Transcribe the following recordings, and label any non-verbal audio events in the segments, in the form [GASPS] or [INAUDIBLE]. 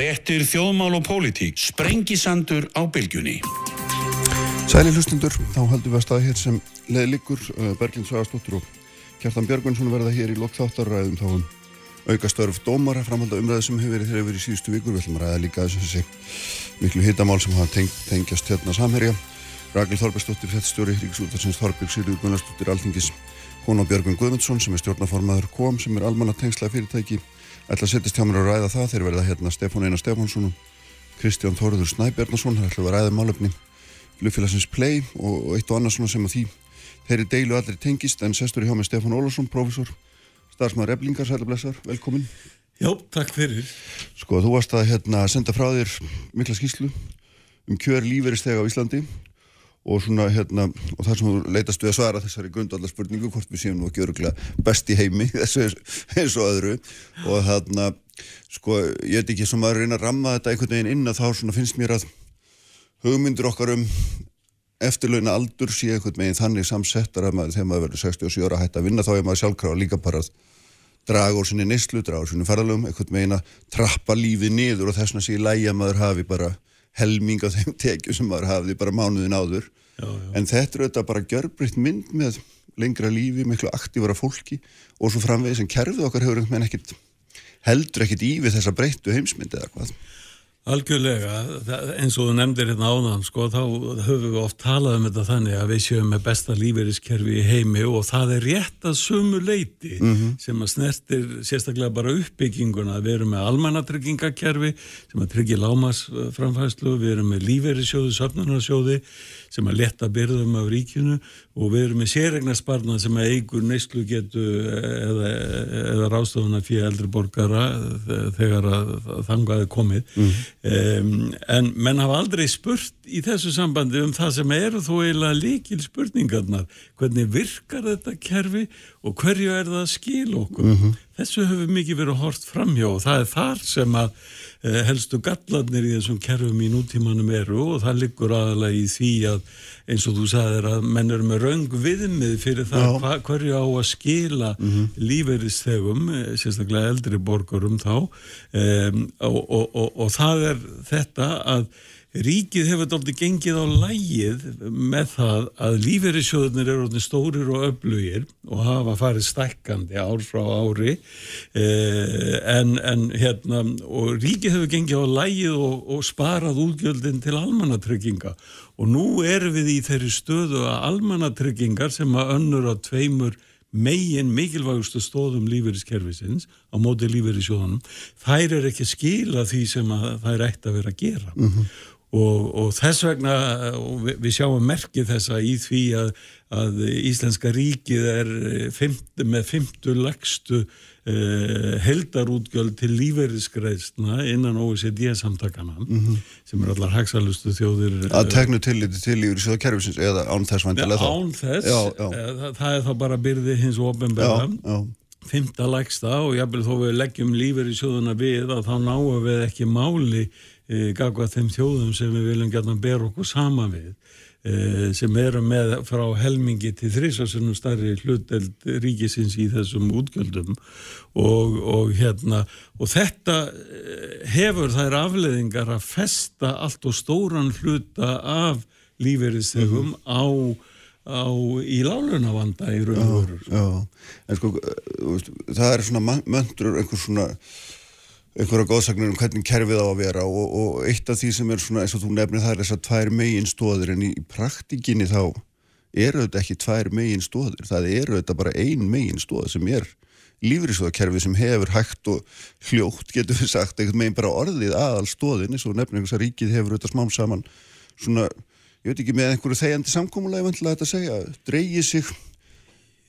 Frettir þjóðmál og pólitík. Sprengisandur á bylgjunni. Sæli hlustundur, þá haldum við að staða hér sem leði líkur uh, Berglind Svagastóttur og Kjartan Björgvinsson verða hér í lokþáttarræðum þá um auka störf dómara framhalda umræði sem hefur verið þegar verið í síðustu vikur við ætlum að ræða líka þessi miklu hittamál sem hafa teng, tengjast hérna samherja Ragil Þorbergsdóttir, fættstjóri Ríkisútarsins Þorberg, Sigurður Gunnarsdóttir Alþingis hún og Björgvin Guðmundsson sem er stjórnaformaður KOM sem er almanna tengsla fyrirtæki ætla að setjast hjá mér að ræða það. Þeir verða hérna Stefán Einar Stefánsson og Kristján Þóruður Snæbjarnason það ætla að ræða málöfni flugfélagsins Play og eitt og annað svona sem að því þeirri deilu allir tengist. En sestur hjá með Stefán Ólafsson, profesor starfsmaður Eblingar, sælublessar, velkomin. Já, takk fyrir. Sko, þú varst að hérna, senda frá þér mikla skýslu um kjör líferistega á Íslandi og svona hérna, og það sem þú leitast við að svara þessari grundallar spurningu, hvort við séum nú ekki öruglega best í heimi, [LAUGHS] þessu eins og öðru. Og þarna sko, ég veit ekki sem að reyna að ramma þetta einhvern veginn inn að þá svona finnst mér að hugmyndir okkar um eftirlauna aldur sé einhvern veginn þannig samsettar að maður, þegar maður verður 67 ára hægt að vinna þá er maður sjálfkrafa líka bara að draga úr sinni neyslu, draga úr sinni ferðalögum einhvern veginn að trappa lífið niður og þess helming af þeim tekju sem maður hafi bara mánuðin áður já, já. en þetta er auðvitað bara gjörbritt mynd með lengra lífi, miklu aktífara fólki og svo framvegið sem kerfið okkar hefur ekkit heldur ekkit í við þessa breyttu heimsmyndi eða hvað Algjörlega, eins og þú nefndir hérna áðan, sko, þá höfum við oft talað um þetta þannig að við séum með besta lífeyriskerfi í heimi og það er rétt að sumu leiti mm -hmm. sem að snertir sérstaklega bara uppbygginguna. Við erum með almannatryggingakerfi sem að tryggja lámasframfæslu, við erum með lífeyrissjóði, söfnunarsjóði sem að letta byrðum af ríkjunu og við erum með sérregnarsparna sem að eigur neyslu getu eða, eða rástofuna fyrir eldri borgara þegar að þangaði komið. Mm. Um, en menn hafa aldrei spurt í þessu sambandi um það sem eru þó eiginlega líkil spurningarnar. Hvernig virkar þetta kerfi og hverju er það að skil okkur? Mm -hmm. Þessu hefur mikið verið hort framhjá og það er þar sem að Eh, helstu gallarnir í þessum kerfum í nútímanum eru og það liggur aðalega í því að eins og þú sagðir að menn eru með raung viðmið fyrir það hva, hverju á að skila mm -hmm. líferistegum, eh, sérstaklega eldri borgarum þá um, og, og, og, og það er þetta að Ríkið hefur doldið gengið á lægið með það að lífeyrissjóðunir eru stórir og öflugir og hafa farið stækkandi ár frá ári. Eh, en, en hérna og ríkið hefur gengið á lægið og, og sparað útgjöldin til almannatrygginga. Og nú erum við í þeirri stöðu að almannatryggingar sem að önnur á tveimur megin mikilvægustu stóðum lífeyriskerfisins á móti lífeyrissjóðunum þær er ekki skila því sem þær ætti að vera að gera. Mm -hmm. Og, og þess vegna, og við, við sjáum merkið þessa í því að, að Íslenska ríkið er fimt, með fymtu lagstu eh, heldarútgjöld til lífeyriskreisna innan OECD-samtakana mm -hmm. sem er allar hagsalustu þjóðir. Að tegnu tilliti til lífeyrisjóðakerfisins eða án þess vantilega þá? Án þess, já, já. Það, það er þá bara byrði hins ofenbæða. Fymta lagsta og jábel þó við leggjum lífeyrisjóðuna við að þá náum við ekki máli e, gagvað þeim þjóðum sem við viljum gæta að bera okkur sama við e, sem eru með frá helmingi til þrísasunum starri hluteld ríkisins í þessum útgjöldum. Og, og hérna og þetta e, hefur þær afleðingar að festa allt og stóran hluta af lífeyristegum mm -hmm. á á, í lálunavanda í raun og veru. en sko það er svona möndur einhvers svona einhverja góðsagnir um hvernig kerfið á að vera og, og eitt af því sem er svona eins og þú nefnir það er þess að tvær megin stóðir en í, praktikinni þá eru þetta ekki tvær megin stóðir það eru þetta bara ein megin stóð sem er lífriðsóðakerfið sem hefur hægt og hljótt getur við sagt einhvern megin bara orðið aðal stóðin eins og nefnir einhvers að ríkið hefur þetta smám saman svona, ég veit ekki með einhverju þegjandi samkómulega ég vant að þetta segja, dreyið sig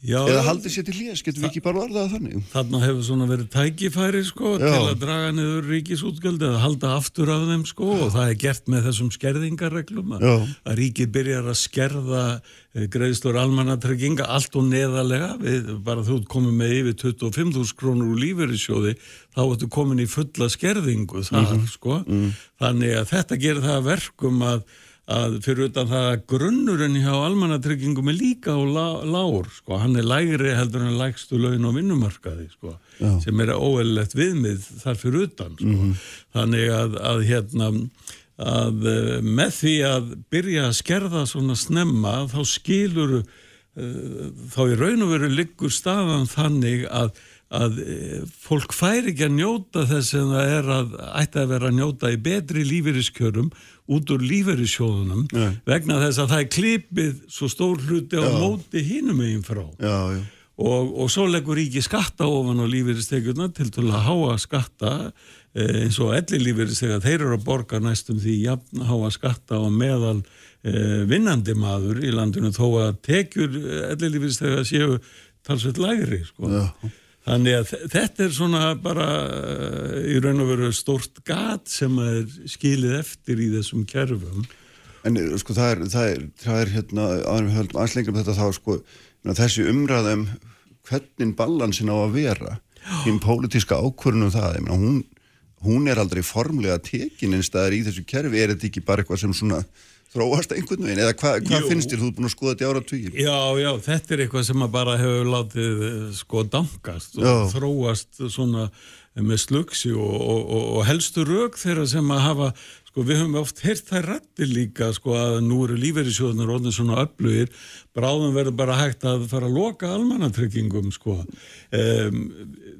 Já, eða haldið sér til hlýjas, getur við ekki bara orðað þannig? Þarna hefur svona verið tækifæri sko, til að draga niður ríkisútgjöld eða halda aftur af þeim sko, og það er gert með þessum skerðingarreglum að, að ríkið byrjar að skerða eh, greiðstur almannatrygginga allt og neðalega við, bara þú komið með yfir 25.000 krónur úr lífeyrissjóði þá ertu komin í fulla skerðingu þar mm -hmm. sko. Mm. þannig að þetta gerir það verkum að að fyrir utan það að grunnurinn hjá almannatryggingum er líka á lá, lár, sko, hann er lægri heldur en lægstu laun á vinnumarkaði, sko, Já. sem er óeðlilegt viðmið þar fyrir utan, sko. Þannig að, að hérna, að eh, með því að byrja að skerða svona snemma, þá skilur, uh, þá í raun og veru liggur staðan þannig að að eh, fólk fær ekki að njóta þess sem það er að ætti að vera að njóta í betri lífeyriskjörum út úr lífeyrissjóðunum Nei. vegna þess að það er klipið svo stór hluti á Já. móti hinum megin frá Já, og, og svo leggur ríki skatta ofan á lífeyristekjurna til að háa skatta eh, eins og elli lífeyristekja þeir eru að borga næstum því jafn háa skatta á meðal eh, vinnandi maður í landinu þó að tekjur elli lífeyristekja séu talsveit lægri sko. Þannig að þe- þetta er svona bara eh, í raun og veru stórt gat sem er skilið eftir í þessum kerfum. En eh, sko það er, það er, það er hérna, aðeins höldum aðeins lengur um þetta þá sko, meina, þessi umræðum hvernig balansin á að vera hinn pólitíska ákvörnum það, ég meina, hún, hún er aldrei formlega tekin einstæðar í þessu kerfi, er þetta ekki bara eitthvað sem svona þróast einhvern veginn, eða hva, hvað finnst þér, þú er búin að skoða þetta ára tvíir? Já, já, þetta er eitthvað sem að bara hefur látið eh, sko dankast og Já. þróast svona með slugsi og, og, og, og helstu rauk þeirra sem að hafa, sko við höfum oft heyrt þær rættir líka sko að nú eru lífeyrissjóðunar orðin svona öflugir, bráðum verður bara hægt að fara að loka almannatryggingum sko. Um,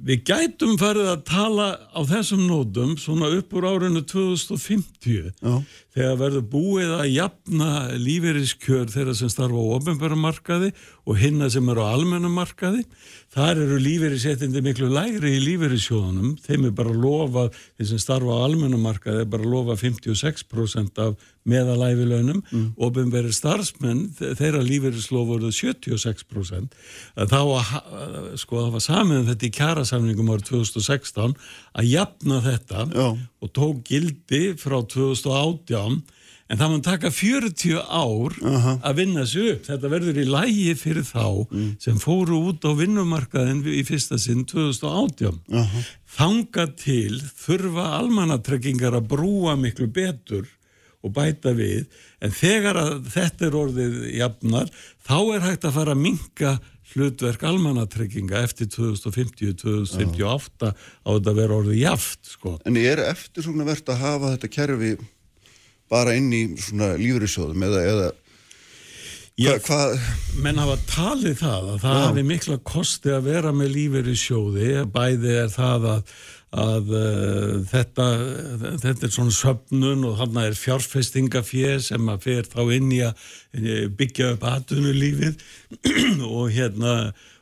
við gætum farið að tala á þessum nótum svona upp úr árinu 2050 Já. þegar verður búið að jafna lífeyriskjör þeirra sem starfa á ofnbæramarkaði og hinna sem eru á almennamarkaði. Þar eru lífeyrisettindi miklu lægri í lífeyrissjóðunum. Þeim er bara lofað, þeir sem starfa á almennamarkaði er bara lofað 56% af meðalæfilaunum. Mm. Ofnbæri starfsmenn, þe- þeirra lífeyrislof voruð 76%. Að Þá að, sko, það var samið um þetta í kjærasamningum árið 2016 að jafna þetta Já. og tók gildi frá 2018 en það mun taka 40 ár að vinna sig upp. Þetta verður í lægi fyrir þá sem fóru út á vinnumarkaðin í fyrsta sinn 2018. Þanga til þurfa almannatryggingar að brúa miklu betur og bæta við en þegar að þetta er orðið jafnar þá er hægt að fara að minka hlutverk almannatrygginga eftir 2050-2058 á þetta að vera orðið jaft sko. En er eftir svona verðt að hafa þetta kerfi bara inn í svona lífeyrissjóðum eða, eða Já, hvað, menn hafa talið það að það Já. hafi mikla kosti að vera með lífeyri sjóði bæði er það að, að uh, þetta, þetta er svona söfnun og hann er fjárfestingafér sem að fer þá inn í að eh, byggja upp atunulífið [CLEARS THROAT] og hérna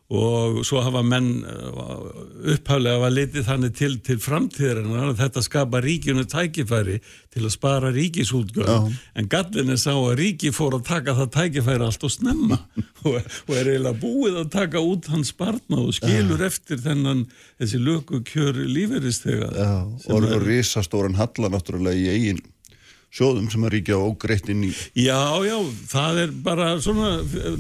og svo hafa menn uh, upphaflega var litið þannig til, til framtíðarinnar að þetta skapa ríkinu tækifæri til að spara ríkisútgjöld. En gallin er sá að ríki fór að taka það tækifæri allt og snemma [LAUGHS] og, og er eiginlega búið að taka út hans barna og skilur eftir þennan þessi löku kjör líferistega já, og, og risastóran halla náttúrulega í eigin sjóðum sem að ríkja ógreitt inn í Já, já, það er bara svona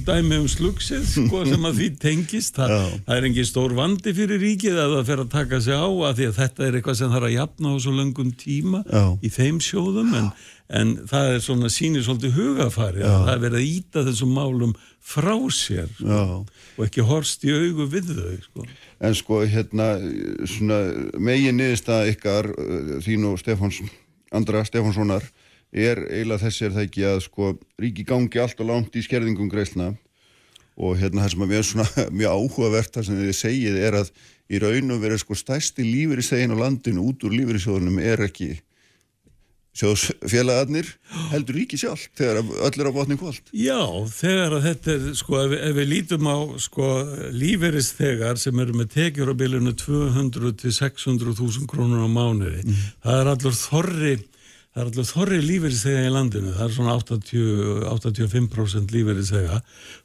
dæmi um slugsið sko, [LAUGHS] sem að því tengist. Það, Já. það er engin stór vandi fyrir ríkið að það fer að taka sig á að því að þetta er eitthvað sem þarf að jafna á svo löngum tíma Já. í þeim sjóðum en, en það er svona sýnir svolítið hugafari að það er verið að íta þessum málum frá sér sko, Já. og ekki horst í augu við þau. Sko. En sko, hérna, svona megin niðurstaða ykkar, uh, þín og Stefáns, Andra Stefánssonar, er eiginlega þessi er það ekki að sko ríki gangi allt og langt í skerðingum greislna og hérna það sem er mjög svona [LAUGHS] mjög áhugavert það sem þið segið er að í raun og verið sko stærsti lífeyristegin á landinu út úr lífeyrissjóðunum er ekki sjóðsfélagarnir heldur ríki sjálf þegar öll er á botni kvöld. Já, þegar að þetta er, sko, ef, ef við lítum á, sko, lífeyrisþegar sem eru með tekjur á bylunu 200 til 600 þúsund krónur á mánuði, það er allur þorri, það er allur þorri lífeyrisþega í landinu, það er svona 80, 85% lífeyrisþega,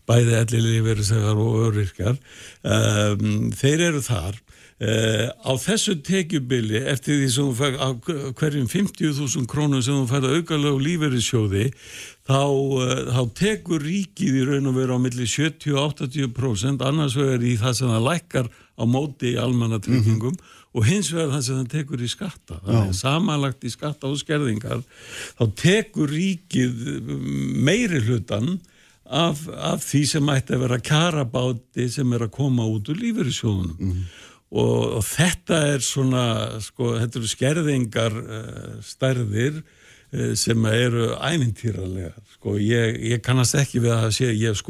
bæði elli lífeyrisþegar og öryrkjar, um, þeir eru þar, Uh, á þessu tekjubili eftir því sem þú fær á hverjum 50.000 krónum sem þú færð aukarlega lífeyrissjóði þá, uh, þá tekur ríkið í raun og veru á milli 70-80% annars vegar í það sem það lækkar á móti í almannatryggingum og hins vegar það sem það tekur í skatta þannig að samanlagt í skatta og skerðingar þá tekur ríkið meiri hlutan af, af því sem ætti að vera karabáti sem er að koma út úr lífeyrissjóðunum. Mm. og, og þetta er svona sko, þetta eru skerðingar uh, stærðir uh, sem eru ævintýralega sko, ég, ég kannast ekki við að sé, ég hef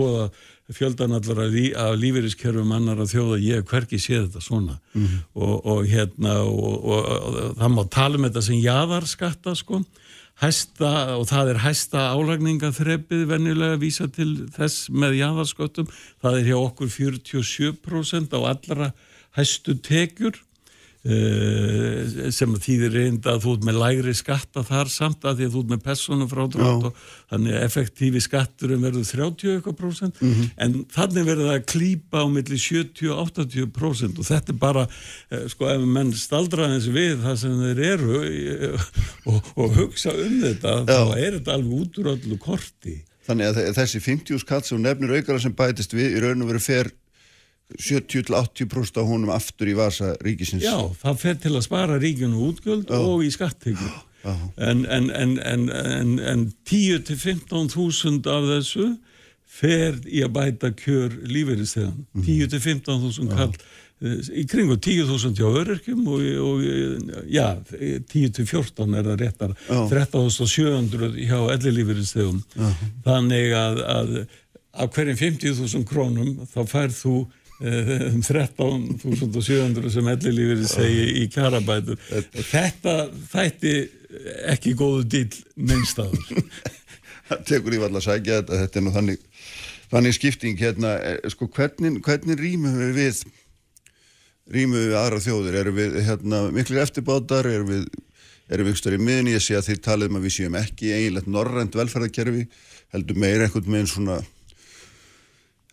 skoðað fjöldanallar af, lí, af lífeyriskerfum annar að þjóða, ég hef hverki séð þetta svona. Mm -hmm. og, og hérna og, og, og það má tala um þetta sem jaðarskatta sko. Hæsta, og það er hæsta álagningaþreppið vennilega að vísa til þess með jaðarskottum, það er hjá okkur 47% á allra hæstu tekjur Uh, sem þýðir reynda að þú ert með lægri skatta þar samt að því að þú ert með persónu frádrátt og þannig að effektífi skatturum verður 30% mm -hmm. en þannig verður það að klýpa á milli 70-80% og þetta er bara uh, sko ef menn staldraðins við það sem þeir eru uh, og, og hugsa um þetta Já. þá er þetta alveg út úr öllu korti Þannig að þessi 50 skatt sem nefnir aukara sem bætist við í raun og veru fer 70-80% af honum aftur í vasa ríkisins. Já, það fer til að spara ríkinu útgjöld Já. og í skattegjum. En, en, en, en 10-15 þúsund af þessu fer í að bæta kjör lífeyristegan. Mm. 10-15 þúsund kall eh, í kringu 10.000 hjá öryrkjum og, og já, 10-14 er það réttar, 13.700 hjá ellilífeyristegum. Þannig að, að af hverjum 50.000 krónum þá færð þú Eh, um 13.700 sem ellilífið segi í kjarabætur. Þetta þætti ekki góðu dýl minnstaður [LAUGHS] það tekur í valla að sækja þetta þetta er nú þannig, þannig skipting hérna, eh, sko hvernig, hvernig rýmum við við rýmum við aðra þjóður, erum við hérna, miklu eftirbátar, erum við erum við ykkur í miðin, ég sé að þið talið um að við séum ekki eiginlegt norrænt velferðarkerfi heldur meira einhvern veginn svona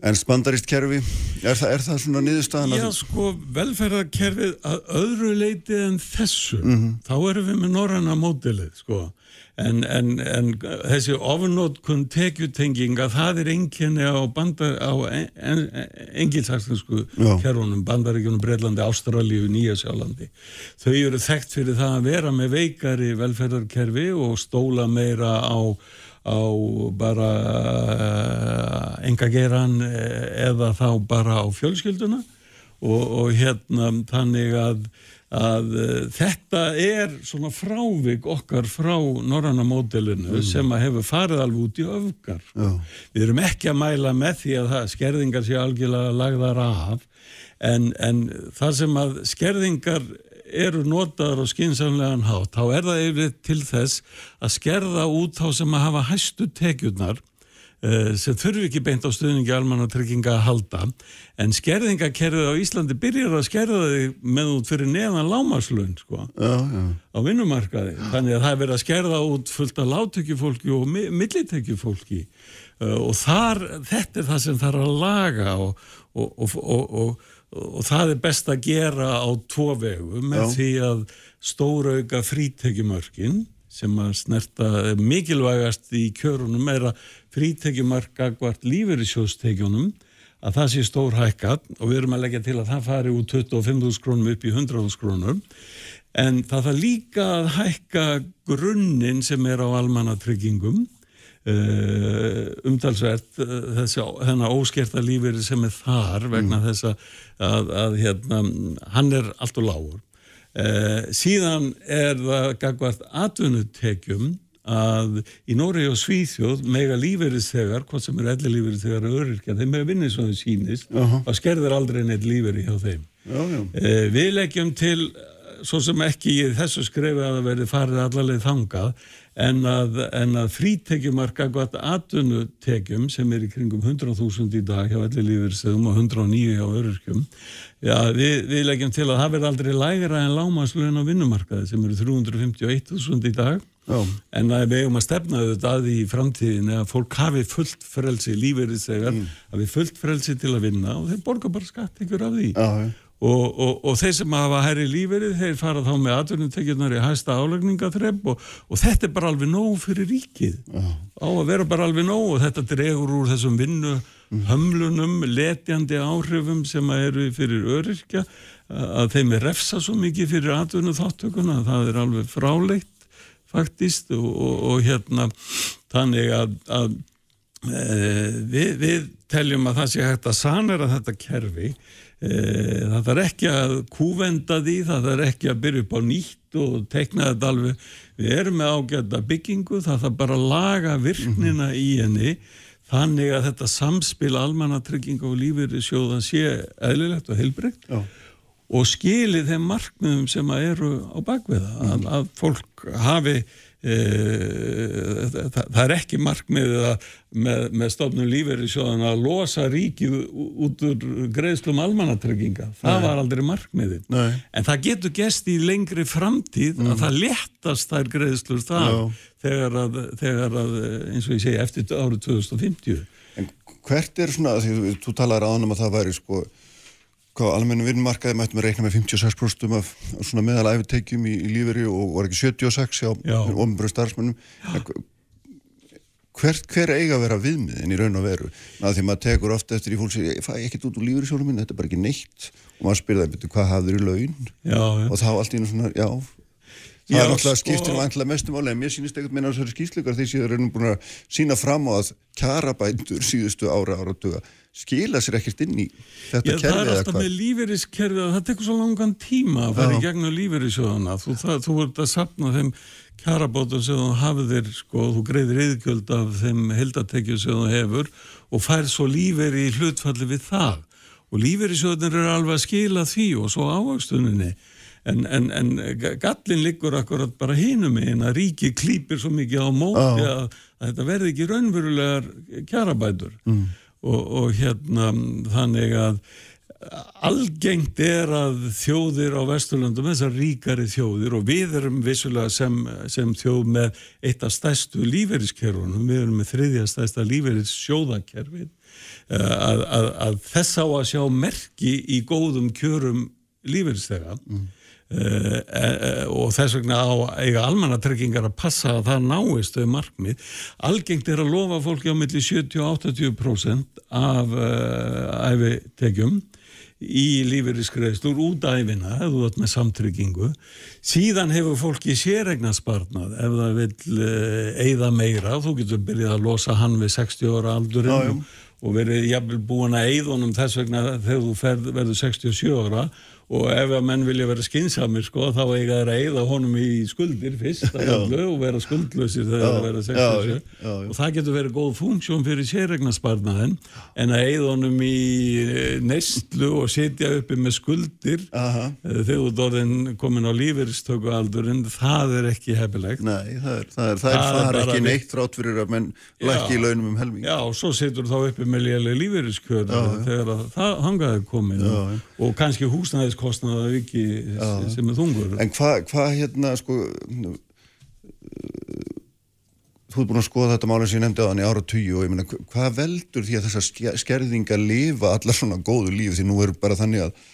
En spandarist kerfi, er það, er það svona niðurstaðan? Já, sko, velferðarkerfið að öðru leiti en þessu, mm -hmm. þá erum við með norranna mótilið, sko. En, en, en þessi ofnótkun tekjutenginga, það er enginni á, á en, engilsaksensku kerfunum, bandaríkjunum, Breitlandi, Ástralíu, Nýjasjálandi. Þau eru þekkt fyrir það að vera með veikari velferðarkerfi og stóla meira á á bara engageran eh, eða þá bara á fjölskylduna og, og hérna þannig að, að uh, þetta er svona frávik okkar frá norranna módelinu mm. sem að hefur farið alveg út í öfgar. Já. Við erum ekki að mæla með því að það skerðingar sé algjörlega lagðar af en, en það sem að skerðingar eru notaður á skinsamlegan hátt, þá er það yfir til þess að skerða út þá sem að hafa hæstu tekjurnar uh, sem þurfi ekki beint á stuðningi almanna trygginga að halda. En skerðingakerfið á Íslandi byrjar að skerða þig með út fyrir neðan lámaslun sko, já, já. á vinnumarkaði. Þannig að það er verið að skerða út fullt af láttökjufólki og mi millitökjufólki uh, og þar, þetta er það sem þarf að laga og, og, og, og og það er best að gera á tvo vegu með Já. því að stórauka frítekjumörkin sem að snerta mikilvægast í kjörunum er að frítekjumarka hvart lífeyrisjóstekjunum að það sé stór hækkat og við erum að leggja til að það fari úr 25.000 krónum upp í 100.000 krónum en það þarf líka að hækka grunninn sem er á almannatryggingum umtalsvert uh, þessi þennan óskerta lífeyri sem er þar vegna mm. þess að, að hérna, hann er allt og lágur uh, síðan er það gagvart atvinnutekjum að í Nóri og Svíþjóð mega lífeyristegar, hvort sem er elli lífeyristegar og öryrkja, þeim er vinnið svo þau sínist -huh. og skerður aldrei neitt lífeyri hjá þeim já, já. við leggjum til svo sem ekki í þessu skrefi að það verði farið allarleið þangað en að, að frítekjumarka gott atvinnutekjum sem er í kringum 100.000 í dag hjá allir lífyrstöðum og 109 hjá öryrkjum Já, við, við leggjum til að það verði aldrei lægra en lámaslun á vinnumarkaði sem eru 351.000 í dag Já. en að við hefum að stefna auðvitað að í framtíðin að fólk hafi fullt frelsi, lífeyriðsegar mm. hafi fullt frelsi til að vinna og þeir borga bara skatt ykkur af því Já, Og, og, og þeir sem hafa herri líferið þeir fara þá með atvinnutekjurnar í hæsta álagningaþrepp og, og þetta er bara alveg nóg fyrir ríkið uh. á að vera bara alveg nóg og þetta dregur úr þessum vinnu hömlunum, letjandi áhrifum sem eru fyrir öryrkja að þeim er refsa svo mikið fyrir atvinnu þáttökuna, það er alveg fráleitt faktist og, og, og hérna þannig að, að e, við, við teljum að það sé hægt að sanera þetta kerfi það er ekki að kúvenda því, það er ekki að byrja upp á nýtt og tekna þetta alveg við erum með ágæta byggingu það er bara að laga virknina í henni þannig að þetta samspil almannatrygginga og lífeyri sjóða sé eðlilegt og heilbreykt og skili þeim markmiðum sem að eru á bakviða að, mm. að fólk hafi það, það er ekki markmiðið að með, með stofnum lífeyri sjóðan að losa ríkið út úr greiðslum almannatrygginga, það Nei. var aldrei markmiðið, Nei. en það getur gest í lengri framtíð mm. að það letast þær greiðslur það þegar að, þegar að, eins og ég segi, eftir árið 2050 En hvert er svona, því þú, þú talaður á hann um að það væri sko hvað almennu vinnmarkaði mættum við reikna með 56% af svona meðalæfitekjum í, í líferi og var ekki 76 á ofnbjörn starfsmennum hver, hver eiga að vera viðmiðin í raun og veru? Að því maður tekur ofta eftir í fólk sem ég fæ ekkert út úr líferi sjónum minn, þetta er bara ekki neitt. Og maður spyrða, betur hvað hafður í laun? Já, já. og þá allt í einu svona, já. Það já, er náttúrulega sko... skiptir vantilega mestum álega mér sýnist ekkert meina þessari skýsleikar því það er búin að sína fram á að kjarabændur síðustu ára ára tuga skila sér ekkert inn í þetta kerfi eða hvað? Það er alltaf með lífeyriskerfi að það tekur svo langan tíma að fara í gegnum lífeyrissjóðana þú, þú ert að sapna þeim kjarabótum sem þú hafðir sko, þú greiðir yðgjöld af þeim heldatekju sem þú hefur og fær svo lífeyri í hlutfalli við það. Og lífeyrissjóðanir eru alveg að skila því og svo ávöxtuninni. En, en, en gallin liggur akkurat bara hinum einn að ríki klýpir svo mikið á móti að, að þetta verði ekki raunverulegar kjarabætur. Mm og, og hérna þannig að algengt er að þjóðir á Vesturlandum, þessar ríkari þjóðir og við erum vissulega sem, sem þjóð með eitt af stærstu líferiskerfunum, við erum með þriðja stærsta líferis sjóðakerfin eh, að, að, að þess á að sjá merki í góðum kjörum líferistega mm. Uh, uh, og þess vegna á eiga almannatryggingar að passa að það náist þau markmið. Algengt er að lofa fólki á milli 70-80% af uh, æfitekjum í lífeyriskreistur út æfina, þú ert með samtryggingu. Síðan hefur fólki sérregna sparnað ef það vil eigða meira, þú getur byrjað að losa hann við 60 ára aldurinn og verið jafnvel búin að eigðunum þess vegna þegar þú ferð, verður 67 ára og ef að menn vilja vera skinsamir sko þá eiga þeir að eigða honum í skuldir fyrst og vera skuldlausir þegar það vera 67 og það getur verið góð funksjón fyrir sérregnarsparnaðin en að eigða honum í eh, neistlu og setja uppi með skuldir Aha. Eh, þegar þú dórðin komin á lífeyristökualdurinn það er ekki hefilegt Nei, það er, það er, það er, það er ekki neitt rátt fyrir að menn lækki í launum um helming. Já, og svo setur þá uppi með lélega lífeyriskjöða þegar það hangaði komin og kannski húsnæðis kostnaða ekki sem er þungur. En hvað hva, hérna sko þú ert búin að skoða þetta málinn sem ég nefndi á þannig ára tugi og ég meina hvað veldur því að þessa skerðinga lifa allar svona góðu líf því nú er bara þannig að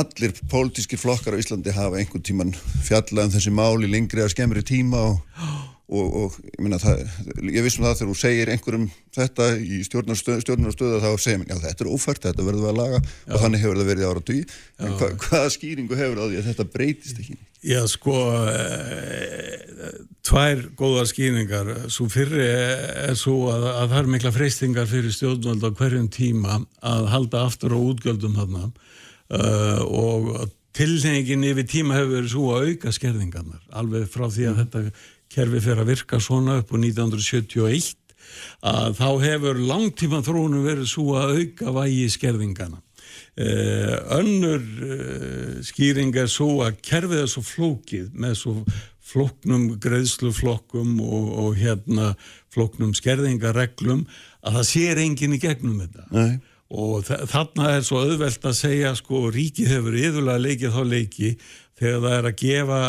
allir pólitískir flokkar á Íslandi hafa einhvern tíman fjallað um þessi máli lengri að skemmri tíma og [GASPS] og, og ég minna það, ég vissum það þegar þú segir einhverjum þetta í stjórnarstöðu stjórnar þá segir mér, já þetta er ófært, þetta verður við að laga já. og þannig hefur það verið ára dví en hva, hvaða skýringu hefur það því að þetta breytist ekki? Já sko e, tvær góða skýringar svo fyrri er svo að, að það er mikla freystingar fyrir stjórnvöld á hverjum tíma að halda aftur á útgjöldum þarna uh, og tilnegin yfir tíma hefur verið svo að auka skerðingarnar alveg frá því að mm. þetta kerfi fyrir að virka svona upp á 1971 að þá hefur langtíma þróunum verið svo að auka vægi skerðingana. Uh, önnur uh, skýring er svo að kerfið er svo flókið með svo flóknum greiðsluflokkum og, og hérna flóknum skerðingareglum að það sér enginn í gegnum þetta. Nei. Og þarna er svo auðvelt að segja sko ríkið hefur yfirlega leikið þá leiki þegar það er að gefa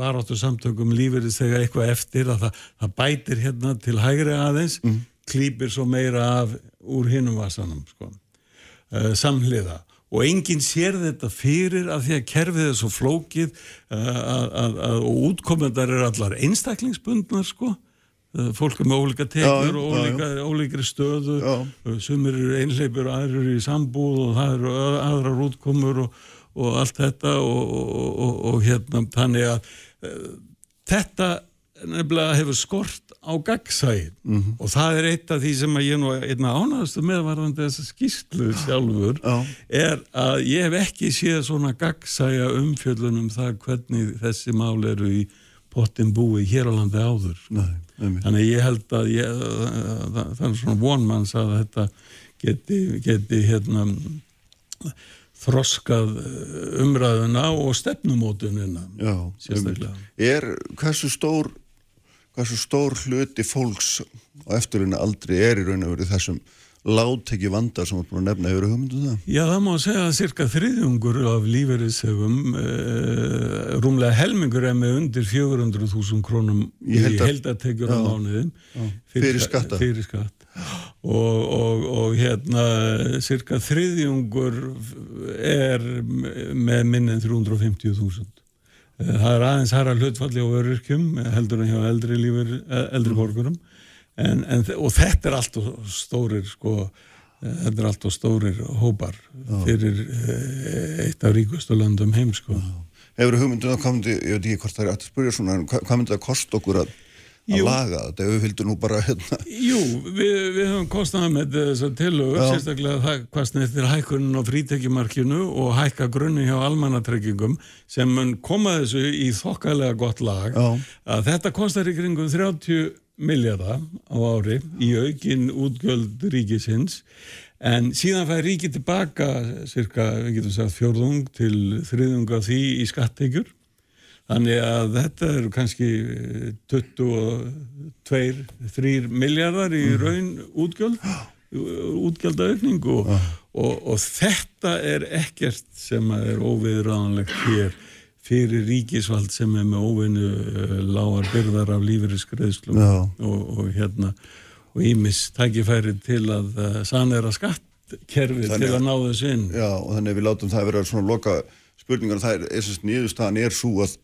baráttu samtökum lífeyris þegar eitthvað eftir að það, það bætir hérna til hægri aðeins mm. klýpir svo meira af úr hinnum vasanum sko. uh, samhliða. Og enginn sér þetta fyrir að því að kerfið er svo flókið uh, að, að, að, og útkomendar er allar einstaklingsbundnar sko. Uh, fólk er með ólíka tekjur og ólíka, ólíkri stöðu. Sumir eru einleipur, aðrir eru í sambúð og það eru aðrar útkomur og og allt þetta og, og, og, og hérna þannig að uh, þetta nefnilega hefur skort á gaggsæð -hmm. og það er eitt af því sem að ég nú einna ánaðastu meðvarðandi þessa skýrslu sjálfur Já. er að ég hef ekki séð svona gaggsæja umfjöllunum það hvernig þessi mál eru í pottin búi hér á landi áður sko. Nei, þannig ég held að ég, það, það er svona vonmanns að þetta geti, geti hérna þroskað umræðuna og stefnumótunina Já, sérstaklega. Er, hversu stór hversu stór hluti fólks á eftirlunni aldrei er í raun og verið þessum láttekki vandar sem að nefna? Hefur hugmyndu það? Já, það má segja að cirka þriðjungur af lífeyrissegum uh, rúmlega helmingur er með undir 400.000 krónum Í heldatekjur á mánuðin Fyrir fyrir skatt og, og, og hérna cirka þriðjungur er með minn en 350.000 Eh, það er aðeins hæra hlutfalli á öryrkjum heldur en hjá eldri lífur eldri borgurum. En, en, og þetta er allt og stórir sko eh, þetta er allt og stórir hópar fyrir eh, eitt af ríkustu löndum heim sko. Hefur hugmyndu það, hvað myndi, ég veit ekki hvort það er aftur að spyrja svona, hvað, myndi það kosta okkur að, að laga þetta ef við fylgdu nú bara hérna. Jú, við, við höfum kostnaði með þessar tillögur, Já. sérstaklega það hvað snettir hækkunin á frítekjumarkinu og hækka grunni hjá almannatryggingum sem mun koma þessu í þokkalega gott lag. Já. að þetta kostar í kringum 30 miljardar á ári í aukin útgjöld ríkisins. En síðan fær ríki tilbaka cirka, við getum sagt fjórðung til þriðung af því í skattekjur Þannig að þetta eru kannski eh, 22-3 miljardar í raun útgjöld, [GASPS] útgjöldaukning og, og, og þetta er ekkert sem er óviðræðanlegt hér fyrir ríkisvald sem er með óvinnu uh, lágar byrðar af lífeyriskreðslum og, og hérna og ímis tækifæri til að uh, sannera skattkerfi Þannig til að- ná þessu inn. Já, og þannig að við látum það vera svona loka spurningar og það er, er sérst nýðustafan er svo að,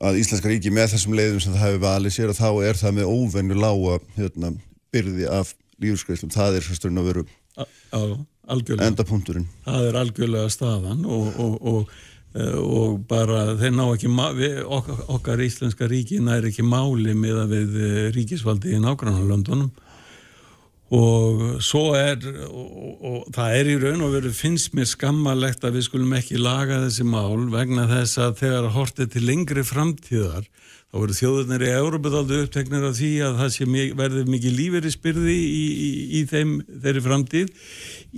að Íslenska ríki með þessum leiðum sem það hefur valið sér að þá er það með óvenju lága hérna, byrði af lífskreislum, það er sérst raun að veru endapunkturinn. það er algjörlega staðan og, og, og, eh, og bara þeir ná ekki við, okkar, okkar íslenska ríki nær ekki máli með að við eh, ríkisvaldi í nágrannarlöndunum og svo er og, og, það er í raun og veru finnst mér skammalegt að við skulum ekki laga þessi mál vegna þess að þegar hortið til lengri framtíðar þá voru þjóðurnir í Európa daldi uppteknir af því að það sé, mi- verði mikið lífeyrisbyrði í, í, í þeim, þeirri framtíð.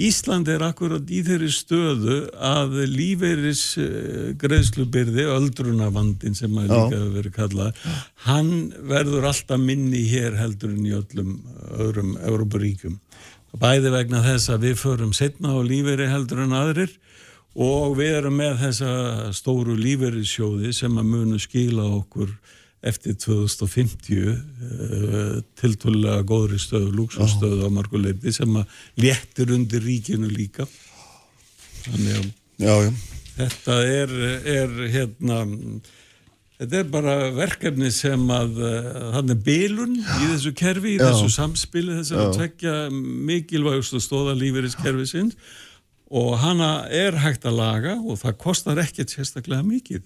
Ísland er akkurat í þeirri stöðu að lífeyris greiðslubyrði, öldrunavandin sem að líka hefur verið kallað, hann verður alltaf minni hér heldur en í öllum öðrum Európaríkjum. Bæði vegna þess að við förum setna á lífeyri heldur en aðrir og við erum með þessa stóru lífeyrissjóði sem að munu skila okkur eftir 2050 uh, tiltölulega góðri stöðu, lúksustöðu á marguleiti sem að léttir undir ríkinu líka. Þannig að Já, já, þetta er, er hérna þetta er bara verkefni sem að þannig er bilun í þessu kerfi, í Já. þessu samspili þess að tvekja mikilvægust og stóða lífeyriskerfi sinns og hana er hægt að laga og það kostar ekkert sérstaklega mikið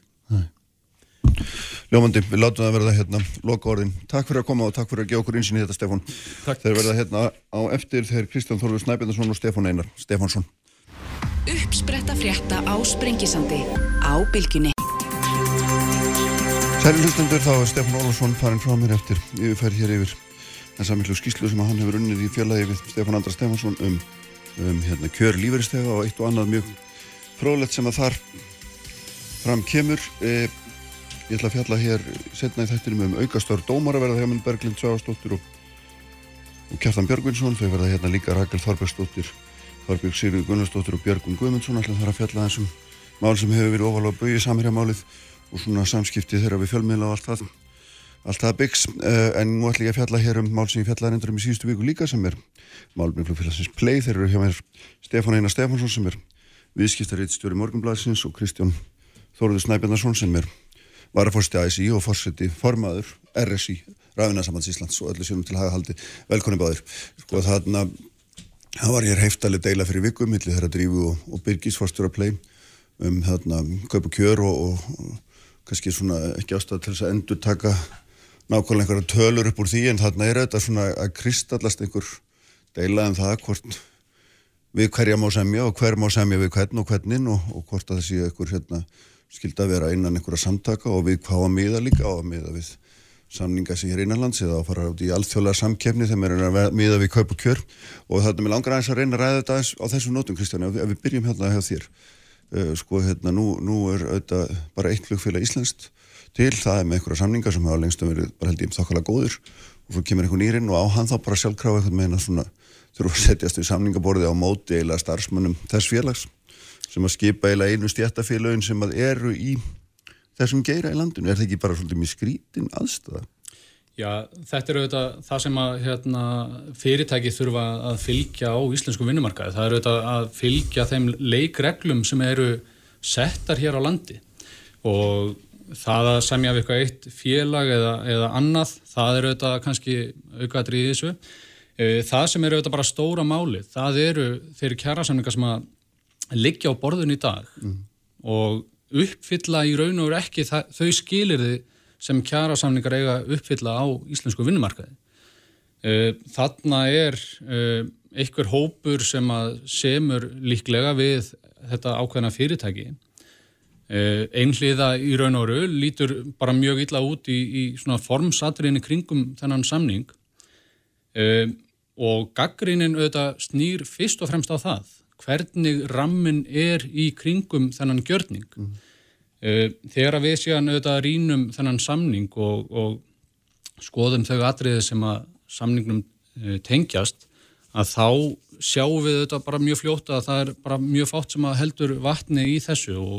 ljómandi, við látum það verða hérna loka orðin. Takk fyrir að koma og takk fyrir að gefa okkur einsinn í þetta, Stefán. Takk. Þeir verða hérna á eftir þeir Kristján Þorður Snæbjörnsson og Stefán Einar Stefánsson. Uppspretta frétta á Sprengisandi á Bylgjunni. Særi hlustundur, þá er Stefán Ólafsson farin frá mér eftir yfirferð hér yfir þessa miklu skýslu sem að hann hefur unnið í félagi við Stefán Andra Stefánsson um, um hérna, kjör lífeyristega og eitt og annað mjög fróðlegt sem að þar fram kemur. E, ég ætla að fjalla hér setna í þættinum um aukastöður dómara verða hjá minn Berglind Sváastóttir og, og Kjartan Björgvinsson. Þau verða hérna líka Rakel Þorbergsdóttir, Þorbjörg Sigurður Gunnarsdóttir og Björgun Guðmundsson. Ætla þar að fjalla þessum mál sem hefur verið ofalega að bauja samherjamálið og svona samskipti þeirra við fjölmiðla og allt það allt það byggs, uh, en nú ætla ég að fjalla hér um mál sem ég fjallaði reyndur um í síðustu viku líka sem er málmjöflugfélagsins Play, þeir eru hjá mér Stefán Einar Stefánsson sem er viðskiptarið stjóri Morgunblæsins og Kristján Þóruður Snæbjörnarsson sem er varafórsti ASI og fórseti formaður RSI, Ræðunarsambands Íslands og öllu sínum til hagahaldi, velkonni báðir. Sko þarna það var hér heiftalið deila fyrir viku millir þeirra drífu og, og Birgis fórstjóra Play um þarna kaupa kjör og, og, og kannski svona ekki ástæða til þess að endur taka nákvæmlega einhverja tölur upp úr því en þarna er þetta svona að kristallast einhver deila um það hvort við hverja má semja og hver má semja við hvern og hvernin og, og hvort að það sé einhver hérna skildi að vera innan einhverja samtaka og við hvað að miða líka á að miða við samninga sem er innanlands eða að fara út í alþjóðlega samkefni þegar við erum að miða við kaup og kjör. Og þetta er með langar aðeins að reyna að ræða þetta á þessum nótum Kristján, ef, við byrjum hérna hjá þér. Uh, sko hérna nú, nú er þetta bara eitt flugfélag íslenskt til, það er með einhverja samninga sem hafa lengstum verið bara held ég um þokkala góður og svo kemur einhver nýrin og á hann þá bara sjálfkrafa eitthvað með hérna svona þurfa að setjast við samningaborði á móti eila starfsmönnum þess félags sem að skipa eila einu stjættafélagin sem að eru í þessum geira í landinu. Er það ekki bara svolítið mjög skrítin aðstöða? Já, þetta er auðvitað það sem að hérna, fyrirtæki þurfa að fylgja á íslensku vinnumarkaði. Það er auðvitað að fylgja þeim leikreglum sem eru settar hér á landi og það að semja af eitthvað eitt félag eða, eða annað, það er auðvitað kannski aukaðrið í þessu. Eh, það sem eru auðvitað bara stóra máli, það eru þeirri kjærasamninga sem að liggja á borðun í dag mm. og uppfylla í raun og veru ekki það, þau skilirði sem kjara samningar eiga uppfylla á íslensku vinnumarkaði. Eh, þarna er eh, einhver hópur sem að semur líklega við þetta ákveðna fyrirtæki. Eh, einhliða í raun og veru lítur bara mjög illa út í, í svona formsatriðinni kringum þennan samning og gaggrínin auðvitað snýr fyrst og fremst á það hvernig rammin er í kringum þennan gjörning. Mm. Þegar við séum auðvitað rínum þennan samning og, og skoðum þau atriði sem að samningnum eh, tengjast, að þá sjáum við auðvitað bara mjög fljótt að það er bara mjög fátt sem að heldur vatni í þessu og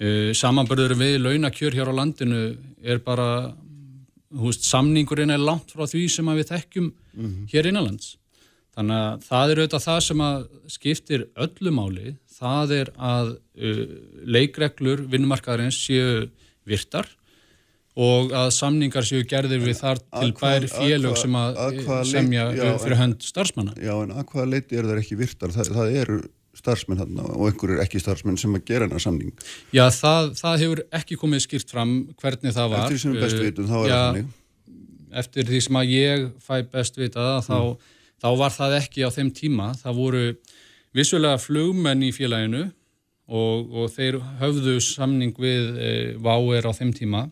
uh, samanbörður við launakjör hér á landinu er bara, hú veist, samningurinn er langt frá því sem að við þekkjum mm -hmm. hér innanlands. Þannig að það er auðvitað það sem að skiptir öllu máli, það er að uh, leikreglur vinnumarkaðarins séu virtar og að samningar séu gerðir við þar til bær félög sem að, að semja já, fyrir hönd starfsmanna. Já, en að hvaða leiti er það ekki virtar? Það, það eru starfsmenn hann og einhverjur ekki starfsmenn sem að gera hennar samning. Já, það, það hefur ekki komið skýrt fram hvernig það var. Eftir því sem best vitum, þá er það hannig. Eftir því sem að ég fæ best vita þá mm þá var það ekki á þeim tíma. Það voru vissulega flugmenn í félaginu og, og þeir höfðu samning við e, váer á þeim tíma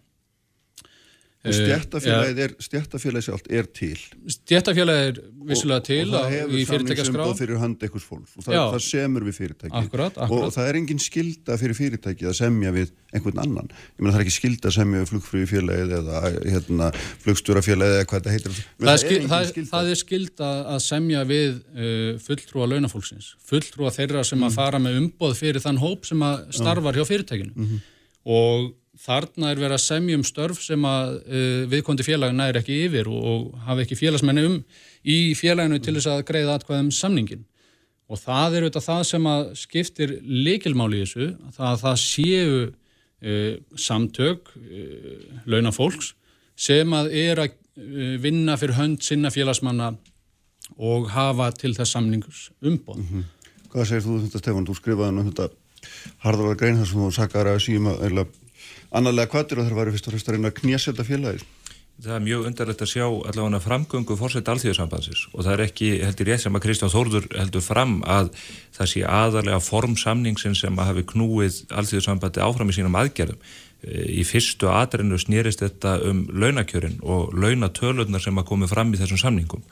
Stjættafélagið er, stjættafélagið sjálft er til. Stjættafélagið er vissulega til og, og það hefur samningsumbóð fyrir hönd ekkurs fólk og það, það semur við fyrirtæki akkurat, akkurat. og það er engin skilda fyrir fyrirtæki að semja við einhvern annan. Ég meina það er ekki skilda að semja við flugfrýfélagið eða hérna, flugstjórafélagið eða hvað það heitir. Það, það, er, það, er, það er skilda að semja við uh, fulltrúa launafólksins, fulltrúa þeirra sem mm. að fara með umbóð fyrir þann hóp sem að starfar hjá fyrirtækinu mm -hmm. og þarna er verið að semja um störf sem að uh, viðkondi félagin næri ekki yfir og, og hafi ekki félagsmenni um í félaginu til þess að greiða atkvæðum samningin og það er auðvitað það sem að skiptir leikilmáli í þessu það að það séu uh, samtök uh, launafólks sem að er að vinna fyrir hönd sinna félagsmanna og hafa til þess samnings umbóð mm -hmm. Hvað segir þú þetta Stefán? Þú skrifaði um þetta harðara grein þar sem þú sakar að síma eða annarlega kvartir og það var fyrst og fyrst að reyna að knjasetta félagið. Það er mjög undarlegt að sjá allavega framgöngu fórsett alþjóðsambansins og það er ekki, heldur ég sem að Kristján Þórður heldur fram að það sé aðarlega formsamningsin sem að hafi knúið alþjóðsambandi áfram í sínum aðgerðum. Í fyrstu aðrinu snýrist þetta um launakjörin og launatöluðnar sem að komi fram í þessum samningum.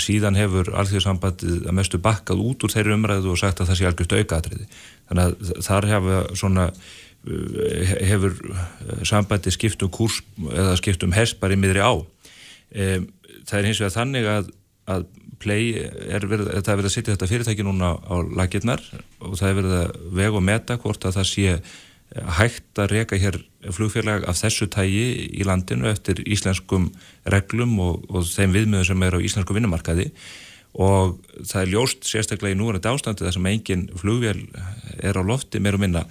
Síðan hefur alþjóðsambandið að mestu bakkað út úr þeirri umræðu og sagt að það sé algjört auka aðriði. Þannig að þar hefur svona Eh, hefur eh, sambandi skipt um kurs eða skipt um hest bara í miðri á. Það er hins vegar þannig að, að play er verið, það er verið að setja þetta fyrirtæki núna á lagirnar og það er verið að vega og meta hvort að það sé hægt að reyka hér flugfélag af þessu tægi í landinu eftir íslenskum reglum og, og þeim viðmiðum sem er á íslensku vinnumarkaði. Og það er ljóst sérstaklega í núverandi ástandi þar sem engin flugvél er á lofti meir og minna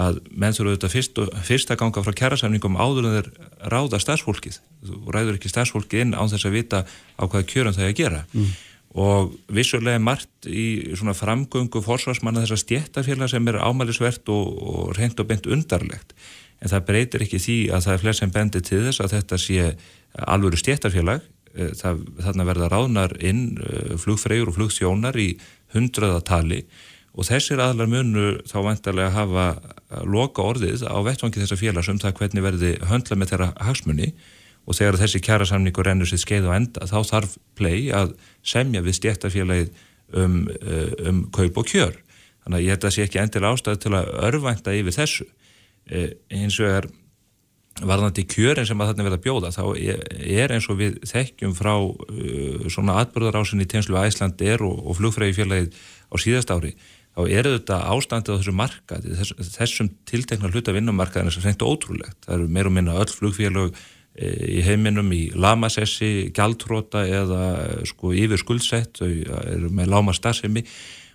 að menn þurfa auðvitað fyrst, fyrst að ganga frá kjærasamningum áður en þeir ráða stafsfólkið og ræður ekki stafsfólkið inn án þess að vita á hvaða kjörum það er að gera. Mm. og vissulega margt í svona framgöngu forsvarsmanna þessa stjættafélag sem er ámælisvert og, og reynd og beint undarlegt. En það breytir ekki því að það er flest sem bendir til þess að þetta sé alvöru stjættafélag eh, þarna verða ráðnar inn eh, flugfreyjur og flugþjónar í hundraðatali og þessir aðlar munu þá vantarlega hafa loka orðið á vettvangi þessa félags um það hvernig verði höndla með þeirra hagsmunni og þegar þessi kjærasamningur rennur sér skeið og enda þá þarf play að semja við stjættafélagið um, uh, um kaup og kjör. Þannig að ég held að það sé ekki endilega ástæði til að örvænta yfir þessu. Eh, eins og er varðandi kjörin sem að þarna verða bjóða þá er eins og við þekkjum frá uh, svona atbyrðarásinni í tegnslu Æsland er og, og flugfræðifélagið á síðast ári þá eru þetta ástandið á þessu markaði þess, þessum tiltekna hluta vinnumarkaðin sem reynda ótrúlegt. Það eru meir og minna öll flugfélag í heiminum í lamasessi, gjaldróta eða sko yfir skuldsett eru með láma starfsemi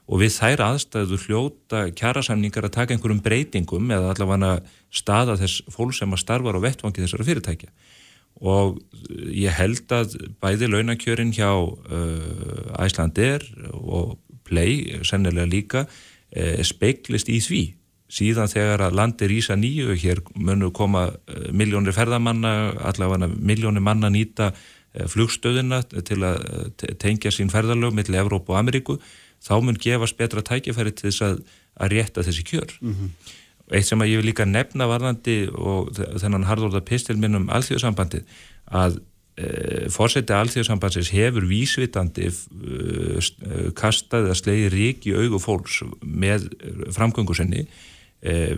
og við þær aðstæðu hljóta kjærasamningar að taka einhverjum breytingum eða allavega staða þess fólk sem að starfa á vettvangi þessara fyrirtækja. Og ég held að bæði launakjörin hjá uh, Æslandir og Play sennilega líka uh, speiklist í því síðan þegar að landi rýsa nýju hér munu koma eh, miljónir ferðamanna, allavega miljónir manna nýta eh, flugstöðina til að eh, tengja sín ferðalög millir Evróp og Ameríku, þá mun gefast betra tækifæri til þess að, að rétta þessi kjör. Mm -hmm. Eitt sem að ég vil líka nefna varðandi og þennan harðorða pistil minn um alþjóðsambandið að fórseti alþjóðsambandsins hefur vísvitandi e, kastað að slegi rík í augu fólks með framgöngu senni Eh,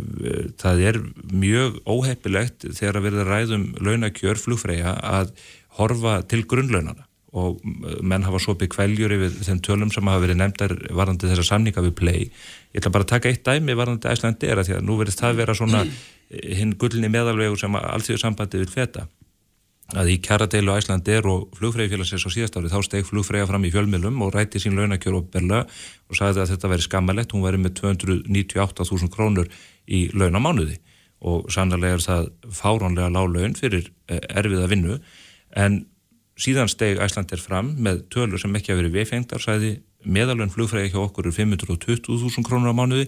það er mjög óheppilegt þegar að verða ræðum launakjör flugfræja að horfa til grunnlaunana og menn hafa bygg kvæljur yfir þeim tölum sem hafa verið nefndar varðandi þessa samninga við play. Ég ætla bara að taka eitt dæmi varðandi Æslandi er að því að nú verðist það vera svona hinn gullni meðalvegur sem allþjóðu sambandi vil feta að í kjaradeilu Æslandir og flugfræðifélagsins á síðast ári þá steg flugfræða fram í fjölmjölum og rætti sín launakjör og berla og sagði að þetta væri skammalett, hún væri með 298.000 krónur í launamánuði og sannlega er það fáránlega lág laun fyrir eh, erfiða vinnu. En síðan steg Æslandir fram með tölur sem ekki hafi verið viðfengdar, sagði meðalön flugfræði hjá okkur er 520.000 krónur á mánuði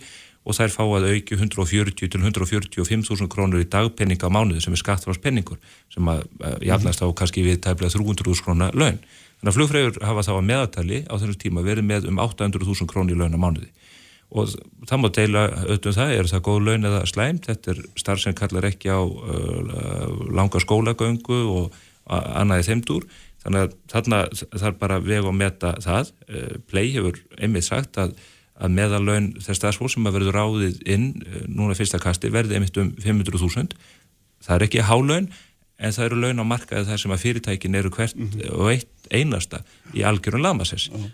og þær fá að auki 140 til 145.000 krónur í dagpenning á mánuði sem er skattfarspenningur sem að jafnast á kannski við tæmlega 300.000 krónar laun. Þannig að flugfræður hafa þá að meðatali á þessum tíma verið með um 800.000 krónir í laun á mánuði. Og það má deila auðvitað um það, er það góð laun eða slæmt, þetta er starf sem kallar ekki á uh, langa skólagöngu og annaði þeimdur, þannig að þarna þarf bara veg og meta það, uh, Play hefur einmitt sagt að að meðalaun þess staðsfólk sem að verður ráðið inn eh, núna fyrsta kasti verði einmitt um 500.000 það er ekki hálaun en það eru laun á markaði þar sem að fyrirtækin eru hvert mm -hmm. og eitt einasta í algjörun lamasess uh -huh.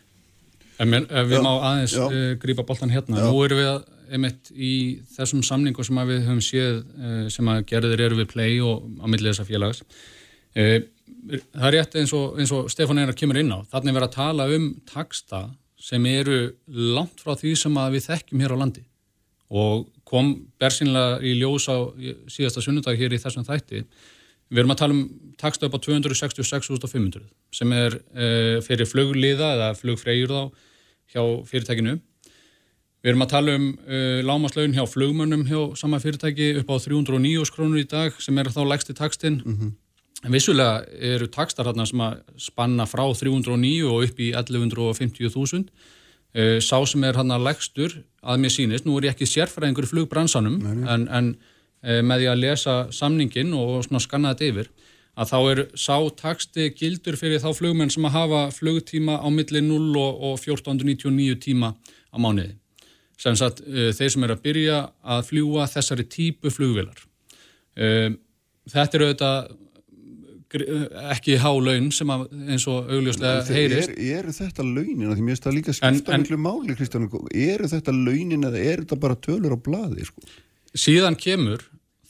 En ef við já, má aðeins uh, eh, grýpa boltan hérna, já. nú eru við einmitt í þessum samningu sem við höfum séð uh, sem að gerðir eru við play og á millið þessa félags. Það er rétt eins og, eins og Stefán Einar kemur inn á, þannig verður að tala um taksta sem eru langt frá því sem við þekkjum hér á landi og kom bersinlega í ljós á síðasta sunnundag hér í þessum þætti. Við erum að tala um takstu upp á 266.500 sem er e, fyrir flugliða eða flugfreyjur þá hjá fyrirtækinu. Við erum að tala um e, lámaslaun hjá flugmönnum hjá sama fyrirtæki upp á 309 krónur í dag sem er þá legsti takstinn. Mm -hmm. En vissulega eru takstar hérna sem að spanna frá 309 og upp í 1150.000. Eh, sá sem er hérna legstur að mér sínist, nú er ég ekki sérfræðingur í flugbransanum, en, en eh, með því að lesa samningin og skanna þetta yfir, að þá er sá taksti gildur fyrir þá flugmenn sem að hafa flugtíma á milli 0 og 1499 tíma á mánuði. Sem sagt, eh, þeir sem er að byrja að fljúa þessari típu flugvilar. Þetta eru auðvitað ekki há laun sem að, eins og augljóslega heyrist er, Eru þetta launin? Því mér finnst það líka skipta miklu máli Kristján Eru þetta launin eða er þetta bara tölur á bladi? Sko? Síðan kemur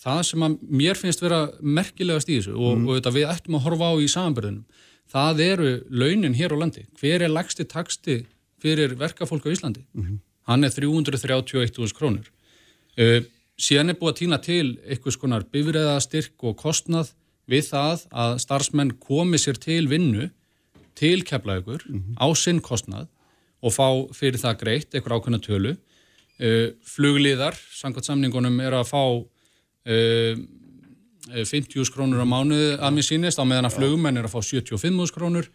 það sem að mér finnst vera merkilegast í þessu og, mm. og þetta við ættum að horfa á í samanbyrðunum það eru launin hér á landi hver er lagsti taksti fyrir verkafólk á Íslandi? Mm -hmm. Hann er 331.000 krónur uh, síðan er búið að týna til eitthvað skonar bifræðastyrk og kostnað við það að starfsmenn komi sér til vinnu til keflaugur á sinn kostnað og fá fyrir það greitt eitthvað ákveðna tölu. Uh, flugliðar, samkvæmt samningunum er að fá uh, 50.000 krónur á mánuði að mér sínist, á meðan að flugmenn er að fá 75.000 krónur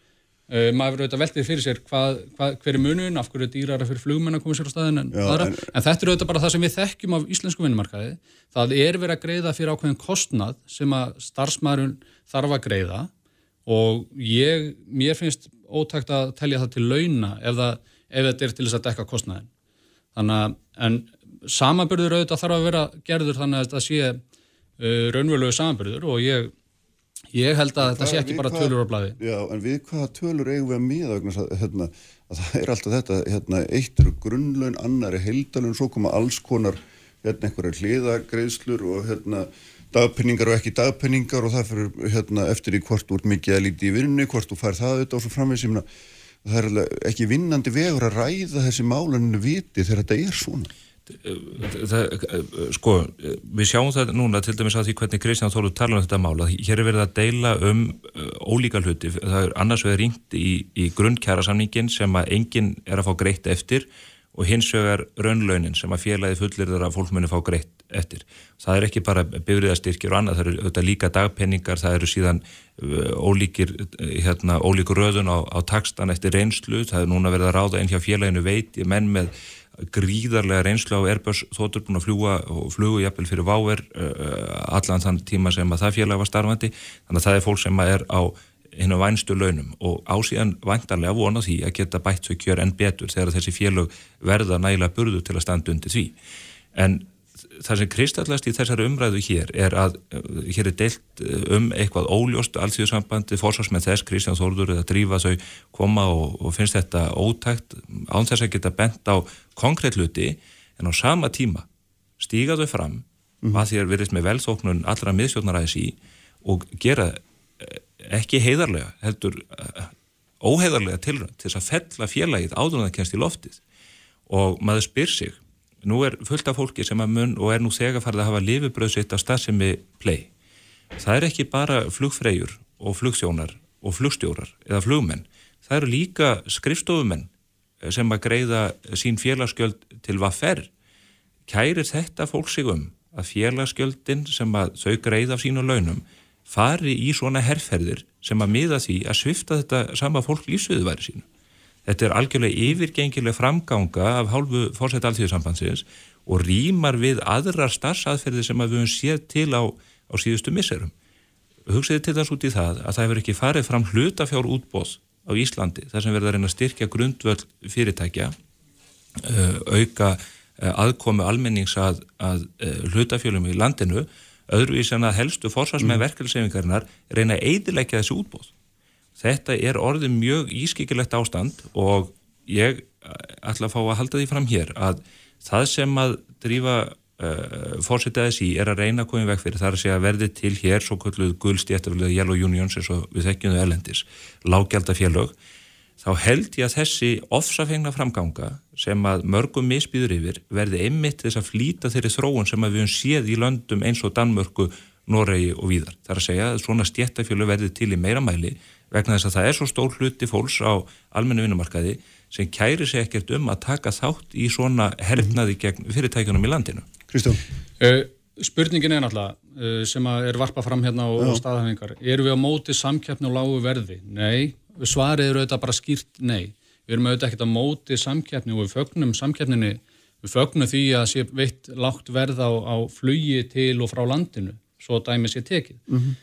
uh, maður auðvitað veltið fyrir sér hvað, hvað, hver er munun, af hverju er dýrara fyrir flugmenn að koma sér á staðin en Já, aðra? en- en þetta er auðvitað bara það sem við þekkjum af íslensku vinnumarkaði. Það er verið að greiða fyrir ákveðin kostnað sem að starfsmæðurinn þarf að greiða og ég, mér finnst ótækt að telja það til launa ef, það, ef þetta er til þess að dekka kostnaðin þannig að en samanbyrður auðvitað þarf að vera gerður þannig að þetta sé uh, raunverulegu samanbyrður og ég, ég held að þetta sé ekki bara hvað- tölur á blaði Já, en við hvaða tölur eigum við að miða að, hérna, að það er alltaf þetta, hérna, eitt eru grunnlaun, annar er heildalun, svo koma alls konar, hérna, einhverjar hliðagreiðslur og, hérna, dagpenningar og ekki dagpenningar og það fyrir, hérna, eftir í hvort ert mikið að lítið í vinnu, hvort þú fær það auðvitað og svo framvegis, ég meina, það er ekki vinnandi vegur að ræða þessi málaninu viti þegar þetta er svona. Það, sko, við sjáum það núna til dæmis á því hvernig Kristján Þóru talar um þetta mála, hér er verið að deila um uh, ólíka hluti, það er annars vegar ringt í, í grunnkjara samningin sem að enginn er að fá greitt eftir og hins vegar raunlaunin sem að félagi fullir þar að fólk muni fá greitt eftir. Það er ekki bara bifriðastyrkir og annað, það eru auðvitað líka dagpenningar, það eru síðan uh, ólíkir, uh, hérna, ólíkur röðun á, á takstan eftir reynslu, það er núna verið að ráða inn hjá félaginu veit, menn með gríðarlega reynslu á Airbus þóttur búin að fljúa og flugu jafnvel fyrir Váver uh, allan þann tíma sem að það félag var starfandi. Þannig að það er fólk sem er á hinn á vænstu launum og ásíðan væntarlega vona því að geta bætt svo kjör enn betur þegar þessi félag verða nægilega burðu til að standa undir því. En það sem kristallast í þessari umræðu hér er að uh, hér er deilt uh, um eitthvað óljóst allþjóðsambandi fórsvarsmenn þess, Kristján Þórður eða drífa þau koma og, og finnst þetta ótækt án þess að geta bent á konkrétt hluti en á sama tíma stíga þau fram mm. að því að verðist með velþóknun allra miðsjónaræðis í og gera eh, ekki heiðarlega heldur óheiðarlega tilrönd til þess að fella félagið áður en það kennst í loftið og maður spyr sig nú er fullt af fólki sem að mun og er nú þegar farið að hafa lifibröð sitt á stafsemi play. Það er ekki bara flugfreyjur og flugsjónar og flugstjórar eða flugmenn. Það eru líka skrifstofumenn sem að greiða sín félagsgjöld til vaffer. Kærir þetta fólk sig um að félagsgjöldin sem að þau greiða af sínu launum fari í svona herrferðir sem að miða því að svifta þetta sama fólk lífsviðværi sínu. Þetta er algjörlega yfirgengileg framganga af hálfu fórsætt alþjóðsambandsins og rýmar við aðrar starfsaðferði sem að við höfum séð til á, á síðustu misserum. Hugsiði til þess út í það að það hefur ekki farið fram hlutafjár útbóð á Íslandi þar sem verður að reyna að styrkja grundvöld fyrirtækja, uh, auka uh, aðkomi almennings að, að uh, hlutafjölum í landinu, öðruvís en að helstu fórsvarsmenn mm. verkeflisefingarinnar reyna að eidilegja þessi útbóð. Þetta er orðið mjög ískikilegt ástand og ég ætla að fá að halda því fram hér að það sem að drífa uh, fórsetaðis í er að reyna að koma í veg fyrir þar að segja að verði til hér svo kvölduð gullstéttaflöðu Yellow Unions eins og við þekkjum þau erlendis, lágjaldafélög þá held ég að þessi ofsafengna framganga sem að mörgum misbýður yfir verði einmitt þess að flýta þeirri þróun sem að við höfum séð í löndum eins og Danmörku, Noregi og víðar. Það er að segja að svona stjættafjölu verði til í meira mæli vegna þess að það er svo stór hluti fólks á almennu vinnumarkaði sem kæri sig ekkert um að taka þátt í svona herfnaði gegn fyrirtækjunum í landinu. Kristján? Uh, spurningin er náttúrulega uh, sem að er varpa fram hérna á, á staðhæfingar. Eru við á móti samkeppni og lágu verði? Nei. Svarið eru auðvitað bara skýrt nei. Við erum auðvitað ekkert á móti samkeppni og við fögnum samkeppninni, við fögnum því að sé veitt lágt verð á, á flugi til og frá landinu, svo dæmi sé tekið. Mhm.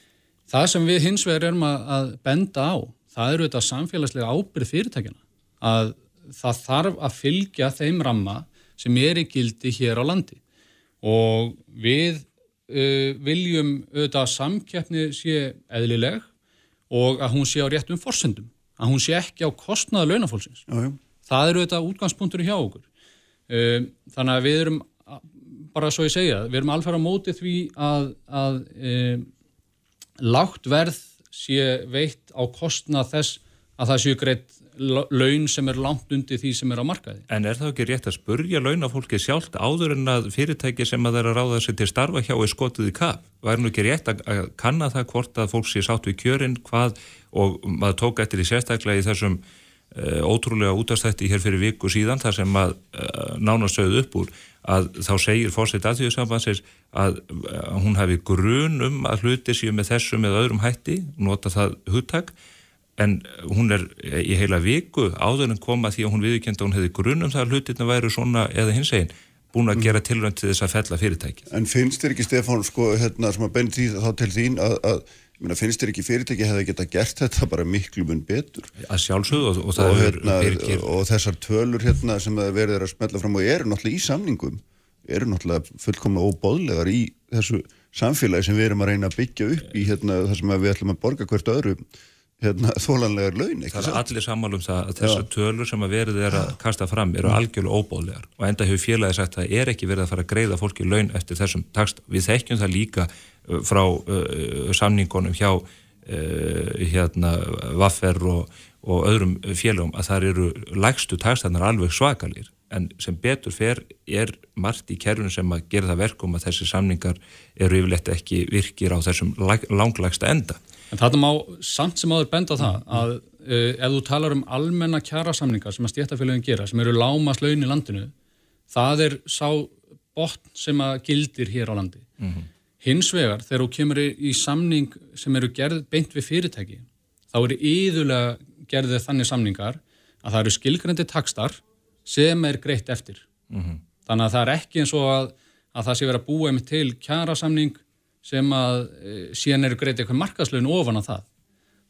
Það sem við hins vegar erum að, að benda á, það eru auðvitað samfélagslega ábyrð fyrirtækjana. Að það þarf að fylgja þeim ramma sem er í gildi hér á landi og við uh, viljum auðvitað að samkeppni sé eðlileg og að hún sé á réttum forsendum, að hún sé ekki á kostnaða launafólksins. Já. Það eru auðvitað útgangspunktur hjá okkur. Um, þannig að við erum, bara svo ég segja, við erum alveg á móti því að, að um, lágt verð sé veitt á kostnað þess að það séu greitt laun sem er langt undir því sem er á markaði. En er það ekki rétt að spurja launafólki sjálft áður en að fyrirtæki sem að það er að ráða sig til starfa hjá er skotið í kaf? Væri nú ekki rétt að, kanna það hvort að fólk sé sátt við kjörinn hvað og maður tók eftir í sérstaklega í þessum uh, ótrúlega útastætti hér fyrir viku síðan þar sem að uh, nánast sögðu upp úr að þá segir fórsett aðtíðusambansins að, að hún hafi grun um að hluti séu með þessum eða öðrum hætti, nota það hugtak en hún er í heila viku áður en koma því að hún viðkjönda hún hefði grunum það að hlutirna væru svona eða hins einn búin að gera tilvænt til þess að fella fyrirtæki. En finnst þér ekki Stefán sko hérna sem að benni því þá til þín að, að Myna, finnst þér ekki fyrirtæki hefði geta gert þetta bara miklu mun betur? Að sjálfsögðu og, og, og, hérna, og þessar tölur hérna, sem verður að smetla fram og eru náttúrulega í samningum eru náttúrulega fullkomna óbóðlegar í þessu samfélagi sem við erum að reyna að byggja upp í hérna, það sem við ætlum að borga hvert öðru hérna, [LAUGHS] þólanlegar laun Það er allir sammálum það að þessar tölur sem að verður er að kasta fram eru algjörlega óbóðlegar og enda hefur félagi sagt að það er ekki verið að fara að greiða fólki laun eftir þessum takst. Við þekkjum það líka frá uh, samningunum hjá uh, hérna Vaffer og, og öðrum félagum að það eru lægstu takstannar alveg svakalir en sem betur fer er margt í kerfinu sem að gera það verkum að þessi samningar eru yfirleitt ekki virkir á þessum langlægsta enda. En þetta má samt sem áður benda það að uh, ef þú talar um almenna kjara samningar sem að stéttafélagin gera, sem eru lámas laun í landinu, það er sá botn sem að gildir hér á landi. Mm -hmm. Hins vegar, þegar þú kemur í samning sem eru gerð beint við fyrirtæki, þá eru íðulega gerðið þannig samningar að það eru skilgrandi takstar sem er greitt eftir. Mm -hmm. Þannig að það er ekki eins og að, að það sé verið að búa með til kjara samning sem að e, síðan eru greitt eitthvað markaslun ofan á það.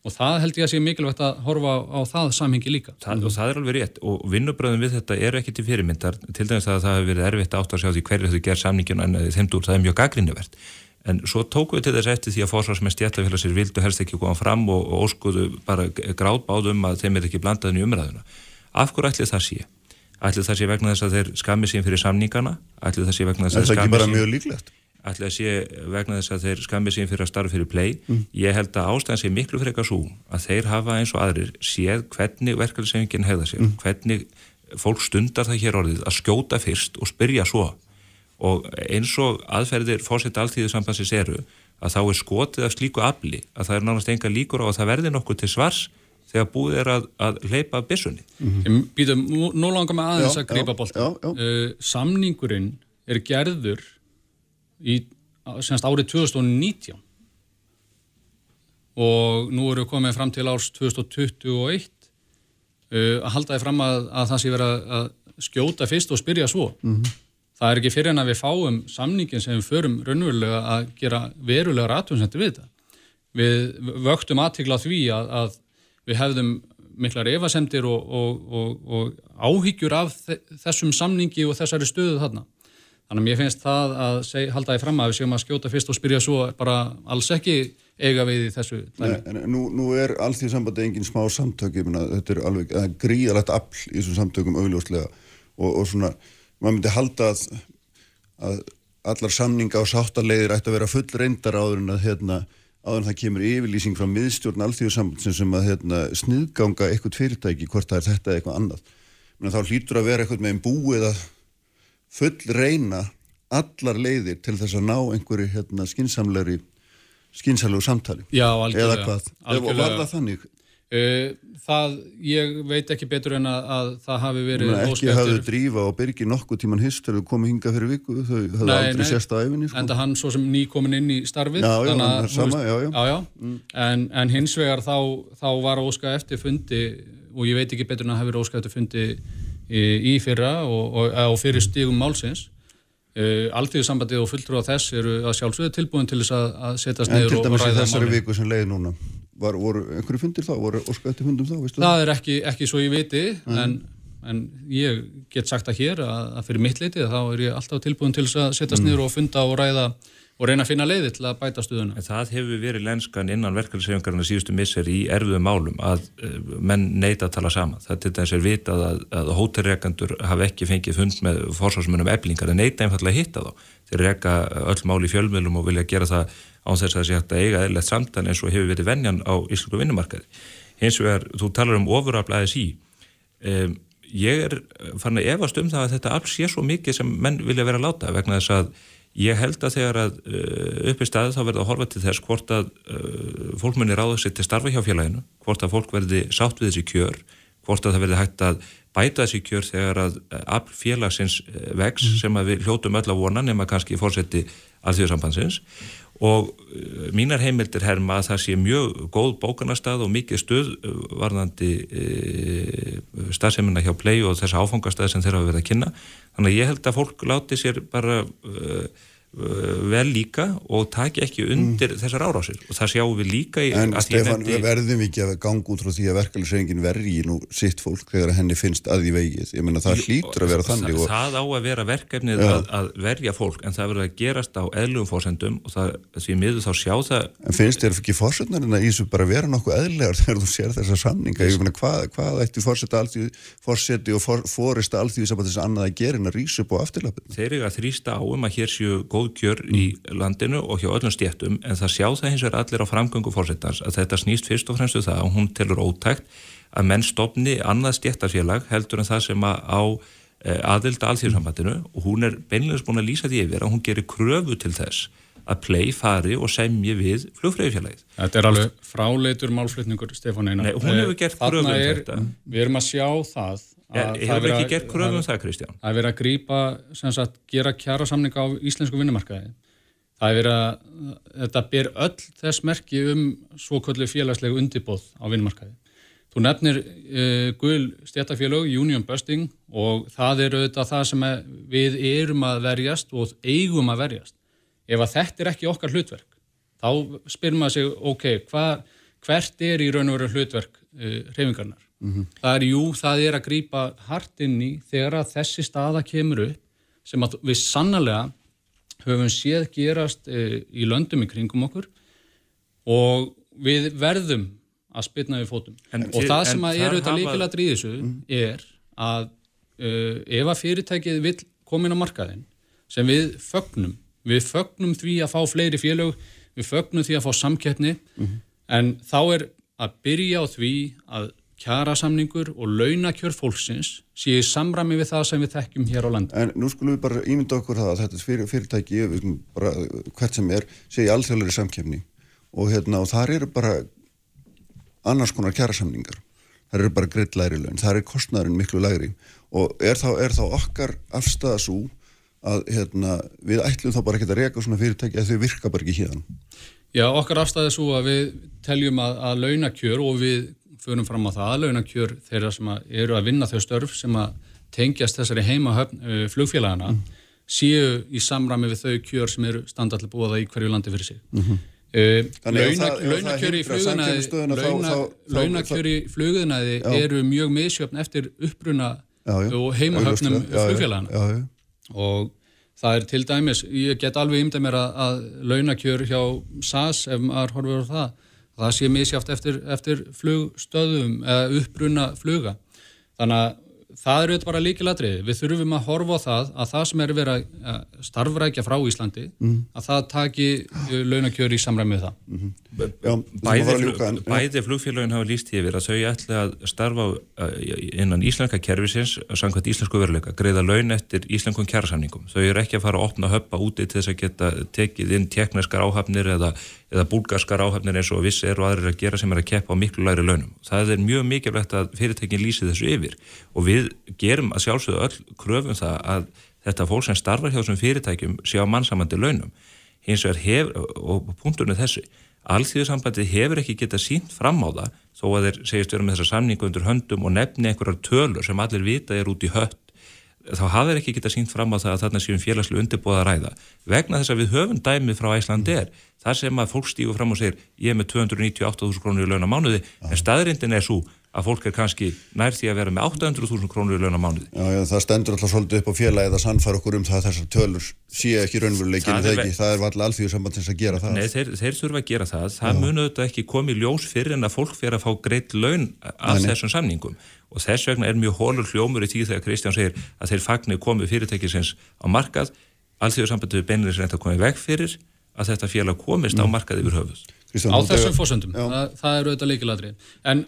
Og það held ég að sé mikilvægt að horfa á, á það samhengi líka. Það, og það er alveg rétt og vinnubröðum við þetta eru ekki til fyrirmyndar til dæmis að það hefur verið erfitt átt að sjá því hverju þau ger samninginu en þeim dúr það er mjög gaggrinnivert En svo tóku við til þess eftir því að fórsvarsmenn stjætlafélagsir vildu helst ekki koma fram og, og óskuðu bara gráðbáðum að þeim er ekki blandaðin í umræðuna. Af hverju ætli það sé? Ætli það sé vegna þess að þeir skammi sín fyrir samningana? Ætli það sé vegna þess að þeir skammi sín... Það er ekki bara mjög líklegt. Ætli það sé vegna þess að þeir skammi sín fyrir að starfa fyrir play. Mm. Ég held að ástæðan sé miklu fyrir eitthvað svo að þeir hafa eins og aðrir séð hvernig verkefnisefingin hegða sér, mm. hvernig fólk stundar það hér orðið að skjóta fyrst og spyrja svo og eins og aðferðir fórsett alltíðusambansins eru að þá er skotið af slíku afli að það er nánast enga líkur á að það verði nokkuð til svars þegar búið er að, að leipa bissunni. Mm -hmm. Býtum, nú langar maður aðeins já, að greipa bólta. Uh, samningurinn er gerður í semst árið 2019 og nú eru við komið fram til árs 2021 uh, að halda því fram að, að það sé verið að skjóta fyrst og spyrja svo. Mm -hmm það er ekki fyrir en að við fáum samningin sem við förum raunverulega að gera verulegar aðtömsendur við þetta. Við vöktum aðtikla því að, að við hefðum miklar evasemdir og, og, og, og áhyggjur af þessum samningi og þessari stöðu þarna. Þannig að mér finnst það að seg, halda því fram að við séum að skjóta fyrst og spyrja svo bara alls ekki eiga við í þessu. Nei, nú, nú er allt því sambandi engin smá samtök, ég menna þetta er alveg gríðalegt afl í þessum samtökum augljóslega og svona maður myndi halda að, að allar samninga og sáttalegir ætti að vera full reyndar áður en að hérna, áður en það kemur yfirlýsing frá miðstjórn alþjóðsambandsin sem að hérna, sniðganga eitthvað fyrirtæki hvort það er þetta eða eitthvað annað Men þá hlýtur að vera eitthvað með einn búið að full reyna allar leiðir til þess að ná einhverju hérna, skinsamlegri skinsamlegu samtali Já, eða hvað, algjörlega. var það þannig? Uh, það, ég veit ekki betur en að, að það hafi verið Menna, ekki hafðu drífa og byrgi nokkuð tíman hist þegar þú komið hinga fyrir viku þau hafðu aldrei sérst á æfinni sko. en það hann svo sem ný komin inn í starfið já, já, að, sama, já, já. Mm. En, en hins vegar þá, þá var óska eftir fundi og ég veit ekki betur en að það hefur óska eftir fundi í, í fyrra og, og, og fyrir stígum málsins uh, Alþjóðsambandið og fulltrú á þess eru að sjálfsögðu tilbúin til þess að, að setjast neyður og ræða málin Var, voru einhverju fundir þá, voru óskætti fundum þá? Það, það er ekki, ekki svo ég viti en, en ég get sagt að hér að, að fyrir mitt leiti þá er ég alltaf tilbúin til að setjast mm. niður og funda og ræða og reyna að finna leiði til að bæta stuðuna. Það hefur verið lenskan innan verkefælissefingarna síðustu misser í erfiðu málum að uh, menn neyta að tala saman. Það til þess er vitað að, að hóterreikandur hafa ekki fengið fund með fórsvarsmunum eblingar en neyta einfallega að hitta þá. Þeir reyka öll mál í fjölmjölum og vilja gera það án þess að það sé hægt að eiga eðlert samtan eins og hefur verið vennjan á íslensku vinnumarkaði. hins vegar, þú talar um ofuraflaðis í um, ég er fann að efast um það að þetta alls sé svo mikið sem menn vilja vera að láta vegna þess að ég held að þegar að uh, upp í staði þá verða að horfa til þess hvort að uh, fólk munir ráða sér til starfa hjá félaginu, hvort að fólk verði sátt við þessi kjör, hvort að það verði hægt að bæta þessi kjör þegar að uh, félagsins uh, vex mm. sem að við hljótum öll að vona nema kannski fórseti alþjóðsambandsins og mínar heimildir herma að það sé mjög góð bókanastað og mikið stuð varðandi e, staðsemina hjá play og þessa áfangastað sem þeirra verið að kynna þannig að ég held að fólk láti sér bara uh, vel líka og taki ekki undir mm. þessar árásir og það sjáum við líka í En Stefan, nefndi... verðum við ekki að ganga út frá því að verkefælisreingin verði nú sitt fólk þegar henni finnst að því vegið ég menna það hlýtur að vera þannig og... það á að vera verkefnið ja. að, að verja fólk en það verður að gerast á eðlugum fórsendum og það, því miður þá sjá það En finnst þér ekki fórsetnarinn að Ísu bara vera nokkuð eðlegar [LAUGHS] þegar þú sér þessa samninga ég menna hvað, hvað ætti fórseti og fórista góð kjör mm. í landinu og hjá öllum stjættum en það sjá það hins vegar allir á framgöngu fórsettans að þetta snýst fyrst og fremstu um það og hún telur ótækt að menn stopni annað stjættarfélag heldur en það sem að á e, aðilda alþjóðsambandinu og hún er beinleins búin að lýsa því yfir að hún gerir kröfu til þess að play fari og semji við flugfræðifélagið. Þetta er alveg fráleitur málflutningur Stefán Einar. Nei, hún hefur gert kröfu um þetta. Við erum að sjá það Hefur ekki gert kröfum það, Kristján? Það er verið að grýpa, sem sagt, gera kjara samninga á íslensku vinnumarkaði. Það er verið að, þetta ber öll þess merki um svoköllu félagslegu undibóð á vinnumarkaði. Þú nefnir uh, gul stjættafélag, Union Busting, og það er auðvitað það sem við erum að verjast og eigum að verjast. Ef að þetta er ekki okkar hlutverk, þá spyrir maður sig, ok, hva, hvert er í raun og veru hlutverk uh, reyfingarnar? Mm -hmm. Það er, jú, það er að grýpa hart inn í þegar að þessi staða kemur upp sem að við sannlega höfum séð gerast e, í löndum í kringum okkur og við verðum að spilna við fótum. En, og það sem að er auðvitað líkilega dríðisu mm. er að e, ef að fyrirtækið vil komin á markaðin sem við fögnum, við fögnum því að fá fleiri félög, við fögnum því að fá samkeppni mm. en þá er að byrja á því að kjarasamningur og launakjör fólksins sé í samrami við það sem við þekkjum hér á landi. En nú skulum við bara ímynda okkur það að þetta fyrir, fyrirtæki, bara hvert sem er, sé í alþjóðlega samkefni og, hérna, og þar eru bara annars konar kjarasamningar. Það eru bara greitt læri laun, það er kostnæðurinn miklu læri og er þá, er þá okkar afstæða svo að hérna, við ætlum þá bara ekki að reyka svona fyrirtæki að þau virka bara ekki hérna. Já, okkar afstæða svo að við teljum að, að launakjör og við förum fram á það aðlaunakjör þeirra sem að eru að vinna þau störf sem að tengjast þessari heima uh, flugfélagana mm. séu í samrami við þau kjör sem eru standalli búaða í hverju landi fyrir sig. Mm -hmm. launakjör í flugðunæði eru mjög misjöfn eftir uppbruna já, já, og heimahöfnum flugfélagana og það er til dæmis, ég get alveg ymda mér að, að launakjör hjá SAS ef maður horfur á það það sé misjáft eftir, eftir flugstöðum eða uppbrunna fluga. Þannig að það eru bara líkiladriði við þurfum að horfa á það að það sem er verið að starfrækja frá Íslandi mm. að það taki launakjör í samræmi með það. Mm -hmm. Já, Bæði, flug, bæði flugfélagin hafa líst yfir að þau ætla að starfa innan íslenska kervisins samkvæmt íslensku veruleika, greiða laun eftir íslenskum kjærasamningum, þau eru ekki að fara að opna höppa úti til þess að geta tekið inn tekniskar áhafnir eða eða búlgarskar áhafnir eins og vissi eru aðrir að gera sem er að keppa á miklu læri launum. Það er mjög mikilvægt að fyrirtekin lýsi þessu yfir og við gerum að sjálfsögðu öll kröfum það að þetta fólk sem starfar hjá þessum fyrirtækjum sé á mannsamandi launum. Hins vegar hefur, og punkturnu þessu, alþjóðsambandi hefur ekki getað sínt fram á það þó að þeir segist vera með þessa samningu undir höndum og nefni einhverjar tölur sem allir vita er út í hött þá hafa þeir ekki getað sínt fram á það að þarna séum félagslu undirbúða að ræða vegna þess að við höfum dæmið frá Æslandi er þar sem að fólk stígur fram og segir ég er með 298.000 krónur í launa mánuði en staðrindin er svo að fólk er kannski nær því að vera með 800.000 krónur í launa mánuði. Já, já, það stendur alltaf svolítið upp á félagið að sannfara okkur um það að þessar tölur sé ekki raunveruleikin það, er, það er alltaf alþjóðsambandins að gera það. Nei, þeir, þeir þurfa að gera það. Það munu auðvitað ekki komið ljós fyrir en að fólk fyrir að fá greitt laun af Nei. þessum samningum og þess vegna er mjög hólur hljómur í tíð þegar Kristján segir að þeir fagnir komið fyrirtækisins á markað komist mm. á markað yfir höfuð. Kristján, á þessum fósöndum, það, það er auðvitað leikiladri en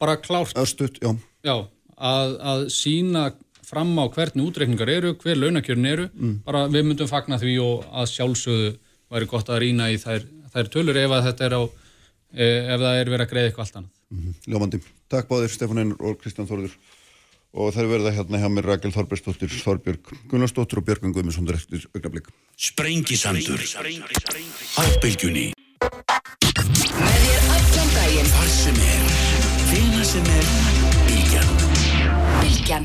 bara klárt Östut, já. Já, að, að sína fram á hvernig útreikningar eru, hver launakjörn eru, Mm. bara við myndum fagna því og að sjálfsögðu væri gott að rýna í þær, þær tölur ef að þetta er á, e, ef það er verið að greiða eitthvað allt annað. Ljómandi. Takk báðir Stefán Einar og Kristján Þorður. Og það verið að hérna hjá mér Rakel Þorbergsdóttir, Þorbjörg Gunnarsdóttir og Björgun Guðmundsson eftir augnablík. Sprengisandur á bylgjunni Með þér allan daginn Hvar sem er, sem er Bylgjan. Bylgjan.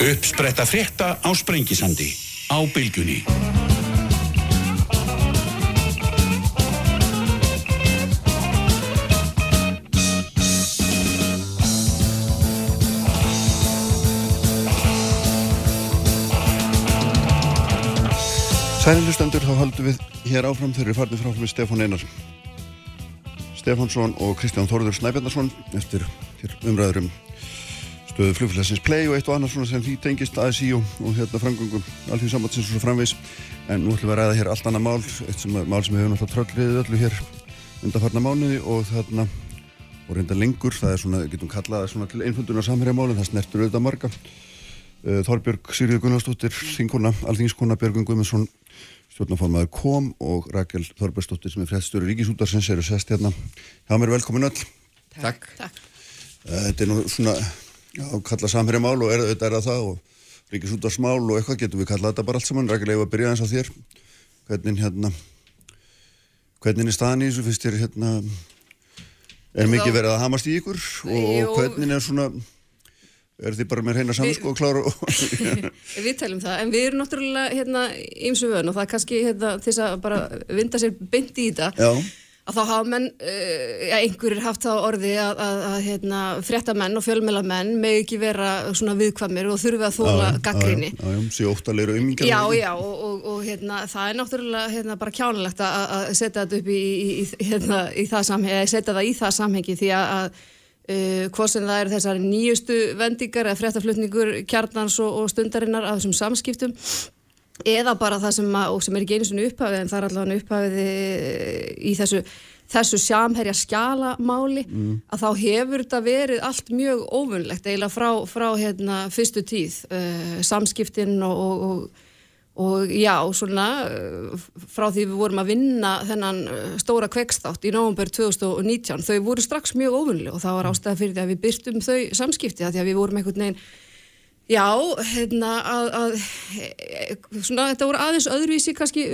Uppspretta frétta á Sprengisandi á bylgjunni. Sænilustendur, þá haldum við hér áfram þegar við farnum frá með Stefán Einar Stefánsson og Kristján Þorður Snæbjarnarsson eftir hér umræður um stöðu flugfélagsins Play og eitt og annað svona sem því tengist ASI og, og hérna framgöngum alþjóð sambandsins og svo framvegs en nú ætlum við að ræða hér allt annað mál eitt sem, mál sem hefur náttúrulega tröllriðið öllu hér undarfarna mánuði og þarna og reynda lengur, það er svona, getum kallað svona til einfundunar samherja málin, það snertur auðvitað marga. Uh, Þorbjörg Sigriður Gunnarsdóttir, þingkona, alþingskona Björgun Guðmundsson stjórnaformaður kom og Rakel Þorbergsdóttir sem er fréttstjóri Ríkisútarsins eru sest hérna. Hjá mér velkomin öll. Takk. Eh, Þetta er nú svona já, kalla samherja mál og er, þetta er að það og Ríkisútarsmál og eitthvað getum við kallað þetta bara allt saman. Rakel, ef að byrja eins á þér? Hvernig hérna hvernig er staðan í þessu? Fyrst þér hérna er mikið verið að hamast í ykkur? Og, og hvernig er svona er þið bara með reyna samansko og klára og [LAUGHS] Við telum það, en við erum náttúrulega hérna ímsu vön og það er kannski hérna þess að bara vinda sér beint í þetta já, að þá hafa menn, uh, ja, einhverjir haft það á orði að, að, að hérna, fréttamenn og fjölmélamenn með ekki vera svona viðkvæmir og þurfi að þóla gaggrinni. já, já, sé óttalegri umingjar Já, já, og, og, og hérna, það er náttúrulega hérna, bara kjánulegt að, setja þetta upp í, í, í, hérna, í það samhengi, setja það í það samhengi því að, að uh, hvað sem það er þessar nýjustu vendingar eða fréttaflutningur kjarnans og, og stundarinnar af þessum samskiptum eða bara það sem, að, og sem er ekki einu svona upphafið en það er allavega upphafið í þessu, þessu samherja skjalamáli að þá hefur þetta verið allt mjög óvunlegt eiginlega frá, frá hérna, fyrstu tíð uh, samskiptin og, og, og, og já, svona uh, frá því við vorum að vinna þennan uh, stóra kveikstátt í nóvumber 2019, þau voru strax mjög óvunli og það var ástæða fyrir því að við byrtum þau samskipti að því að við vorum einhvern veginn Já, hérna að, að e, svona, þetta voru aðeins öðruvísi kannski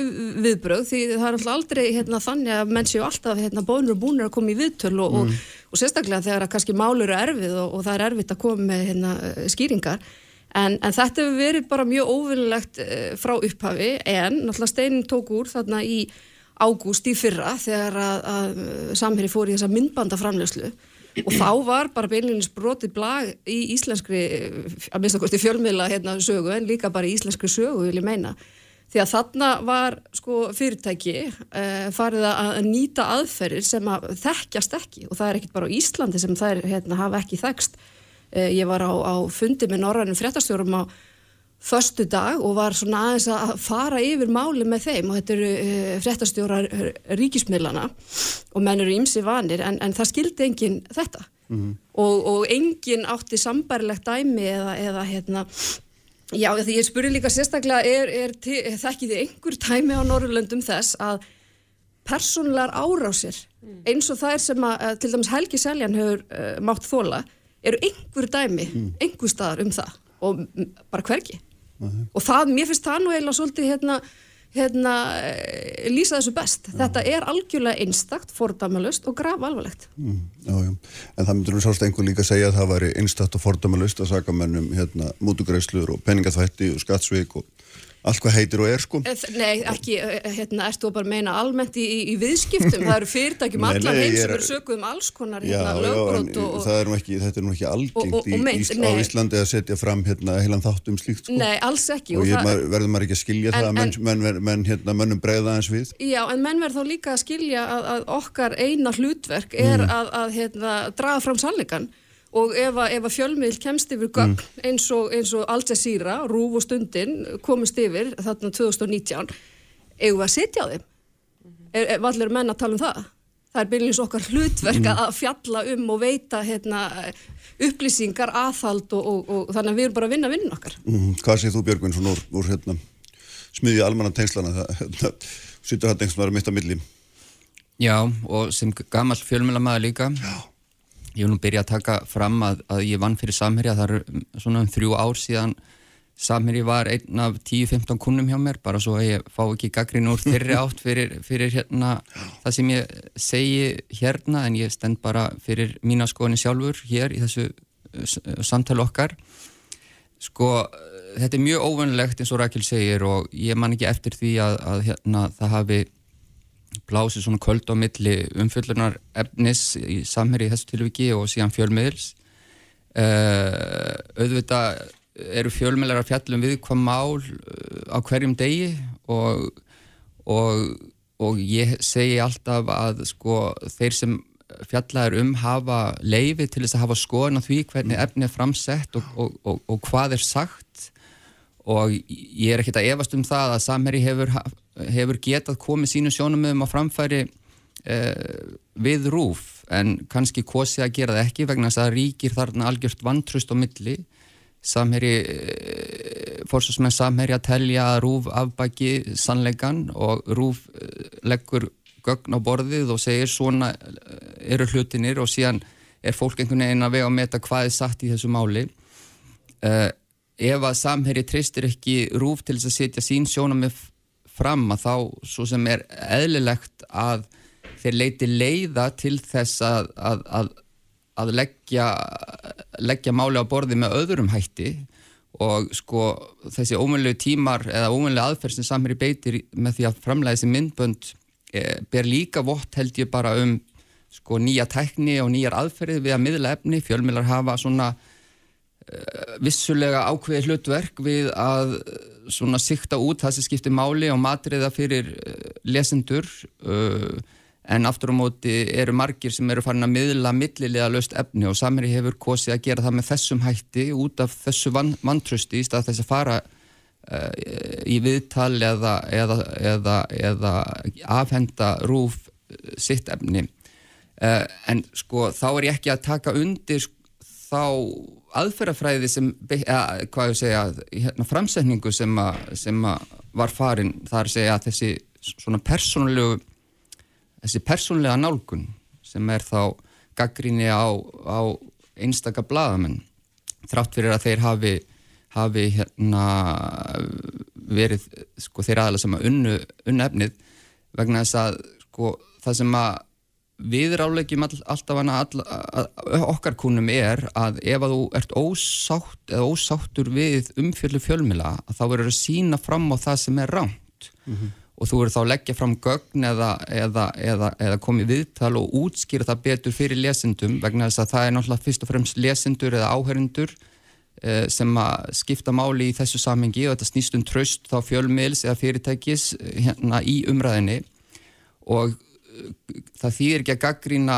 viðbröð því það er alltaf aldrei hérna, þannig að menn séu alltaf hérna, bónur og búnir að koma í viðtöl og, og, og sérstaklega þegar að kannski mál eru erfið og, og það er erfitt að koma með hérna, skýringar en, en þetta hefur verið bara mjög óvinnlegt frá upphafi en náttúrulega steinin tók úr þarna í ágúst í fyrra þegar að, að samherri fór í þessa myndbandaframlöslu og þá var bara beinleginis brotið blag í íslenskri, að minnst okkur til fjölmiðla hérna sögu en líka bara í íslenskri sögu vil ég meina. Því að þarna var sko fyrirtæki uh, farið að nýta aðferðir sem að þekkjast ekki og það er ekkit bara á Íslandi sem er, hérna, hafa ekki þekkst. Uh, ég var á, á fundi með norrænum fréttastjórum á förstu dag og var svona aðeins að fara yfir máli með þeim. Og þetta eru uh, fréttastjórar ríkismiðlana og menn eru ímsi vanir en, en það skildi enginn þetta. Mhm. og, og enginn átti sambarilegt dæmi eða, eða hérna já því ég spurði líka sérstaklega er, er, er þekkið þið einhver dæmi á Norrlöndum þess að persónulegar árásir eins og það er sem að að til dæmis Helgi Seljan hefur uh, mátt þóla eru einhver dæmi, einhver staðar um það og mm, bara hvergi. Og það, mér finnst það nú eiginlega svolítið hérna, hérna eh, lýsa þessu best. Þetta er algjörlega einstakt, fordamalust og graf alvarlegt. Já, já, en það myndur nú sást einhver líka að segja að það væri einstætt og fordamalust að saka mennum hérna mútugreislur og peningaþvætti og skattsvík og allt hvað heitir og er sko. Eh, Nei, ekki, eh, hérna, ertu að bara meina almennt í, í, í viðskiptum, það eru fyrirtækjum [LAUGHS] allan heim sem er- eru sökuð um alls konar hérna, lögbrot og, og það er nú ekki, þetta er nú ekki algengt í, meint, Ís, á. Íslandi að setja fram hérna heilan þátt um slíkt sko. Nei, alls ekki og og ég, maður, verður maður ekki að skilja En- það að menn, en- menn, menn, menn hérna, mönnum bregða aðeins við Já, en menn verð þá líka að skilja að, að okkar eina hlutverk er Mm. að, að hérna, draga fram sannleikan og ef að, ef að fjölmiðl kemst yfir gögn Mm. eins, og, eins og Al Jazeera, Rúf og Stundin komist yfir þarna 2019 eigum við að sitja á þeim er, er, Vallir menn að tala um það? það er byrjins okkar hlutverk að fjalla um og veita hérna, upplýsingar, aðhald og, og, og þannig að við erum bara að vinna vinnin okkar. Mm, hvað segir þú Björgvin svona úr, úr hérna, smiðja almanna tengslana það hérna, sittur hann einhvers maður mitt á milli Já, og sem gammal fjölmjölamæður líka Já. Ég vil nú byrja að taka fram að, að ég vann fyrir Samherja það eru svona um þrjú ár síðan Samherji var einn af 10-15 kunnum hjá mér, bara svo að ég fá ekki gaggrín úr þeirri átt fyrir, fyrir hérna, það sem ég segi hérna en ég stend bara fyrir mína skoðinni sjálfur hér í þessu samtali okkar. Sko, þetta er mjög óvönlegt eins og Rækil segir og ég man ekki eftir því að, að hérna, það hafi blásið svona köld á milli umfjöldunar efnis í Samherji í þessu tilviki og síðan fjölmiðils uh, auðvitað eru fjölmjölar að fjallum við hvað mál uh, á hverjum degi og, og, og ég segi alltaf að sko þeir sem fjallaður um hafa leifi til þess að hafa skoðan á því hvernig mm. efni er framsett og, og hvað er sagt og ég er ekkert að efast um það að Samherji hefur, hefur getað komið sínu sjónum um að framfæri eh, við rúf en kannski kosi að gera það ekki vegna þess að ríkir þarna algjört vantrust á milli. Samherji eh, fórsvarsmenn samherji að telja að Rúf afbæki sannleikan og Rúf eh, leggur gögn á borðið og segir svona eh, eru hlutinir og síðan er fólk einhvern veginn að vega að meta hvað er satt í þessu máli. Uh, ef að samherji treystir ekki Rúf til þess að setja sín sjónum með fram að þá svo sem er eðlilegt að þeir leiti leiða til þess að, að, að að leggja, leggja máli á borði með öðrum hætti. Og sko þessi ómjönlegu tímar eða ómjönlega aðferð sem samir í beitir með því að framlega þessi myndbönd e, ber líka vott held ég bara um sko nýja tækni og nýjar aðferði við að miðla efni, fjölmilar hafa svona vissulega ákveði hlutverk við að svona sikta út það sem skiptir máli og matriða fyrir e, lesendur og en aftur á móti eru margir sem eru farin að miðla millilega löst efni og Samherji hefur kosið að gera það með þessum hætti út af þessu vantrösti í stað þess að fara í viðtal eða, eða, eða, eða afhenda rúf sitt efni. En sko þá er ég ekki að taka undir þá aðferðafræði sem, eða hvað ég segja hérna, framsetningu sem, a, sem a var farin þar segja að þessi svona persónulegu þessi persónlega nálgun sem er þá gaggríni á, á einstaka bladamenn þrátt fyrir að þeir hafi, hafi hérna verið sko þeir aðalega sem að unnu, unnu efnið vegna þess að sko það sem að við rálegjum all, alltaf hana all, okkar kúnum er að ef að þú ert ósátt eða ósáttur við umfjöldu fjölmila þá verður að sína fram á það sem er ránt mm -hmm og þú eru þá að leggja fram gögn eða, eða, eða, eða komið viðtal og útskýra það betur fyrir lesendum vegna þess að það er náttúrulega fyrst og fremst lesendur eða áherindur eh, sem að skipta máli í þessu samengi og þetta snýst um tröst þá fjölmiðls eða fyrirtækis hérna í umræðinni og eh, það þýr ekki að gaggrína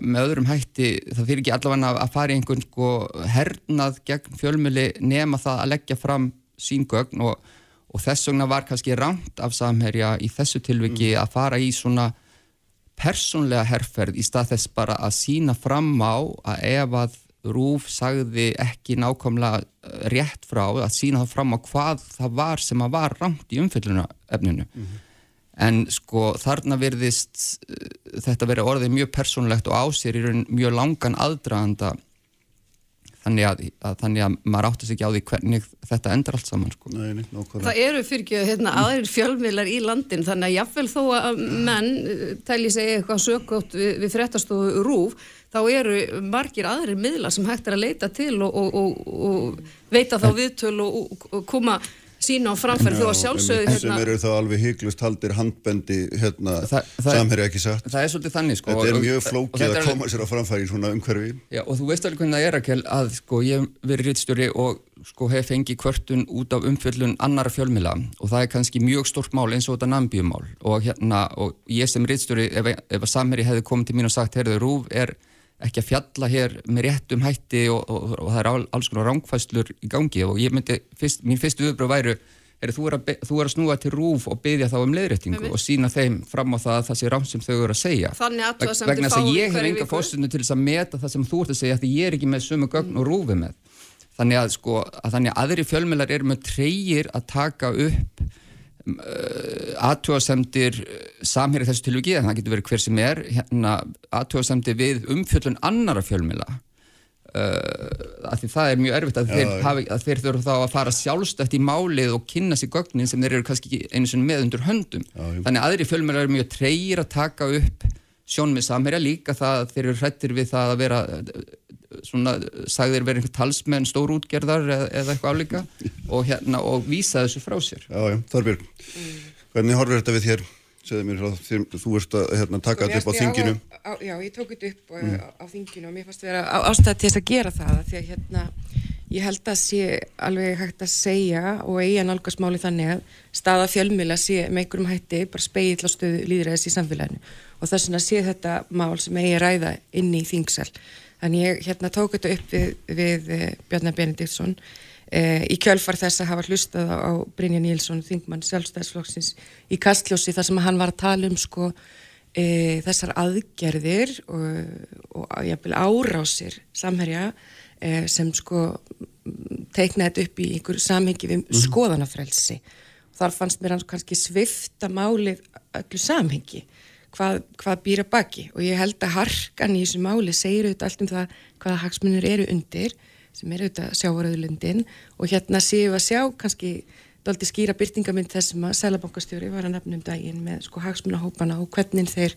með öðrum hætti, það þýr ekki allavega að fara í einhvern sko hernað gegn fjölmiðli nema það að leggja fram sín gögn og og þess vegna var kannski rámt af samherja í þessu tilviki mm. að fara í svona persónlega herrferð í stað þess bara að sína fram á að ef að Rúf sagði ekki nákvæmlega eh, rétt frá að sína það fram á hvað það var sem að var rámt í umfylluna efninu mm -hmm. En sko þarna verðist uh, þetta verið orðið mjög persónlegt og ásér í raun mjög langan aðdraðanda þannig að, að, þannig að maður átti sig ekki á því hvernig þetta endur allt saman sko. Nei, nei, það eru fyrir ekki hérna, aðeins fjölmiðlar í landin þannig að jáfnvel þó að menn eh, tæli sig eitthvað sökótt við, við frettastofu rúf þá eru margir aðrir miðlar sem hægt er að leita til og, og, og, og veita þá viðtöl og koma sína á framfæri þó að sjálfsögðu hérna, sem eru þá alveg hygglust haldir handbendi hérna, samherri ekki satt. það er svolítið þannig sko þetta er mjög flókið að koma sér á framfæri í svona umhverfi. Já, og þú veist alveg hvernig það er að, að sko, ég hef verið rittstjóri og sko, hef fengið kvörtun út af umfjöllun annara fjölmila og það er kannski mjög stort mál eins og þetta nambjumál og, hérna, og ég sem rittstjóri ef, ef að samherri hefði komið til mín og sagt heyrðu, Rúf er ekki að fjalla hér með réttum hætti og, og, og það er alls konar rángfæslur í gangi og ég myndi, fyrst, mín fyrstu viðbröð væru er þú, er að, þú er að snúa til rúf og byggja þá um leiðréttingu Einmitt. og sína þeim fram á það að það sé rámt sem þau eru að segja Þannig Veg- athugasemdir vegna þess fáum að við ég hef hverju enga viku. fórstundu til þess að meta það sem þú ert að segja því ég er ekki með sömu gögn og rúfi með þannig að sko að þannig að aðri fjölmjölar eru með treyir að taka upp aðtjóðasemdir samherri þessu tilviki en það getur verið hver sem er hérna, aðtjóðasemdir við umfjöllun annara fjölmjöla uh, af því það er mjög erfitt að, þeir, hafi, að þeir þurfa þá að fara sjálfstætt í málið og kynna sér gögnin sem þeir eru kannski einu sinni með undir höndum. Þannig að aðri fjölmjölar eru mjög treyir að taka upp sjónmið samherja líka það að þeir eru hrættir við það að vera eh, svona, sagðir vera einhver talsmenn stórútgerðar eða, eða eitthvað álíka og, hérna, og vísa þessu frá sér Já, já, Þorbjörg, hvernig horfir þetta við þér? Segðu mér frá þér, þú ert að hérna, taka þetta upp á þinginu. á- á- Já, ég tók þetta upp mm. á, á þinginu og mér fannst vera á- ástæða til þess að gera það af því að hérna, ég held að sé alveg hægt að segja og eiga nálgasmáli þannig að staða fjölmila sé með einhverjum hætti bara speill á stöðu líðræðis í samfélaginu og þess vegna sé þetta mál sem eigi að ræða inn í þingsal. Þannig ég hérna, tók þetta upp við, við eh, Bjarnar Benediktsson eh, í kjölfar þess að hafa hlustað á, Brynja Níelsson, þingmann sjálfstæðsflokksins í kastljósi þar sem hann var að tala um sko e, þessar aðgerðir og, og jafnvel árásir samherja e, sem sko m, teiknaði þetta upp í einhver samhengi við skoðanafrelsi. Þar fannst mér hans kannski svifta málið öllu samhengi hvað, hvað býra baki. Og ég held að harkan í þessu máli segir auðvitað allt um það hvaða hagsmunir eru undir sem eru auðvitað sjávaröðlundin og hérna séu að sjá kannski daldi skýra byrtingamind þessum að Sælabankastjóri var að nefna um daginn með sko hagsmunahópana og hvernig þeir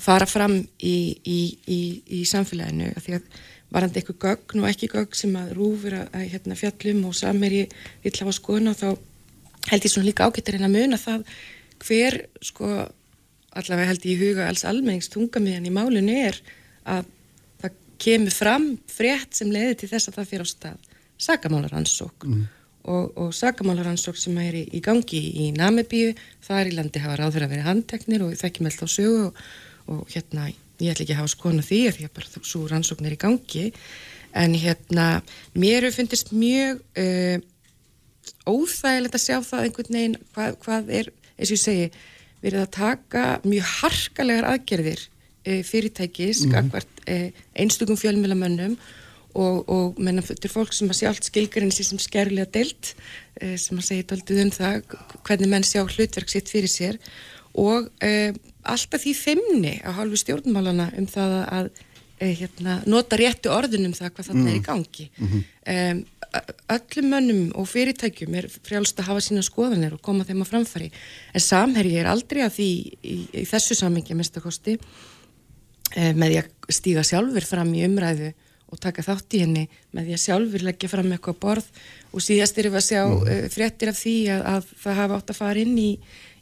fara fram í, í, í, í samfélaginu. Því að varandi eitthvað gögn og ekki gögn sem að rúfur að, að hérna, fjallum og sameri vill hafa skoðun og þá held ég svona líka ágættir en að muna það hver sko allavega held ég í huga alls almennings tungamiðan í málinu er að það kemur fram frétt sem leiði til þess að það fyrir á stað sakamálaransókn Mhm. og, og sakamálaransókn sem er í, í gangi í Namibíu, það er í landi hafa ráður að vera handteknir og þekkjum alltaf sögu og, og hérna ég ætla ekki að hafa skona því að því að bara svo rannsókn er í gangi en hérna mér hefur fundist mjög uh, óþægilegt að sjá það einhvern veginn hvað, hvað er, eins og ég segi verið að taka mjög harkalegar aðgerðir e, fyrirtækis mm. -hmm. e, einstökum fjölmjölamönnum og, og menna þetta er fólk sem að sjálft skilgarinn sér sem skærulega deilt e, sem að segja doldið um það hvernig menn sjá hlutverk sitt fyrir sér og alltaf því feimni á hálfu stjórnmálana um það að hérna, nota réttu orðunum það hvað þarna er í gangi. Um, öllum mönnum og fyrirtækjum er frjálst að hafa sína skoðanir og koma þeim á framfæri. En samherji er aldrei að því í, í þessu samengi að mistakosti eh, með því að stíga sjálfur fram í umræðu og taka þátt í henni með því að sjálfur leggja fram eitthvað borð. Og síðast erum við að sjá uh, fréttir af því að, að það hafa átt að fara inn í,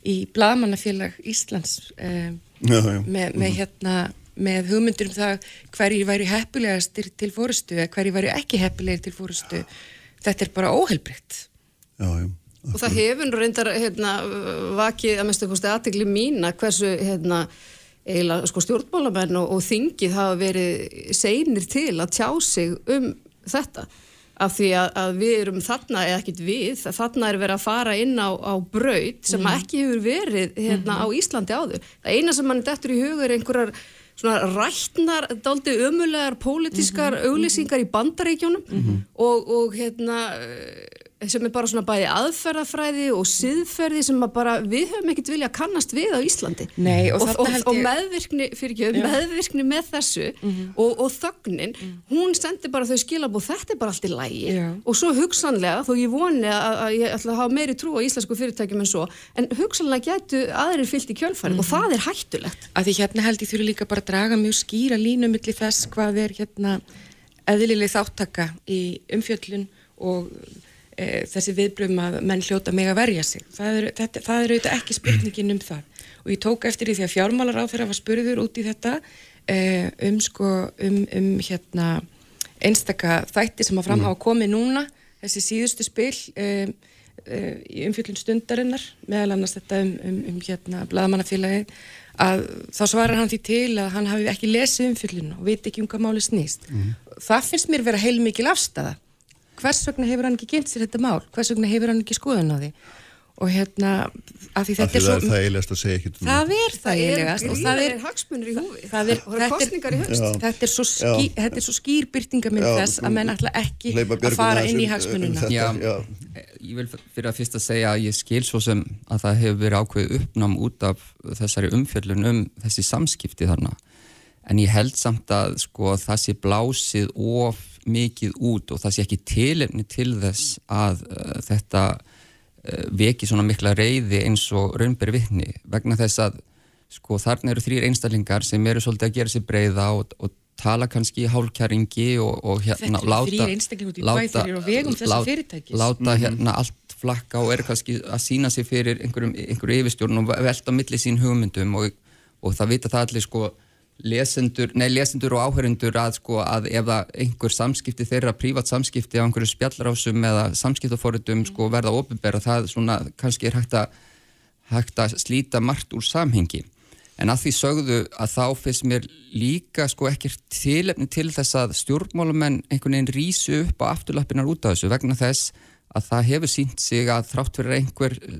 í Blaðmannafélag Íslands um, Já, já. með, með hérna með hugmyndur um það hverjir væri heppilegastir til fórustu eða hverjir væri ekki heppilegir til fórustu þetta er bara já. Og það hefur nú reyndar hérna, vakið að mestu kosti aðtegli mína hversu hérna, eiginlega sko, stjórnmálamenn og, og þingið hafa verið seinir til að tjá sig um þetta af því að, að við erum þarna eða ekkit við, þarna er verið að fara inn á, á braut sem Mhm. ekki hefur verið hérna, á Íslandi áður. Það eina sem mann dettur í huga er einhverjar svona rætnar, daldi ömulegar pólitískar auglýsingar í bandaríkjónum og, og hérna sem er bara svona bæði aðferðafræði og siðferði sem bara við höfum ekkert vilja að kannast við á Íslandi. Nei, og og, og, held og ég- meðvirkni Já. meðvirkni með þessu og, og þögnin, hún sendir bara þau skilabóð, þetta er bara allt í lægi Já. og svo hugsanlega, þó ég voni að, að ég ætla að hafa meiri trú á íslensku fyrirtækjum en svo, en hugsanlega getu aðrir fyllt í kjölfarið og það er hættulegt. Að því hérna held ég þurfi líka bara að draga mjög skýra línu milli þess hvað er hérna eðlileg þáttaka í umfjöllun og e, þessi viðbröðum að menn hljóta meg að verja sig. Það er, þetta, það er auðvitað ekki spurningin um það. Og ég tók eftir því að fjármálar á þeirra var spurður út í þetta e, um sko, um, um hérna einstaka þætti sem að fram hafa komið núna, þessi síðustu spil e, e, í umfjöllun stundarinnar, meðal annars þetta um, um, um hérna blaðmannafélagið, að þá svarar hann því til að hann hafi ekki lesið umfjöllun og veit ekki um hvað máli snýst. Það finnst mér vera heilmikil afstæða. Hvers vegna hefur hann ekki kynnt sér þetta mál? Hvers vegna hefur hann ekki skoðun á því? og hérna af því Af þetta því er það er svo það eiginlegast að segja ekkert um það er það eiginlegast og það er hagsmunir í húfi. það er, Það eru þetta kosningar í er. Já. þetta er svo, ský, þetta er svo skýr byrtingamind þess að menn ætla ekki að fara inn í um- um hagsmununa þetta, Já. já. Ég vil fyrir að fyrst að segja að ég skil svo sem að það hefur verið ákveðið uppnám út af þessari umfjöllun um þessi samskipti þarna. En ég held samt að sko það sé blásið of mikið út og það sé ekki tilefni til þess að uh, þetta uh, veki svona mikla reyði eins og raunberi vittni vegna þess að sko þarna eru þrýr einstaklingar sem eru svolítið að gera sér breyða og, og tala kannski í hálkjæringi og, og hérna vegum þessa fyrirtækis. láta hérna allt flakka og eru kannski að sína sig fyrir einhverjum, einhverju yfirstjórn og velta milli sín hugmyndum og, og það vita það allir sko lesendur, nei lesendur og áhörendur að sko að ef það einhver samskipti þeirra, prívat samskipti á einhverju spjallrásum eða samskiptaforritum sko verða ofinbera, það svona kannski er hægt að, hægt að slíta margt úr samhengi. En að því sögðu að þá finnst mér líka sko ekkert tilefni til þess að stjórnmálamenn einhvern veginn rísu upp á afturlappinnar út af þessu vegna þess að það hefur sínt sig að þrátt að einhver uh,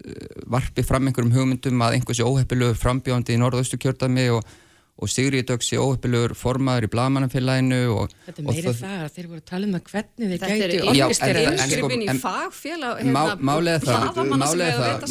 varpi fram einhverjum hugmyndum að einhversi óheppilegur frambjóðandi í norðaustu kjördami og, og Sigri Dögsi óheppilegur formaður í Blagamannafélaginu og, Þetta er meira það að þeir voru að tala um að hvernig þeir Þetta er gæti þessu. inngripin í fagfélag Má, hérna, málega það,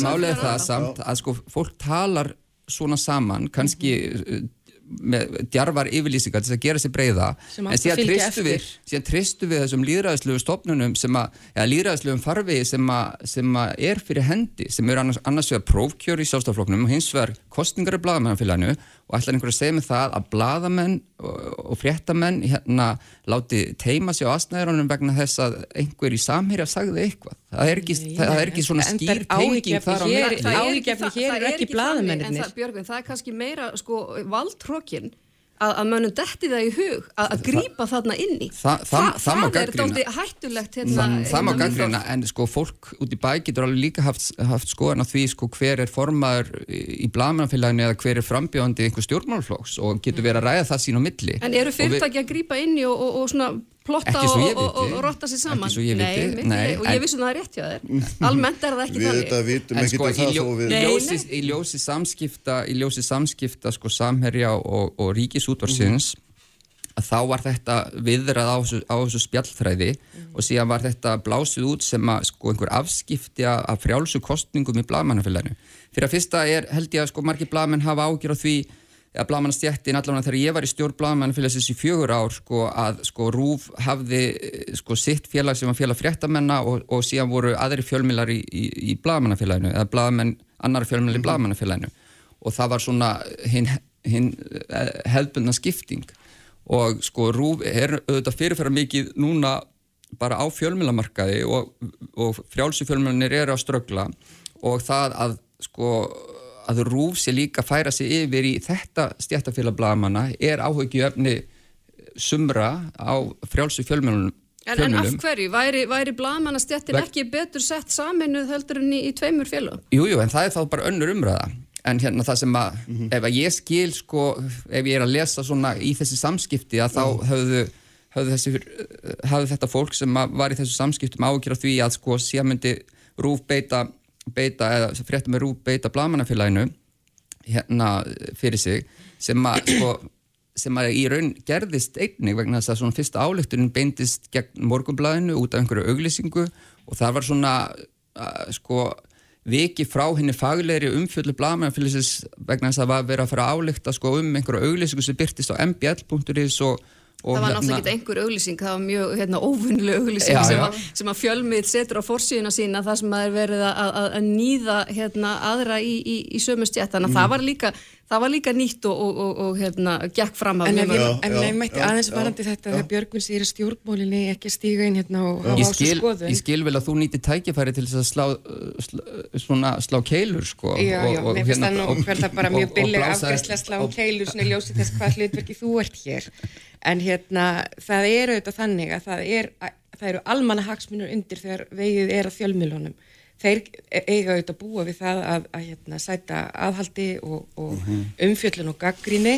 málega það, samt að sko fólk talar svona saman, kannski uh, með djarfar yfirlýsingar til að gera sér breyða en síðan tristu við, eftir. síðan tristu við þessum líðræðislegu stofnunum sem að, eða líðræðislegum farvegi sem að, sem að er fyrir hendi sem eru annars, annars vegar prófkjör í sjálfstafloknum og hins vegar kostningar í blagamennafélaginu og ætlar einhver að segja mig það að bladamenn og, fréttamenn hérna láti teima sig á asnæðurunum vegna þess að einhver í samherja sagði eitthvað það er ekki, Nei, það er ekki svona skýr tenging þar á milli. það er- ekki ekki þannig, blaðamennirnir. en það, Björgvin, það er kannski meira sko, valdtrókin að, að mönnum detti það í hug að, að grípa þarna inn í. Það- það- það má er dálítið hættulegt hérna, það, það má gangrýna en sko fólk út í bæ getur alveg líka haft, haft skoðan á því sko hver er formaður í, blamanfélaginu eða hver er frambjóðandi í einhver stjórnmálflokks og getur verið að ræða það sín á milli. En eru fyrirtæki að grípa inn í og, og, og svona plotta Ekki svo og, ég og, og, rotta sér saman? Ekki Nei, mitt, nei, og ég vissum það er rétt hjá þér. Almennt er það ekki [LAUGHS] Við þannig. þetta vitum ekkert sko, um það ljó, við Nei, ljósi, í ljósi samskipta í ljósi samskipta sko samherja og, og ríkisútvarsins að þá var þetta viðrað á þessu, á þessu spjallþræði og síðan var þetta blásið út sem að sko einhver afskipti af af frjálsu kostningum í blagamannafélaginu. Fyrir að fyrsta er held ég að sko margir blagamenn hafa ágjör á því að blagamannastjættin allavega þegar ég var í stjórn blagamannafélagsins í fjögur ár sko að sko Rúf hafði eh, sko sitt félag sem var félag fréttamenna og, og síðan voru aðri fjölmilar í, í, í blagamannafélaginu eða blagamenn annar fjölmilar í blagamannafélaginu og það var svona hinn hin hefðbundna skipting. Og sko Rúf er auðvitað fyrirferða mikið núna bara á fjölmilamarkaði og, og frjálsu fjölmilanir eru að ströggla. Og það að sko að Rúf sé líka að færa sig yfir í þetta stjættafélag blagamanna er áhugjöfni sumra á frjálsu fjölmilanum En, en af hverju? Væri, væri blaðmannastjættin Veg- ekki betur sett saminuð heldur en í, í tveimur félögum? Jú, jú, en það er þá bara önnur umræða en hérna það sem að ef að ég skil sko, ef ég er að lesa svona í þessi samskipti að þá höfðu, höfðu, þessi, höfðu þetta fólk sem var í þessu samskiptum ágjör á því að sko síðan myndi rúf beita, beita eða fréttum með rúf beita blamanafélaginu hérna fyrir sig sem að sko sem að í raun gerðist einnig vegna þess að svona fyrsta álektunin beindist gegn morgunblæðinu út af einhverju auglýsingu og það var svona uh, sko viki frá henni faglegri umfjöldu blagamannafélagsins vegna þess að það var verið að fara að álekta sko um einhverju auglýsingu sem byrtist á mbl.is og, og Það var náttúrulega ekki einhver auglýsing, það var mjög hérna, óvunnileg auglýsing Já, sem, já. að, sem að fjölmið setur á forsíðuna sína þar sem að er verið að, að, að nýða hérna, aðra í, í, í sömu stjætt þannig að það var líka, það var líka nýtt og, og, og, og hérna, gekk fram af En mjög ef ég, mætti aðeins varandi þetta þegar Björgvin að stjórnmólinni ekki að stíga inn hérna og hafa á þessu skil, skoðun. ég skil vel að þú nýtir tækifæri til þess að slá, uh, slá, svona, slá keilur sko Já, já, og, og, mér finnst það nú verður það bara mjög og- og billig afgæsla slá og- keilur svona í ljósi þess hvað hlutverki þú ert hér en hérna það er auðvitað þannig að það, er, að, það eru almanna hagsmunur undir þegar vegið er að fjölmiðlunum. Þeir eiga auðvitað að búa við það að, að hérna, sæta aðhaldi og, og Mhm. umfjöllun og gaggríni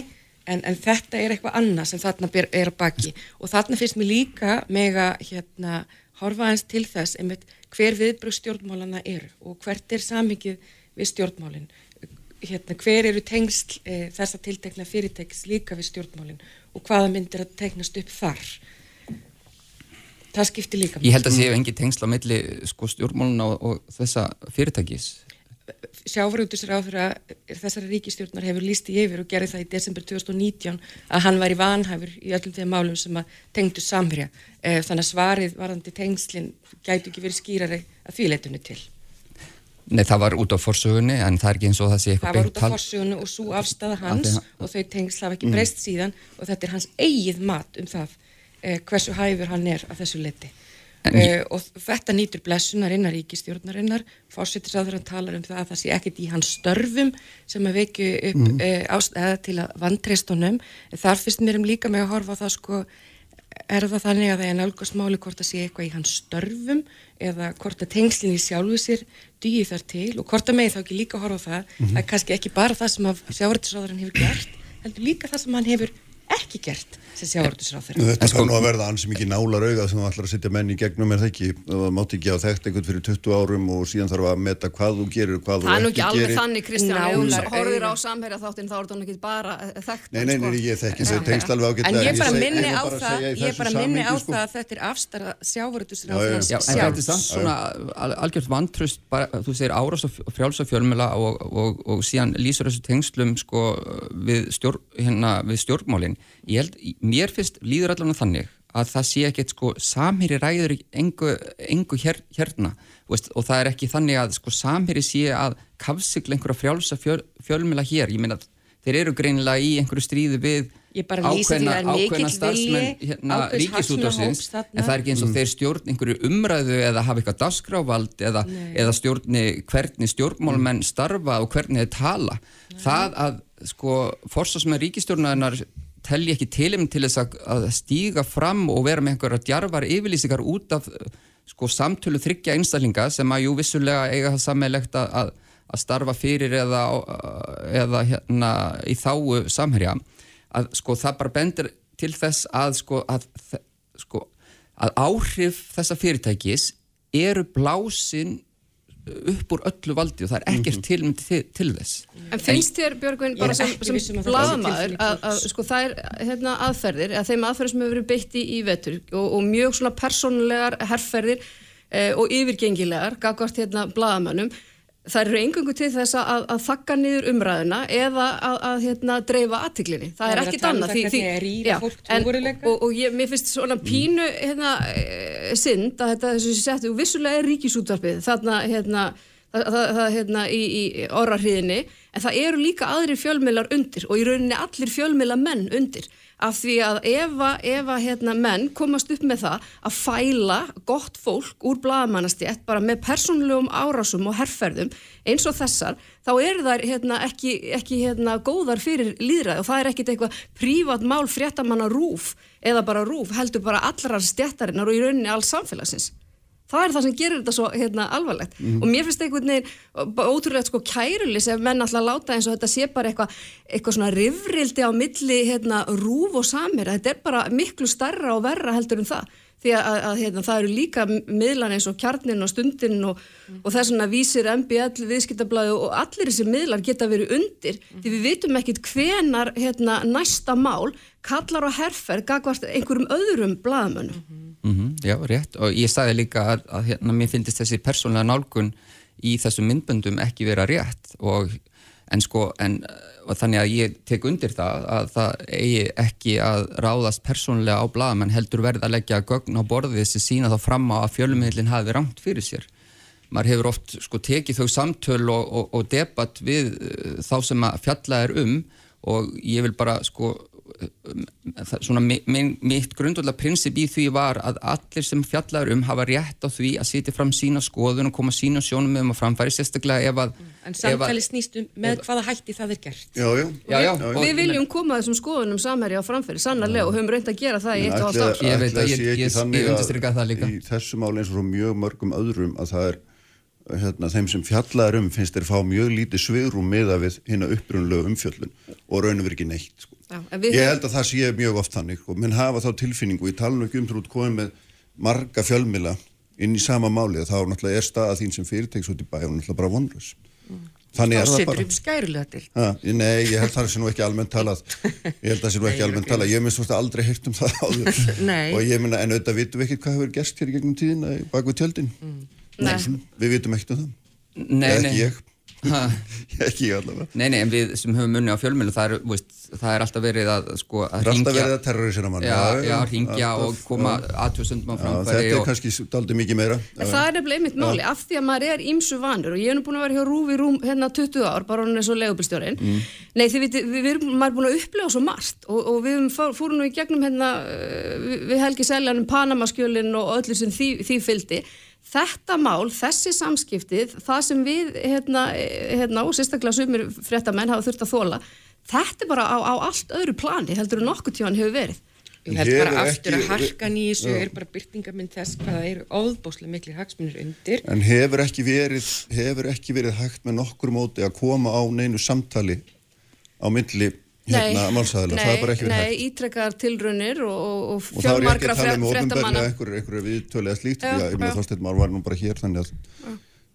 en, en þetta er eitthvað annað sem þarna ber, er að baki. Og þarna finnst mér líka mega hérna horfa aðeins til þess einmitt hver viðbröð stjórnmálana eru og hvert er samikið við stjórnmálin. Hérna, hver eru tengsl e, þessa tiltekna fyrirtækis líka við stjórnmálin og hvaða myndir að tegnast upp þar. Það skiptir líka Ég held að séu engi tengsl á milli sko, stjórnmáluna og, og þessa fyrirtækis. Sjávarútusráður þessari ríkistjórnar hefur líst í yfir og gerði það í desember 2019 að hann var í vanhæfur í öllum þeim málum sem að tengdu samhrja þannig að svarið varðandi tengslinn gætu ekki verið skýrari að því leitunni til Nei, það var út á forsögunni en það er ekki eins og það sé eitthvað Það var út á forsögunni og svo afstæða hans og þau tengsl hafa ekki breyst síðan og þetta er hans eigið mat um það eh, hversu hæfur hann er að þessu leiti uh, og þetta nýtur blessunar innar ríkistjórnarinnar fórsettisáður hann talar um það að það sé ekkit í hans störfum sem að vekju upp mm. uh, ástæða til að vantreistunum þar fyrst mér um líka með að horfa á það sko er það þannig að það er nálgast máli hvort að sé eitthvað í hans störfum eða hvort að tengslinn í sjálfu sér dýi þar til og hvort að með þá ekki líka horfa á það mm -hmm. að kannski ekki bara það sem sjávartisráðurinn hefur gert heldur líka það sem hann hefur ekki gert sem sjávartisráður Þetta sko nú að verða ansi mikið nálar auga sem þú ætlar að setja menn í gegnum er það ekki? Það mátt ekki á þekkt einhvern fyrir 20 árum og síðan þarf að meta hvað þú gerir hvað Það er nú ekki ekki alveg gerir. þannig Kristján þú horfir á samherja þáttin þá er það ekki bara eh, þekkt Nei, nei, sko. nei, ég þekki þess tengsl alveg ágætlega En ég bara minni ég á að það ég bara minni á sko. það að þetta er afstara sjávarútusráður Já, já, Já, en þetta er svona Ég held, mér finnst líður allavega þannig að það sé ekkert sko, samhýri ræður engu, engu hér, hérna veist, og það er ekki þannig að sko, samhýri sé að kafsigla einhverja frjálsa fjöl, fjölmjöla hér. Ég meina að þeir eru greinilega í einhverju stríði við Ég bara lýsa því að það er mikill vilji hérna, þarna. en það er ekki eins og þeir stjórn einhverju umræðu eða hafa eitthvað dasgráfald eða, eða stjórni hvernig stjórnmálmenn starfa og hvernig þeir tala. Það að sko forsvarsmenn ríkistjórnarinnar telli ekki tilum til þess að, að stíga fram og vera með einhverja djarfar yfirlýsingar út af sko samtölu þryggja einstaklinga sem að jú vissulega eiga það sammeilegt að, að, starfa fyrir eða, eða hérna í þáu samherja. Að sko það bara bendir til þess að sko að, sko, að áhrif þessa fyrirtækis eru blásin upp úr öllu valdi og það er ekkert til, til, til þess. En finnst þér Björgvin bara sem, sem um að tilfinning. að, að sko það er hérna aðferðir að þeim aðferðir sem hefur verið beitt í, í vetur og, og mjög svona persónulegar herrferðir eh, og yfirgengilegar gagvart hérna blaðamönnum það eru engungu til þess að, að þakka niður umræðuna eða að, að hérna, dreifa aðtiklinni. Það Það er ekkit um annað. er rýra já, en-. Og, og ég, mér finnst svona pínu hérna, eh, synd að þetta þessu settu, vissulega er ríkisútvarpið þarna hérna, það, það, hérna í, í orrarhiðinni, en það eru líka aðrir fjölmiðlar undir og í rauninni allir fjölmiðla menn undir af því að ef að, ef að hérna, menn komast upp með það að fæla gott fólk úr blaðamannastjætt bara með persónulegum árásum og herrferðum eins og þessar, þá eru þær hérna, ekki, ekki hérna, góðar fyrir líðræði og það er ekkit eitthvað prívat mál fréttamanna rúf eða bara rúf heldur bara allrar stjættarinnar og í rauninni alls samfélagsins. Það er það sem gerir þetta svo hérna, alvarlegt. Og mér finnst einhvern veginn ótrúlega sko kærulis ef menn alltaf láta eins og þetta sé bara eitthvað eitthva svona rifrildi á milli hérna, rúf og samir, þetta er bara miklu starra og verra heldur en það. Því að, að hérna, það eru líka miðlan eins og kjarnin og stundin og, og þess vegna vísir MBL, viðskiptablaði og allir þessi miðlar geta verið undir. Því við vitum ekkit hvenar hérna, næsta mál kallar á herferð gagvart einhverjum öðrum blaðamönnum Mm já, rétt. Og ég sagði líka að, að hérna, mér finnst þessi persónlega nálgun í þessum myndböndum ekki vera rétt. Og en sko en, þannig að ég tek undir það að það eigi ekki að ráðast persónlega á blaðamenn heldur verð að leggja gögn á borðið sem sína þá fram á að fjölumheilin hafi rangt fyrir sér. Maður hefur oft sko tekið þau samtöl og, og, og debatt við uh, þá sem að fjalla er um. Og ég vil bara sko svona mi- mi- mitt grundvölda prinsip í því var að allir sem fjallar um hafa rétt á því að sitja fram sína skoðun og koma sína sjónum um að framfæri sérstaklega ef að En ef að- samtali snýst um með hvaða hætti það er gert. Já, já. Já, já, Við, og- við viljum koma þessum skoðunum samherja á framfyrir, sannarlega og höfum reynd að gera það í eitt og Ætli átt að- ár. Ég veit að ég- undirstrika það líka. Í þessu máli eins og mjög mörgum öðrum að það er hérna, þeim sem fjallaður um finnst þeir fá mjög lítið svigrum meða við hérna upprunlegu umfjöllun og ekki neitt sko. Já, við Ég held að það sé mjög oft þannig og menn hafa þá tilfinningu, ég tala nú ekki um trútt komið með marga fjölmila inn í sama máli þá náttúrulega er staða þín sem fyrirtæks út í bæ og náttúrulega bara vonlös þannig Þá er það setur bara. upp skærulega til. ha, nei, ég held það sé nú ekki almennt talað. Ég held það sé nú ekki Nei, almennt talað. Ég minnst þú aldrei heyrt um það áður. [LAUGHS] Nei. og ég minna, en auðvitað vitum við ekki hvað hefur gerst hér í gegnum tíðina bak við tjöldin. Nei. við vitum ekkert um það. Nei, nei. [LAUGHS] ekki allavega. Nei, nei, en við sem höfum munni á fjölmjölu það, er, það er alltaf verið að sko, að hringja- verið að terrorisera mann. Já, já, hringja og koma aðtjóðsundum á Já, framfæri þetta er og, kannski daldi mikið meira. En það er nefnilega einmitt máli, af því að maður er ímsu vanur og ég er nú búin að vera hjá Rúfi Rúm hérna 20 ár, bara hún er svo legubilstjórin Mm. Nei, þið viti, við, við erum, maður er búin að upplega svo margt og, og við fórum nú í gegnum hérna uh, við- við Helgi Seljan Panamaskjölin og öllu sem því, því fylgdi Þetta mál, þessi samskiptið, það sem við, hérna, eh, hérna og sérstaklega sumir fréttamenn hafa þurft að þóla, þetta er bara á, á allt öðru plani heldur en nokkuð tíðan hefur verið. Ég held bara aftur að harkan í þessu er bara byrtingamind þess hvað það eru óðbóslega miklir hagsmunir undir. En hefur ekki verið, hefur ekki verið hægt með nokkur móti að koma á neinu samtali á milli hérna málsæðilega, það er bara ekki verið nei, hægt. ítrekkaðar tilraunir og, og, og Og þá er ég ekki að tala um ofinberlega einhverju einhverju viðtölu eða slíkt, Já, ég meina já. Þorsteinn Már var nú bara hér þannig að,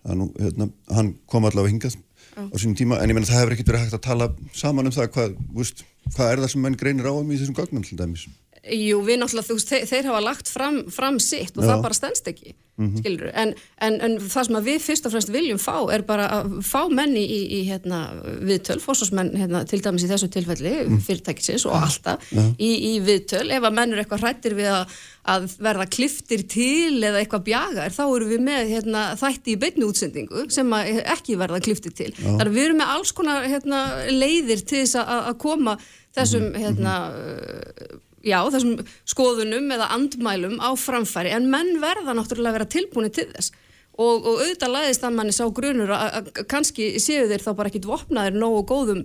að nú, hérna, hann kom allavega hingað á sínum tíma, en ég meina það hefur ekkert verið hægt að tala saman um það hvað, veist, hvað er það sem menn greinir á um í þessum gögnum til dæmis. Jú, við náttúrulega, þú þeir, þeir hafa lagt fram, fram sitt og Já. það bara stendst ekki, mm skilur en, en, en það sem við fyrst og fremst viljum fá er bara að fá menni í, í hérna, viðtöl, fórsvarsmenn hérna, til dæmis í þessu tilfelli, fyrirtækisins og alltaf í, í viðtöl, ef að menn eru eitthvað hrættir við að, að verða kliftir til eða eitthvað bjagar, þá eru við með hérna, þætti í beinni útsendingu sem ekki verða kliftir til. Þannig að við erum með alls konar hérna, leiðir til þess að, að koma þessum hérna, já, þessum skoðunum eða andmælum á framfæri en menn verða náttúrulega að vera tilbúin til þess. Og, og auðvitað læðist að manni sá grunur að, kannski séu þeir þá bara ekkit vopnaðir nógu góðum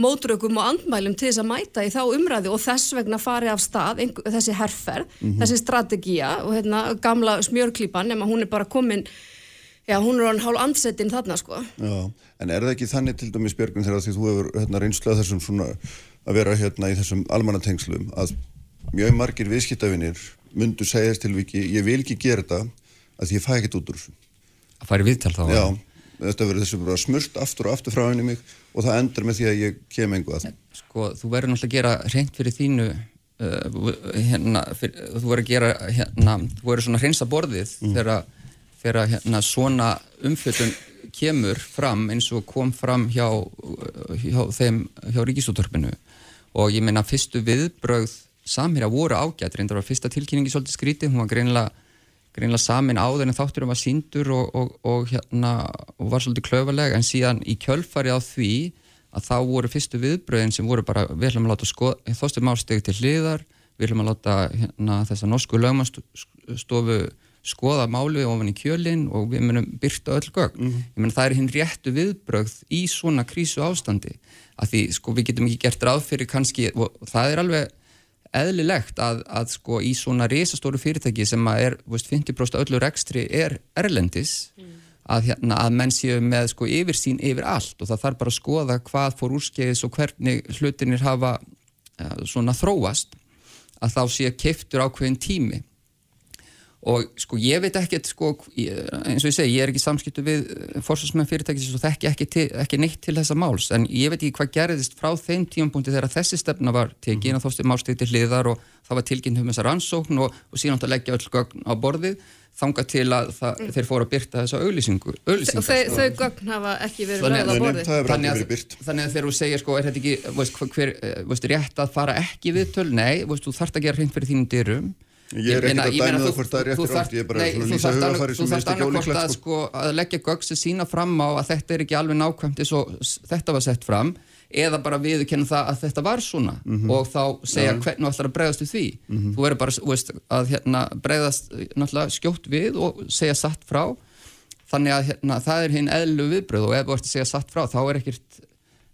mótrökum og andmælum til þess að mæta í þá umræði og þess vegna fari af stað einhver, þessi herferð, þessi strategía og hérna gamla smjörklípan nema hún er bara komin já, hún er hann hálf andsetin þarna sko. Já, en er það ekki þannig til dæmis Björgun þegar því þú hefur hérna, reynslega þessum svona að vera hérna í þessum almannatengslum að mjög margir viðskiptavinir myndu segja þess tilviki, ég vil ekki gera þetta að því ég fæ ekkert út úr þessu. að fara í viðtal þá Já, þetta verður þessu bara smurt aftur og aftur frá henni mig og það endur með því að ég kem engu að það. sko, þú verður náttúrulega að gera reynd fyrir þínu uh, hérna, fyrir, þú verður að gera hérna, þú verður svona að hreinsa borðið þegar, þegar hérna, svona umfjöldun kemur fram eins og kom fram hjá, hjá þeim, hjá ríkisúttorpinu og ég meina fyrstu viðbrögð samhýra voru ágætt, reyndar var fyrsta tilkynningi svolítið skrítið, hún var greinlega greinlega samin áður en þátturum var síndur og, og, og, hérna, og var svolítið klöfaleg en síðan í kjölfari á því að þá voru fyrstu viðbröðin sem voru bara við ætlum að láta skoða, þóstum ásteg til hliðar. Við ætlum að láta hérna, þessa norsku lögmanstofu skoða máli ofan í kjölinn og við munum byrta öll gögn. Ég menn það er hinn réttu viðbrögð í svona krísu ástandi að því sko við getum ekki gert ráð fyrir kannski og það er alveg eðlilegt að, að sko í svona risastóru fyrirtæki sem að er veist, 50% öllu rekstri er erlendis að, hérna, að menn séu með sko yfirsýn yfir allt og það þarf bara að skoða hvað fór úrskeiðis og hvernig hlutinir hafa ja, svona þróast að þá sé keiftur ákveðin tími og sko ég veit ekkert sko eins og ég segi, ég er ekki samskiptu við fórsvarsmenn fyrirtækis og þekki ekki, til, ekki neitt til þessa máls. En ég veit ekki hvað gerðist frá þeim tímapunkti þegar þessi stefna var tekin og þóstum mástið til hliðar og það var tilkynnt um þessa rannsókn og, og síðan átt að leggja öll gögn á borðið þanga til að það, þeir fóru að byrta þessa auglýsingu, þau, auglýsingar þau, þau gögn hafa ekki verið borðið. það hefur Þannig að, þannig að þegar þú segir sko, er þetta ekki, veist, hver, eh, veist, rétt að fara ekki viðtöl, nei, veist, þú þarft að gera hreint fyrir þínum dyrum. Ég er ekkert að dæma þú- það hvort það er rétt þú eða þarft- rangt, ég er bara svona þú lýsa annað- sem Þú mér þarft finnst ekki annarkvort ólíklegt, að, sko. sko, að leggja gögn sem sína fram á að þetta er ekki alveg nákvæmt eins og þetta var sett fram eða bara viðurkenna það að þetta var svona Mhm. og þá segja hvernig þú ætlar að bregðast við því. Þú verður bara þú veist, að hérna, bregðast náttúrulega skjótt við og segja satt frá þannig að hérna, það er hinn eðlu viðbröð og ef þú ert að segja satt frá þá er ekkert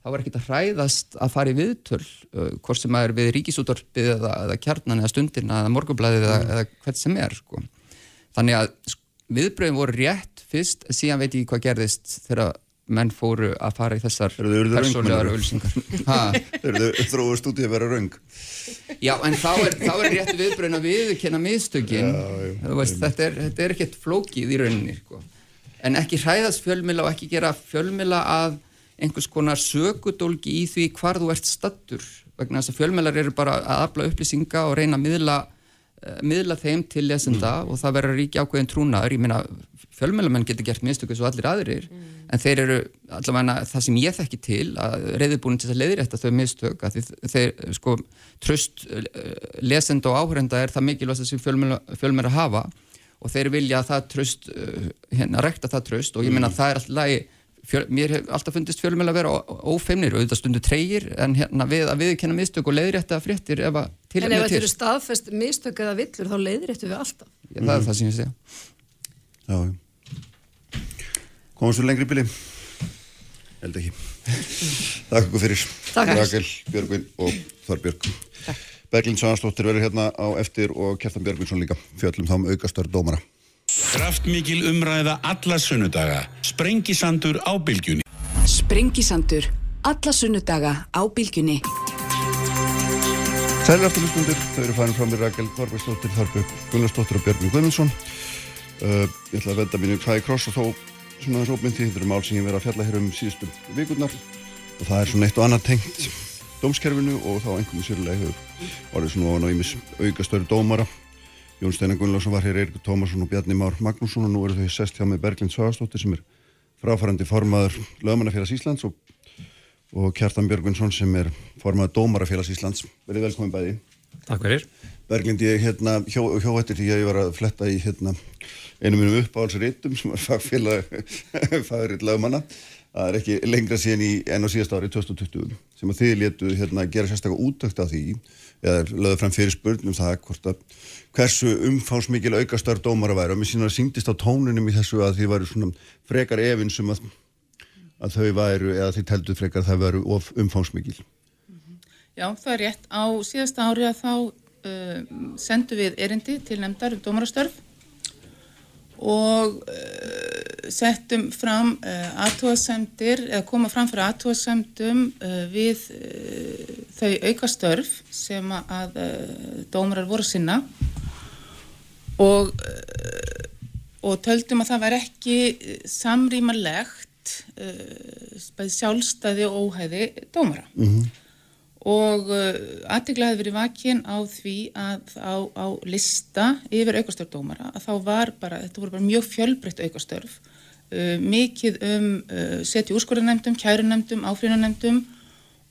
þá er ekkert að hræðast að fara í viðtöl uh, hvort sem það er við ríkisútorpið eða, eða kjarnan eða stundina eða morgunblæðið eða, eða hvert sem er sko. þannig að sk- viðbröðin voru rétt fyrst síðan veit ég hvað gerðist þegar menn fóru að fara í þessar þau [LAUGHS] ha, Þeir eru þróast út í að vera raung Já, en þá er, þá er rétt viðbröðin að Þú veist, þetta er, er ekkert flókið í rauninni sko. en ekki hræðast fjölmila og ekki gera fjölmila að einhvers konar sökudólgi í því hvar þú ert stattur vegna þess að fjölmilar eru bara að afla upplýsinga og reyna að miðla, uh, miðla þeim til lesenda og það verður ríki ákveðin trúnaður. Ég meina fjölmilamenn getur gert mistöku svo allir aðrir en þeir eru allavega það sem ég þekki til að reyðubúin til að leiðrétta þau mistök að því þeir sko tröst lesenda og áhörenda er það mikilvægt sem fjölmjöla hafa og þeir vilja að það tröst hérna rekta það tröst og ég meina það er alltaf lagi Fjöl, mér hef alltaf fundist fjölmjöla að vera ófeimnir og auðvitað stundu treyir en hérna við að viðkenna mistök og leiðrétta fréttir ef að til En ef þetta eru staðfest mistök eða villur þá leiðréttu við alltaf. Já, það er það sem ég segja Komum svo lengri í bili? Held ekki. Takk ykkur fyrir. Takk. Rakel, Björgvin og Þorbjörg. Berglind Svansdóttir verður hérna á eftir og Kjartan Björgvinsson líka. Fjöllum þá um aukastar dómara Kraftmikil umræða alla sunnudaga. Sprengisandur á bylgjunni. Sprengisandur. Alla sunnudaga á bylgjunni. Sælir aftur hlustundur, þau eru farin fram í Rakel Þorbjörgsdóttir, Þorbjörg Gunnarsdóttir og Björgvin Guðmundsson uh, Ég ætla að venda mínu hvaði kross og þó svona þessu ómyndi, þetta eru mál sem ég verið að fjalla hér um síðustu vikurnar og það er svona eitt og annað tengt dómskerfinu og þá einhverjum sérlega hefur orðið svona ofan á ímis aukastöru dómara Jón Steinar Gunnlaugsson var hér, Eirik Tómasson og Bjarni Már Magnússon og nú eru þau sest hjá með Berglind Svagastóttir sem er fráfærandi formaður Lögmannafélags Íslands og, og Kjartan Björgvinsson sem er formaður Dómarafélags Íslands. Verið velkomin bæði. Takk fyrir. Berglind, ég hérna, hjó, hjó eftir því að ég var að fletta í hérna, einu mínum uppáhalsritum sem var fagfélag [LAUGHS] fagriðt lögmanna. Það er ekki lengra síðan í enn og síðast ári 2020 sem að þið letu hérna, gera sérstaklega útökt af því eða lögðu fram fyrir spurnum það hvort að hversu umfánsmikil aukastar dómar að væri og mér síðan að síndist á tónunum í þessu að þið væru svona frekar efinsum að, að þau væru eða þið teldu frekar að það væru of umfánsmikil. Já, það er rétt. Á síðasta ári að þá uh, sendu við erindi til nefndar um dómarastörf og uh, settum fram uh, aðtóðasemdir eða koma fram fyrir aðtóðasemdum uh, við uh, þau aukastörf sem að dómarar voru sinna og, og töldum að það væri ekki samrýmarlegt uh, sjálfstæði og óhæði dómara. Mm og uh, aðtegla hefði verið vakinn á því að á, á lista yfir aukastörfdómara að þá var bara, þetta voru bara mjög fjölbreytt aukastörf. Uh, mikið um uh, seti úrskorðanemdum, kærunemdum, áfríðanemdum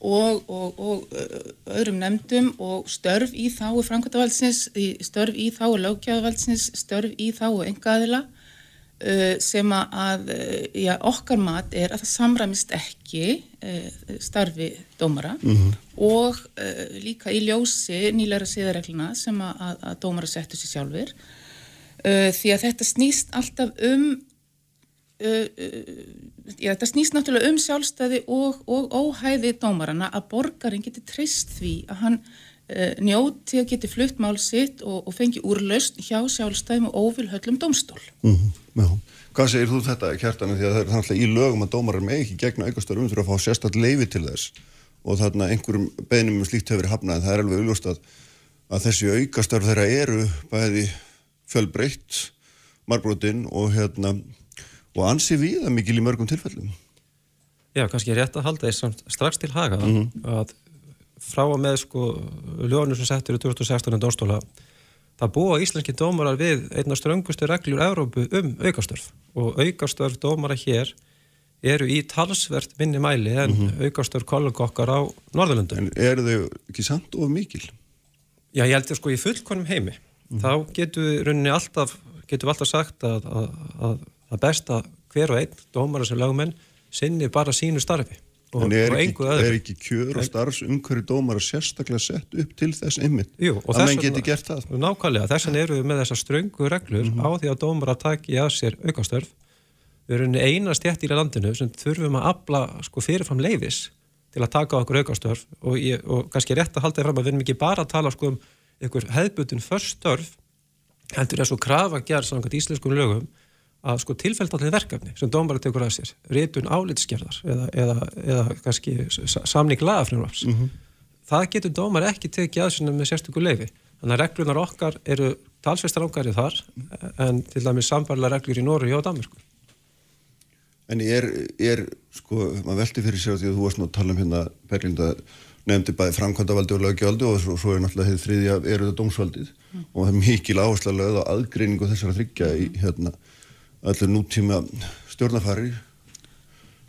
og, og, og uh, öðrum nemdum og störf í þáu framkvæmdavaldsins, störf í þáu lögkjáðavaldsins, störf í þáu engaðila uh, sem að uh, já, okkar mat er að það samræmist ekki uh, starfi dómara Mhm. og uh, líka í ljósi nýleira siðaregluna sem að, að, dómara settu sér sjálfur því að þetta snýst alltaf um já, þetta snýst náttúrulega um sjálfstæði og, og óhæði dómarana að borgarinn geti treyst því að hann njóti að geti flutt mál sitt og, og fengi úrlaust hjá sjálfstæðum og óvilhöllum dómstól Mm Já. Hvað segir þú þetta, Kjartan, því að það er þannig í lögum að dómarar með ekki gegna aukastar um þurfa að fá sérstætt leifi til þess og þarna einhverjum beinum um slíkt hefur verið hafnað en það er alveg auðljóst að, að þessi aukastar þeirra eru bæði fjölbreytt, margbrotin og hérna og ansi viða mikil í mörgum tilfellum. Já, kannski er rétt að halda þess samt strax til haga Mhm. að frá að með sko lögunum sem settur í 2016. dómstóla það búa íslenski dómarar við einna ströngustu reglur Európu um aukastörf og aukastörf dómara hér eru í talsvert minni mæli en mm -hmm. aukastörf kollega okkar á Norðurlundum. En eru þau ekki samt of mikil? Já, ég held að sko í fullkonum heimi þá getum við rauninni alltaf getum við alltaf sagt að, að, að, að besta hver og einn dómara sem lögumenn sinni bara sínu starfi og, en er ekki, er ekki kjör og starfs umhverju dómara sérstaklega sett upp til þess og að þess menn geti gert það? Nákvæmlega, þess vegna eru við með þessar ströngu reglur á því að dómar að taki að sér aukastörf. Við erum eina stjætt í landinu sem þurfum að afla sko, fyrirfram leifis til að taka okkur aukastörf og, ég, og kannski rétt að halda því fram að við erum ekki bara að tala sko, um einhver hefðbutun förstörf heldur er svo krafa gerð samkvæmt íslenskum lögum að sko tilfæltalið verkefni sem dómari tekur að sér, rétun álitskerðar eða, eða, eða kannski samning lagafrjóðars mm -hmm. það getur dómari ekki tekið aðsynna með sérstöku leifi, þannig að reglunar okkar eru talsveistar ángarið þar en til dæmis sambarlega reglur í Nóru og Danmarku En er, er sko, maður veldi fyrir sér því að þú varst nú að tala um hérna Berlinda nefndi bæði framkvæmdavaldi og löggjáldi og svo, svo er náttúrulega hefði þriðja eru þetta dómsvaldið? Mm. og það er mikil áhersla lögð á aðgreiningu þessar að þryggja í hérna allir nútíma stjórnafari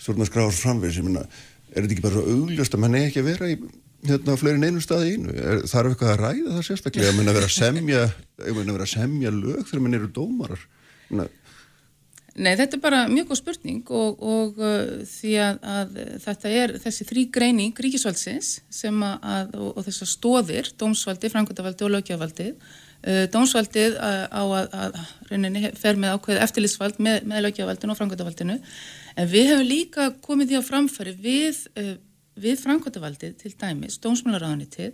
stjórnaskráðs framvegis. Ég minna, er þetta ekki bara svo augljóst að mann er ekki að vera í hérna fleiri neinu staði einu, er, þarf eitthvað að ræða það sérstaklega, að mann að vera að semja að vera að semja lög þegar mann eru dómarar. Minna, Nei, þetta er bara mjög góð spurning og, og uh, því að, að þetta er þessi þrý greining ríkisvaldsins sem að, og, og þessar stóðir, dómsvaldi, frangvöldavaldi og lögjavaldi dómsvaldið uh, á að, að rauninni fer með ákveð eftirlýsvald með, með lögjavaldinu og framkvæmdavaldinu en við hefum líka komið því á framfæri við, uh, við framkvæmdavaldið til dæmis, dómsmálaráðanitið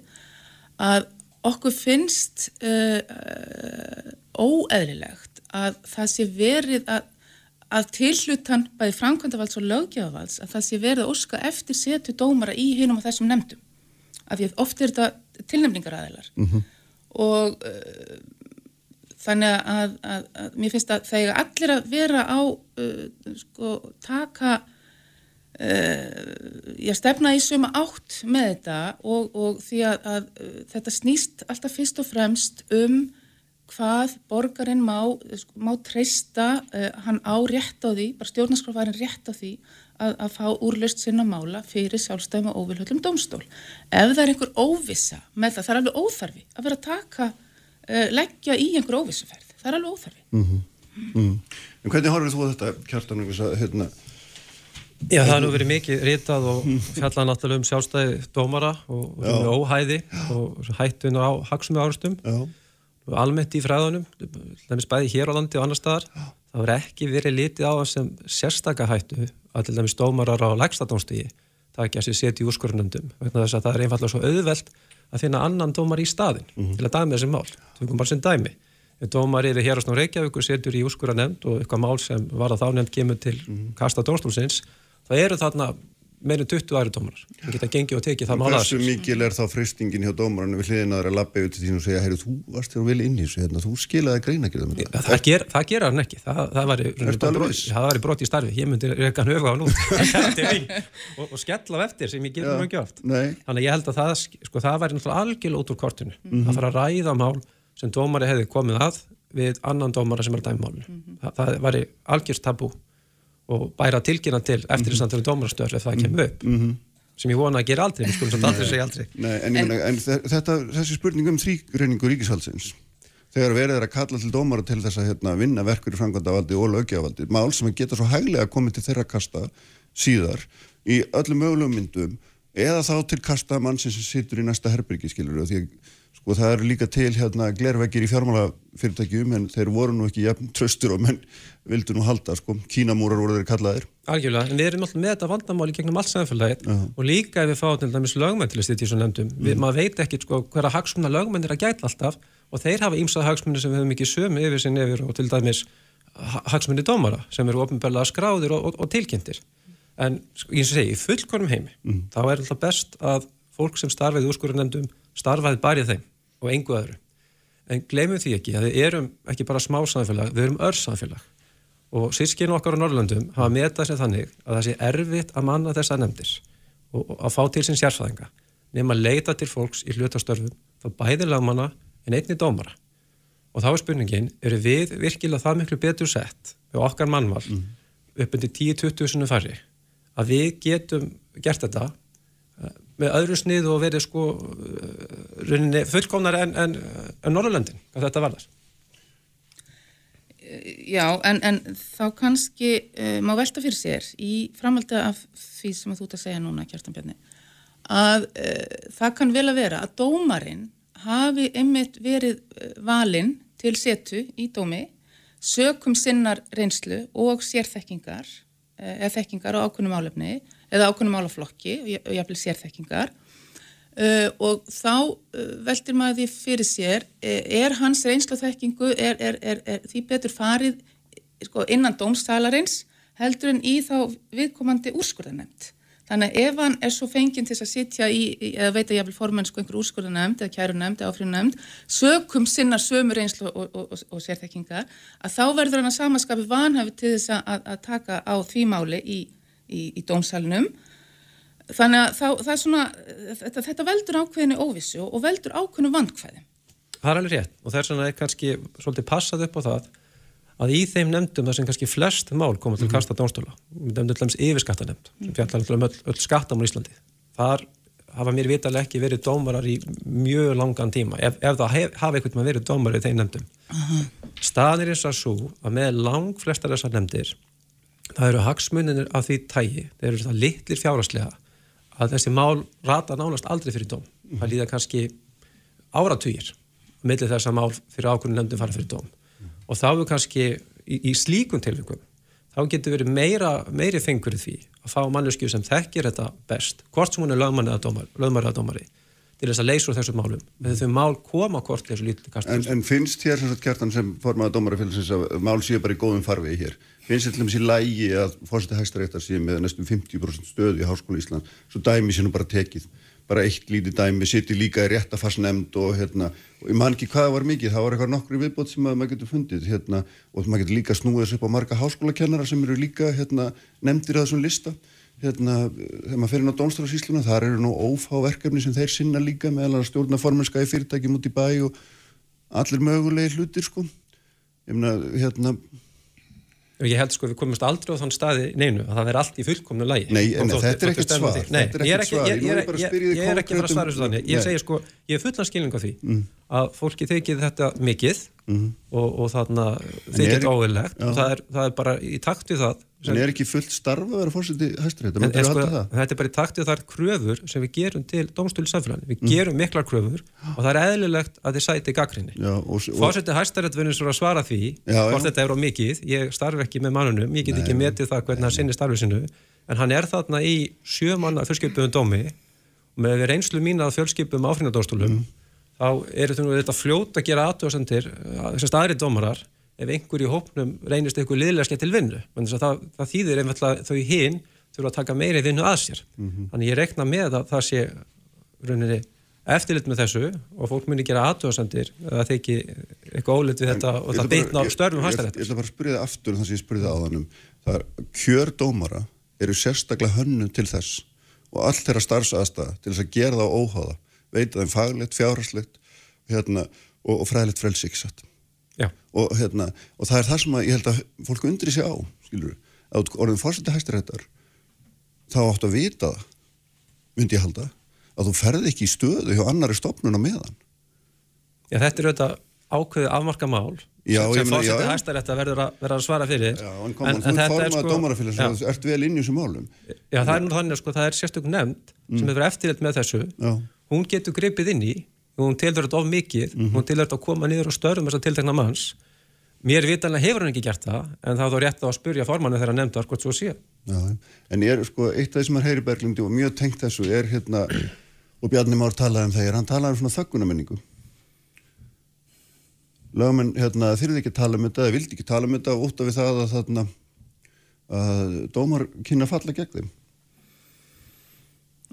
að okkur finnst óeðlilegt að það sé verið að, að tilhlutan bæði framkvæmdavalds og lögjavalds að það sé verið að óska eftir setu dómara í hinum og þessum nefndum. Af því að oft er þetta tilnefningaræðilar mm -hmm og uh, þannig að, að, að mér finnst að þegar allir að vera á uh, sko taka uh, ég stefna í suma átt með þetta og, og því að, að uh, þetta snýst alltaf fyrst og fremst um hvað borgarinn má, sko, má treysta, uh, hann á rétt á því, bara stjórnarskráfærin rétt á því að, að fá úrlöst sinna mála fyrir sjálfstæðum og óvilhöllum domstól. Ef það er einhver óvissa með það, það er alveg óþarfi að vera að taka, uh, leggja í einhver óvissuferð. Það er alveg óþarfi. Mm -hmm. mm -hmm. En hvernig horfður þú þetta, Kjartan, að hérna... Já, það er nú verið mikið ritað og fjallað náttúrulega um sjálfstæði dómara og, og um óhæði og hættun á hagsmu árustum og almennt í fræðunum, það er spæði hér á landi og annar staðar, það verið ekki verið litið á það sem sérstakahættu að til dæmis dómarar á lægstadónstígi takja sér seti í úrskorunundum vegna þess að það er einfallega svo auðvelt að finna annan dómar í staðin mm -hmm. til að dæmi þessi mál, tökum bara sem dæmi dómar er hér á Snó Reykjavík og setur í úrskorunund og eitthvað mál sem var að þá nefnd kemur til mm -hmm. kasta dónstólsins það eru þarna meirinn 20 aðri dómarar. Sem geta gengið og tekið það mála Hversu mikil er þá fristingin hjá dómaranu við hliðin að það er að lappa yfir til því og segja heyrðu, þú varst þér vel inn í þessu, hérna, þú skilaði greina ekki það, það, það, ger, það gera hann ekki. Það, það var í brot í starfi. Ég myndi reyka hann höfu á nú [LAUGHS] og, og skella á eftir sem ég gerði mjög oft. Þannig að ég held að það sko, það væri algjörl út úr kortinu. Mm -hmm. að fara að ræða mál sem dómari hefði komið að við annan dómara sem er málinu mm -hmm. það væri algjörst tabú og bæra tilkynna til eftirstandunum dómarastöður ef það kemur upp mm -hmm. sem ég vona að gera aldrei, við skulum samt aldrei segja aldrei. Nei, en, en, en þetta, þessi spurning um þrýgreiningu ríkishalsins þegar verið er að kalla til dómara til þess að hérna, vinna verkur í framkvæmdavaldi og lögjavaldi mál sem geta svo hæglega komið til þeirra kasta síðar í öllum mögulegum myndum eða þá til kasta mann sem sittur í næsta herbyrgi skilur og því að og það eru líka til hérna glerveggir í fjármálafyrirtækjum en þeir voru nú ekki jafn tröstur og menn vildu nú halda sko, kínamúrar voru þeir kallaðir. Algjörlega, en við erum alltaf með þetta vandamáli gegnum allt samfélagið uh -huh. og líka ef við fáum til dæmis lögmenn til að styrja þessu nefndum, uh -huh. maður veit ekki sko hverja hagsmunna lögmenn er að gæta alltaf og þeir hafa ímsað hagsmunni sem við höfum ekki sömu yfir sin yfir og til dæmis hagsmunni dómara sem eru ofinbeglega skráðir og, og, og tilkynntir. En ég segi, í fullkonum heimi, -huh. þá er alltaf best að fólk sem starfið úrskurðunendum starfaði barið þeim og engu öðru. En glemum því ekki að við erum ekki bara smá samfélag, við erum ör samfélag og sískinu okkar á Norrlöndum hafa metað sér þannig að það sé erfitt að manna þessa nefndir og að fá til sín sérfæðinga nefn að leita til fólks í hlutastörfum þá bæði lagmanna en einni dómara og þá er spurningin, eru við virkilega það miklu betur sett við okkar mannval mm. upp undir 10-20 sunum færri að við getum gert þetta með öðru snið og verið sko uh, fullkomnar en, en, en Norrlöndin að þetta varðar Já, en, en þá kannski uh, má velta fyrir sér í framhaldi af því sem þú ert að segja núna, Kjartan Bjarni að uh, það kann vel að vera að dómarinn hafi einmitt verið uh, valinn til setu í dómi sökum sinnar reynslu og sérþekkingar eða þekkingar á ákunum álefni eða ákveðnum málaflokki og jafnvel sérþekkingar uh, og þá uh, veldir maður því fyrir sér uh, er hans reynslu þekkingu er, er, er, er því betur farið sko, innan dómstalarins heldur en í þá viðkomandi úrskurðanemnd. Þannig ef hann er svo fenginn til að sitja í, í eða veit að ég vil formennsku einhver úrskurðanemnd eða kærunemnd eða áfríðanemnd, sökum sinna sömur einslu og, og, og, og sérþekkingar, að þá verður hann að samaskapi vanhafi til þess að, að taka á því máli í, í, í dómsalinum. Þannig að þá, það er svona, þetta, þetta veldur ákveðinu óvissu og veldur ákveðinu vandkvæði. Það er alveg rétt og þess vegna er kannski svolítið passað upp á það að í þeim nefndum þar sem kannski flest mál koma til kasta dónstóla, við nefndum til dæmis yfirskattanemnd sem fjallar um öll, öll skattamál í Íslandi. Þar hafa mér vitalega ekki verið dómarar í mjög langan tíma, ef, ef það hef, hafa einhvern veginn verið dómarar í þeim nefndum. Uh -huh. Staðir eins og svo að með lang flestar þessar nefndir, það eru hagsmuninir af því tægi, þeir eru það litlir fjáraslega að þessi mál rata nánast aldrei fyrir dóm. Það líða kannski áratugir millir þess að mál fyrir ákvörnum nefndum fara fyrir dóm og þá er kannski í, í slíkum tilvægum þá getur verið meira, meiri fengur því að fá manneskju sem þekkir þetta best hvort sem hún er lögmann eða dómari, dómari til þess að leysa úr þessu málum. Með þau mál koma hvort þessu lítið kast en, en finnst þér sem sagt kjartan sem formaða dómarafélagsins að mál séu bara í góðum farvegi hér? Finnst þér til dæmis í lægi að fórseti hægstaréttar sé með næstum 50% stöðu í Háskóla Ísland svo dæmi sé nú bara tekið? Bara eitt lítið dæmi, í líka í réttafarsnemnd og hérna, og ég man ekki hvað var mikið, það var eitthvað nokkru viðbót sem maður getur fundið, hérna, og maður getur líka snúið þessu upp á marga háskólakennara sem eru líka, hérna, nefndir að þessum lista, hérna, þegar maður fer inn á Dónstrafsísluna, þar eru nú ófá verkefni sem þeir sinna líka meðal að stjórna formenska í fyrirtækjum út í bæ og allir mögulegi hlutir, sko, ég meina, hérna, Ég held sko við komumst aldrei á þann staði neinu að það verði allt í fullkomnu lægi. Nei, en þetta er ekkert svar. Nei, ég er ekki, ég, ég, ég, ég er ekki að fara að svara þessu þannig. Ég segi sko, ég er fullan skilning á því mm. að fólki þykir þetta mikið mm. og, og þarna þykir óvinnlegt og það er, það er bara í takt við það. En er ekki fullt starfa að vera fórsiti hæstrætt? En, en sko, þetta er bara í takt við þar kröfur sem við gerum til domstölu samfélagin. Við mm. gerum miklar kröfur og það er eðlilegt að þið sæti gaggrinni. Fórsiti hæstrætt verður svo að svara því hvort þetta er á mikið. Ég starf ekki með mannunum, ég get ekki metið það hvernig hann sinni starfið sinu, en hann er þarna í sjömanna fjölskyldböðum dómi og með reynslu mín að fjölskyldböðum áfringadóstólum, mm. Þá eru þetta fljót að gera aðtöðsendir, þessast aðri dómarar ef einhver í hópnum reynist eitthvað liðlega til vinnu, það, það þýðir einfallega þau hinn þurfa að taka meiri vinnu að sér. Mm -hmm. Þannig ég rekna með að það sé rauninni eftirlit með þessu og fólk muni gera aðtöðasendir að það ekki eitthvað ólit við þetta en, og það beitna á störfum hæstaréttar. Ég ætla bara að spyrja það aftur það sem ég spyrja það á þannum. Það er kjördómara eru sérstaklega hönnum til þess og allt þeirra starfsaðstæða til þess að gera það óháða, veita þeim faglegt, fjárhastlegt hérna, og, og fræðilegt frelsíksat og, hérna, og það er það sem að ég held að fólk undri sig á, skilur að orðin fórseti hæstiréttar þá áttu að vita myndi ég halda, að þú ferði ekki í stöðu hjá annari stopnun á meðan. Já, þetta er auðvitað ákveðu afmarka mál já, sem fórseti hæstiréttar verður að, verður að svara fyrir. Já, en koma, þú er formað sko, þú ert vel inn í þessum málum. Já, það er nú þannig að sko, það er sérstök nefnd mm. sem hefur eftirleitt með þessu. Já. Hún getur gripið inn í hún tilhör þetta of mikið, mm -hmm. hún tilhör þetta að koma niður og störðum þess að tiltekna manns. Mér vitanlega hefur hann ekki gert það en þá er þá rétt að spurja formannu þegar hann nefndar hvort svo sé. Já, En ég er sko, eitt af því sem er heyri Berglindi og mjög tengt þessu er hérna og Bjarni Már talaði um þegar hann talaði um svona þöggunamenningu lögum hérna, þyrði ekki tala um þetta eða vildi ekki tala um þetta og út af það að, þarna, að dómar kynna falla gegn þeim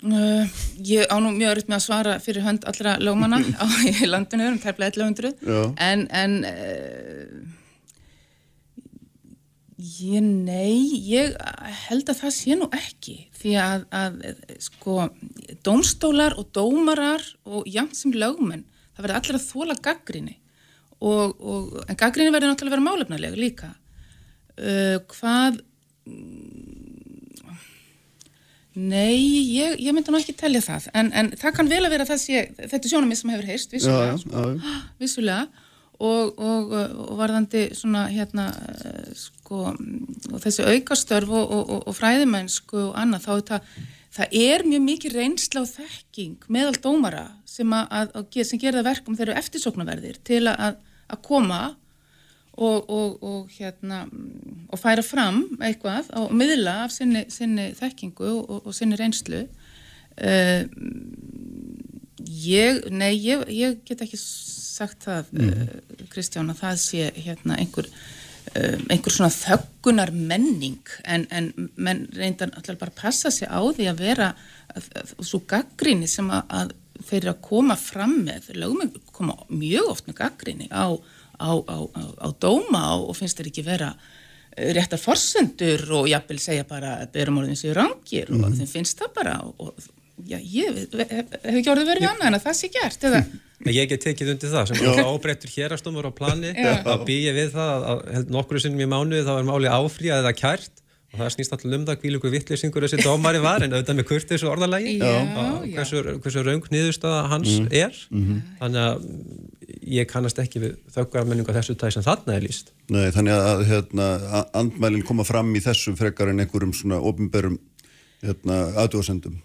Uh, ég á nú mjög öll með að svara fyrir hönd allra lögmanna [LAUGHS] á landinu um tæplega 1100 en, en uh, ég, nei ég held að það sé nú ekki. Því að, að sko dómstólar og dómarar og jæmt sem lögmenn það verður allir að þóla gaggrinni og, og, en gaggrinni verður náttúrulega að vera málefnilega líka. Uh, hvað Nei, ég, ég myndi nú ekki tellja það, en, en það kann vel að vera það sé, þetta sjónumið sem hefur heist, vissulega, já, já, já. [GASPS] vissulega. Og, og, og varðandi svona hérna, sko, þessi aukastörf og, og fræðimennsku og annað, þá það, það er mjög mikið reynsla og þekking meðal dómara sem, að, að, sem gerða verkum þeirra eftirsóknarverðir til að, að koma og, og, og, hérna, og færa fram eitthvað og miðla af sinni, sinni þekkingu og sinni reynslu. Uh, ég, nei, ég, ég get ekki sagt það, uh, Kristján, að það sé hérna einhver um, einhver svona þöggunar menning en, en menn reyndar alltaf bara passa sig á því að vera að, að, svo gaggrinni sem að, að þeir eru að koma fram með lögum koma mjög oft með gaggrinni á, á, á, á dóma og finnst þeir ekki vera eh, réttar forsendur og jafnvel segja bara að berum orðin sér rangir mm og þeim finnst það bara og já, ég hef ekki orðið verið annað en að það sé gert eða? Ég get tekið undir það sem er ábreyttur hérastumur á plani að býja við það að held nokkru sinnum í mánuði þá er máli áfríað eða kært og það snýst alltaf um það kvílugu vittlýsingur þessi dómari var en auðvitað með kurtis og orðalagi. Hversu, hversu raung nýðustada hans mm. er. Mm -hmm. þannig að ég kannast ekki við þaukarmenningu þessu tæð sem þarna er líst Nei, þannig að hérna, andmælinn koma fram í þessu frekar en einhverjum svona ofinberum hérna, aðdóðsendum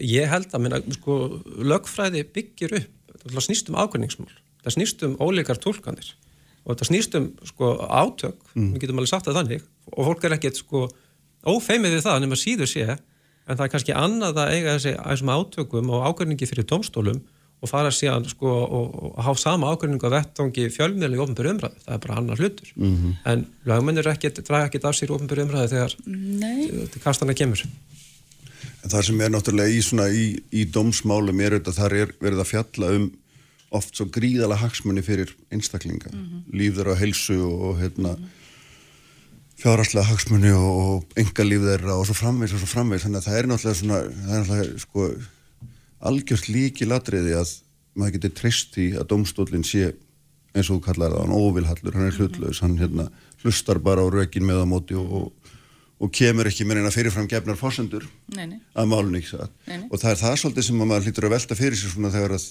Ég held að minna, sko, lögfræði byggir upp það snýst um ákveðningsmál, það snýst um ólíkar tólkanir og það snýst um sko, átök, mm. við getum alveg sagt það þannig og fólk er ekkert sko, ófeimið við það nema síður sé en það er kannski annað að eiga þessi æsum átökum og ákveðningi fyrir domstólum og fara síðan sko og, og hafa sama ákveðningu að vettangi fjölmiðlega í ofnbjörn umræðu, það er bara annar hlutur mm -hmm. en lögmennir draga ekkert af sér ofnbjörn umræðu þegar kastana kemur En það sem er náttúrulega í, svona, í, í dómsmálum er auðvitað þar er verið að fjalla um oft svo gríðala hagsmunni fyrir einstaklinga, mm -hmm. lífður á helsu og hérna, mm -hmm. Fjárhagslega hagsmunni og, og enga líf þeirra og svo framvegs og svo framvegs þannig að það er náttúrulega svona það er náttúrulega sko algjört líki ladriði að maður getur treyst í að dómstólinn sé eins og þú kallar það, hann óvilhallur, hann er hlutlaus, hann hérna, hlustar bara á rökin með á móti og, og og kemur ekki með eina fyrirfram gefnar fórsendur að málun ekki og það er það svolítið sem maður hlýtur að velta fyrir sér svona þegar að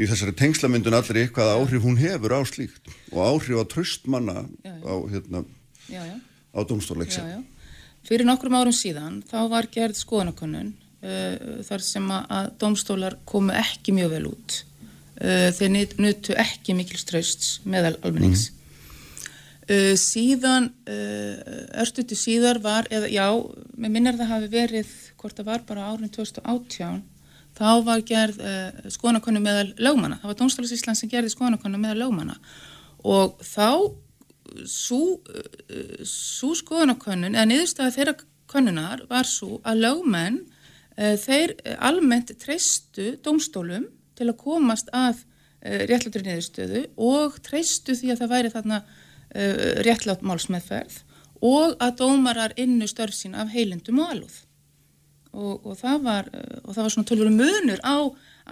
í þessari tengslamyndun allri hvaða áhrif hún hefur á slíkt og áhrif á tröst manna já, já. á, á domstórleiksa Fyrir nokkrum árum síðan þá var gerð skoðanakönnun uh, þar sem að domstólar komu ekki mjög vel út. Uh, þeir nutu ekki mikil tröst meðal almennings. Mm. Uh, síðan, uh, örstutu síðar var, eða já, með minnir það hafi verið, hvort það var bara árið 2018, þá var gerð uh, skoðanakonu meðal lögmanna, það var Dómstális Ísland sem gerði skoðanakonu meðal lögmanna. Og þá svo skoðanakonun, eða niðurstaða þeirra konunar var svo að lögmenn, þeir almennt treystu dómstólum til að komast að réttlættur niðurstöðu og treystu því að það væri þarna uh, réttlátt málsmeðferð og að dómarar innu störf sín af heilindum og alúð. Og, og, það var, og það var svona tölvöru munur á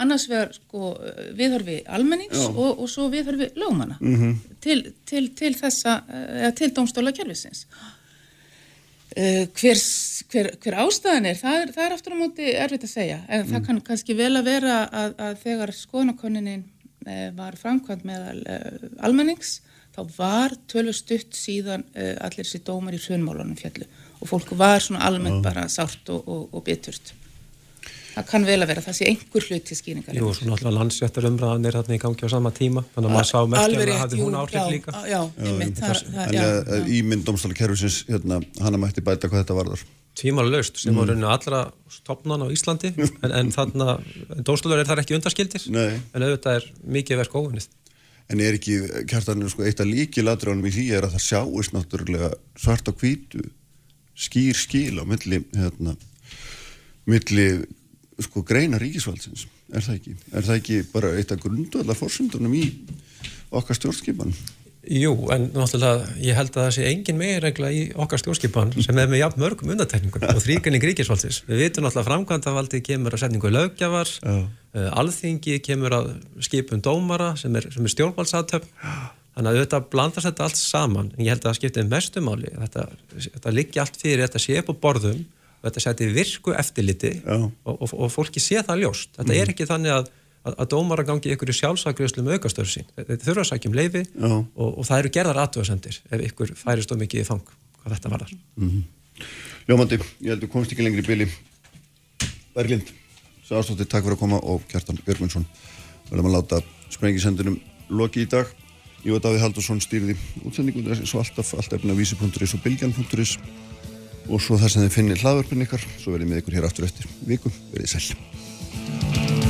annars vegar sko, viðhörfi almennings og, og svo viðhörfi lögmanna mm -hmm. til, til, til þessa uh, til dómstóla kervisins uh, hver, hver, hver ástæðan er það, er það er aftur á móti erfitt að segja en mm. það kann kannski vel að vera að, að þegar skoðanakoninin uh, var framkvæmt uh, almennings þá var tölur stutt síðan allir þessi dómar í hrjónmálunum fjallu og fólk var svona almennt bara sárt og, og, og biturt. Það kann vel að vera, það sé einhver hluti skýringar. Jú, svona alltaf landsjöttar umræðan er þarna í gangi á sama tíma, þannig að maður sá merkjum að hafði hún áhrif líka. Já, já, einmitt. En í mynd domstálakerfisins, hérna, hana mætti bæta hvað þetta varðar. Tvímála löst, sem mm. var rauninu allra stopnan á Íslandi, en, en þannig að domstálar er þar ekki undarskildir, Nei. en auðvitað er mikið verk óvinnið. En er ekki, kjartanir, sko, eitt af líkiladránum í því er að það sjáist náttúrulega svart á kvítu skýr skil á milli, hérna, milli, sko, greina ríkisvaldsins. Er það ekki? Er það ekki bara eitt af grundvallar fórsöndunum í okkar stjórnskipan? Jú, en náttúrulega ég held að það sé engin meginregla í okkar stjórnskipan sem er með jafn mörgum undatekningum og þrýkunni gríkisvaldsins. Við vitum náttúrulega framkvæmdavaldi kemur að setningu lögjafar, uh, alþingi kemur að skipum dómara sem er, er stjórnvaldsatöfn, þannig að þetta blandast þetta allt saman. En ég held að það skiptið mestumáli, þetta, þetta liggi allt fyrir, þetta sé upp á borðum þetta seti virku eftirliti og, og, og fólki sé það ljóst. Þetta mm. er ekki þannig að að, að dómar að gangi ykkur í sjálfsakriðslu með aukastöru sín. Þetta þurfa að sækjum leifi og, og það eru gerðar aðtöðasendir ef ykkur færist of mikið í fang hvað þetta varðar. Mm -hmm. Ljómandi, ég held að komst ekki lengri í byli. Berglind, Sárstóttir, takk fyrir að koma og Kjartan Björgvinsson. Verðum að láta sprengisendunum loki í dag. Davíð Haldursson stýrði útsendingundur svo alltaf, allt efna vísi.is og bilgjan.is og svo það sem þið finnir hlaðvörpunni ykkar, svo verðum við ykkur hér aftur eftir vikum, verðið sæl.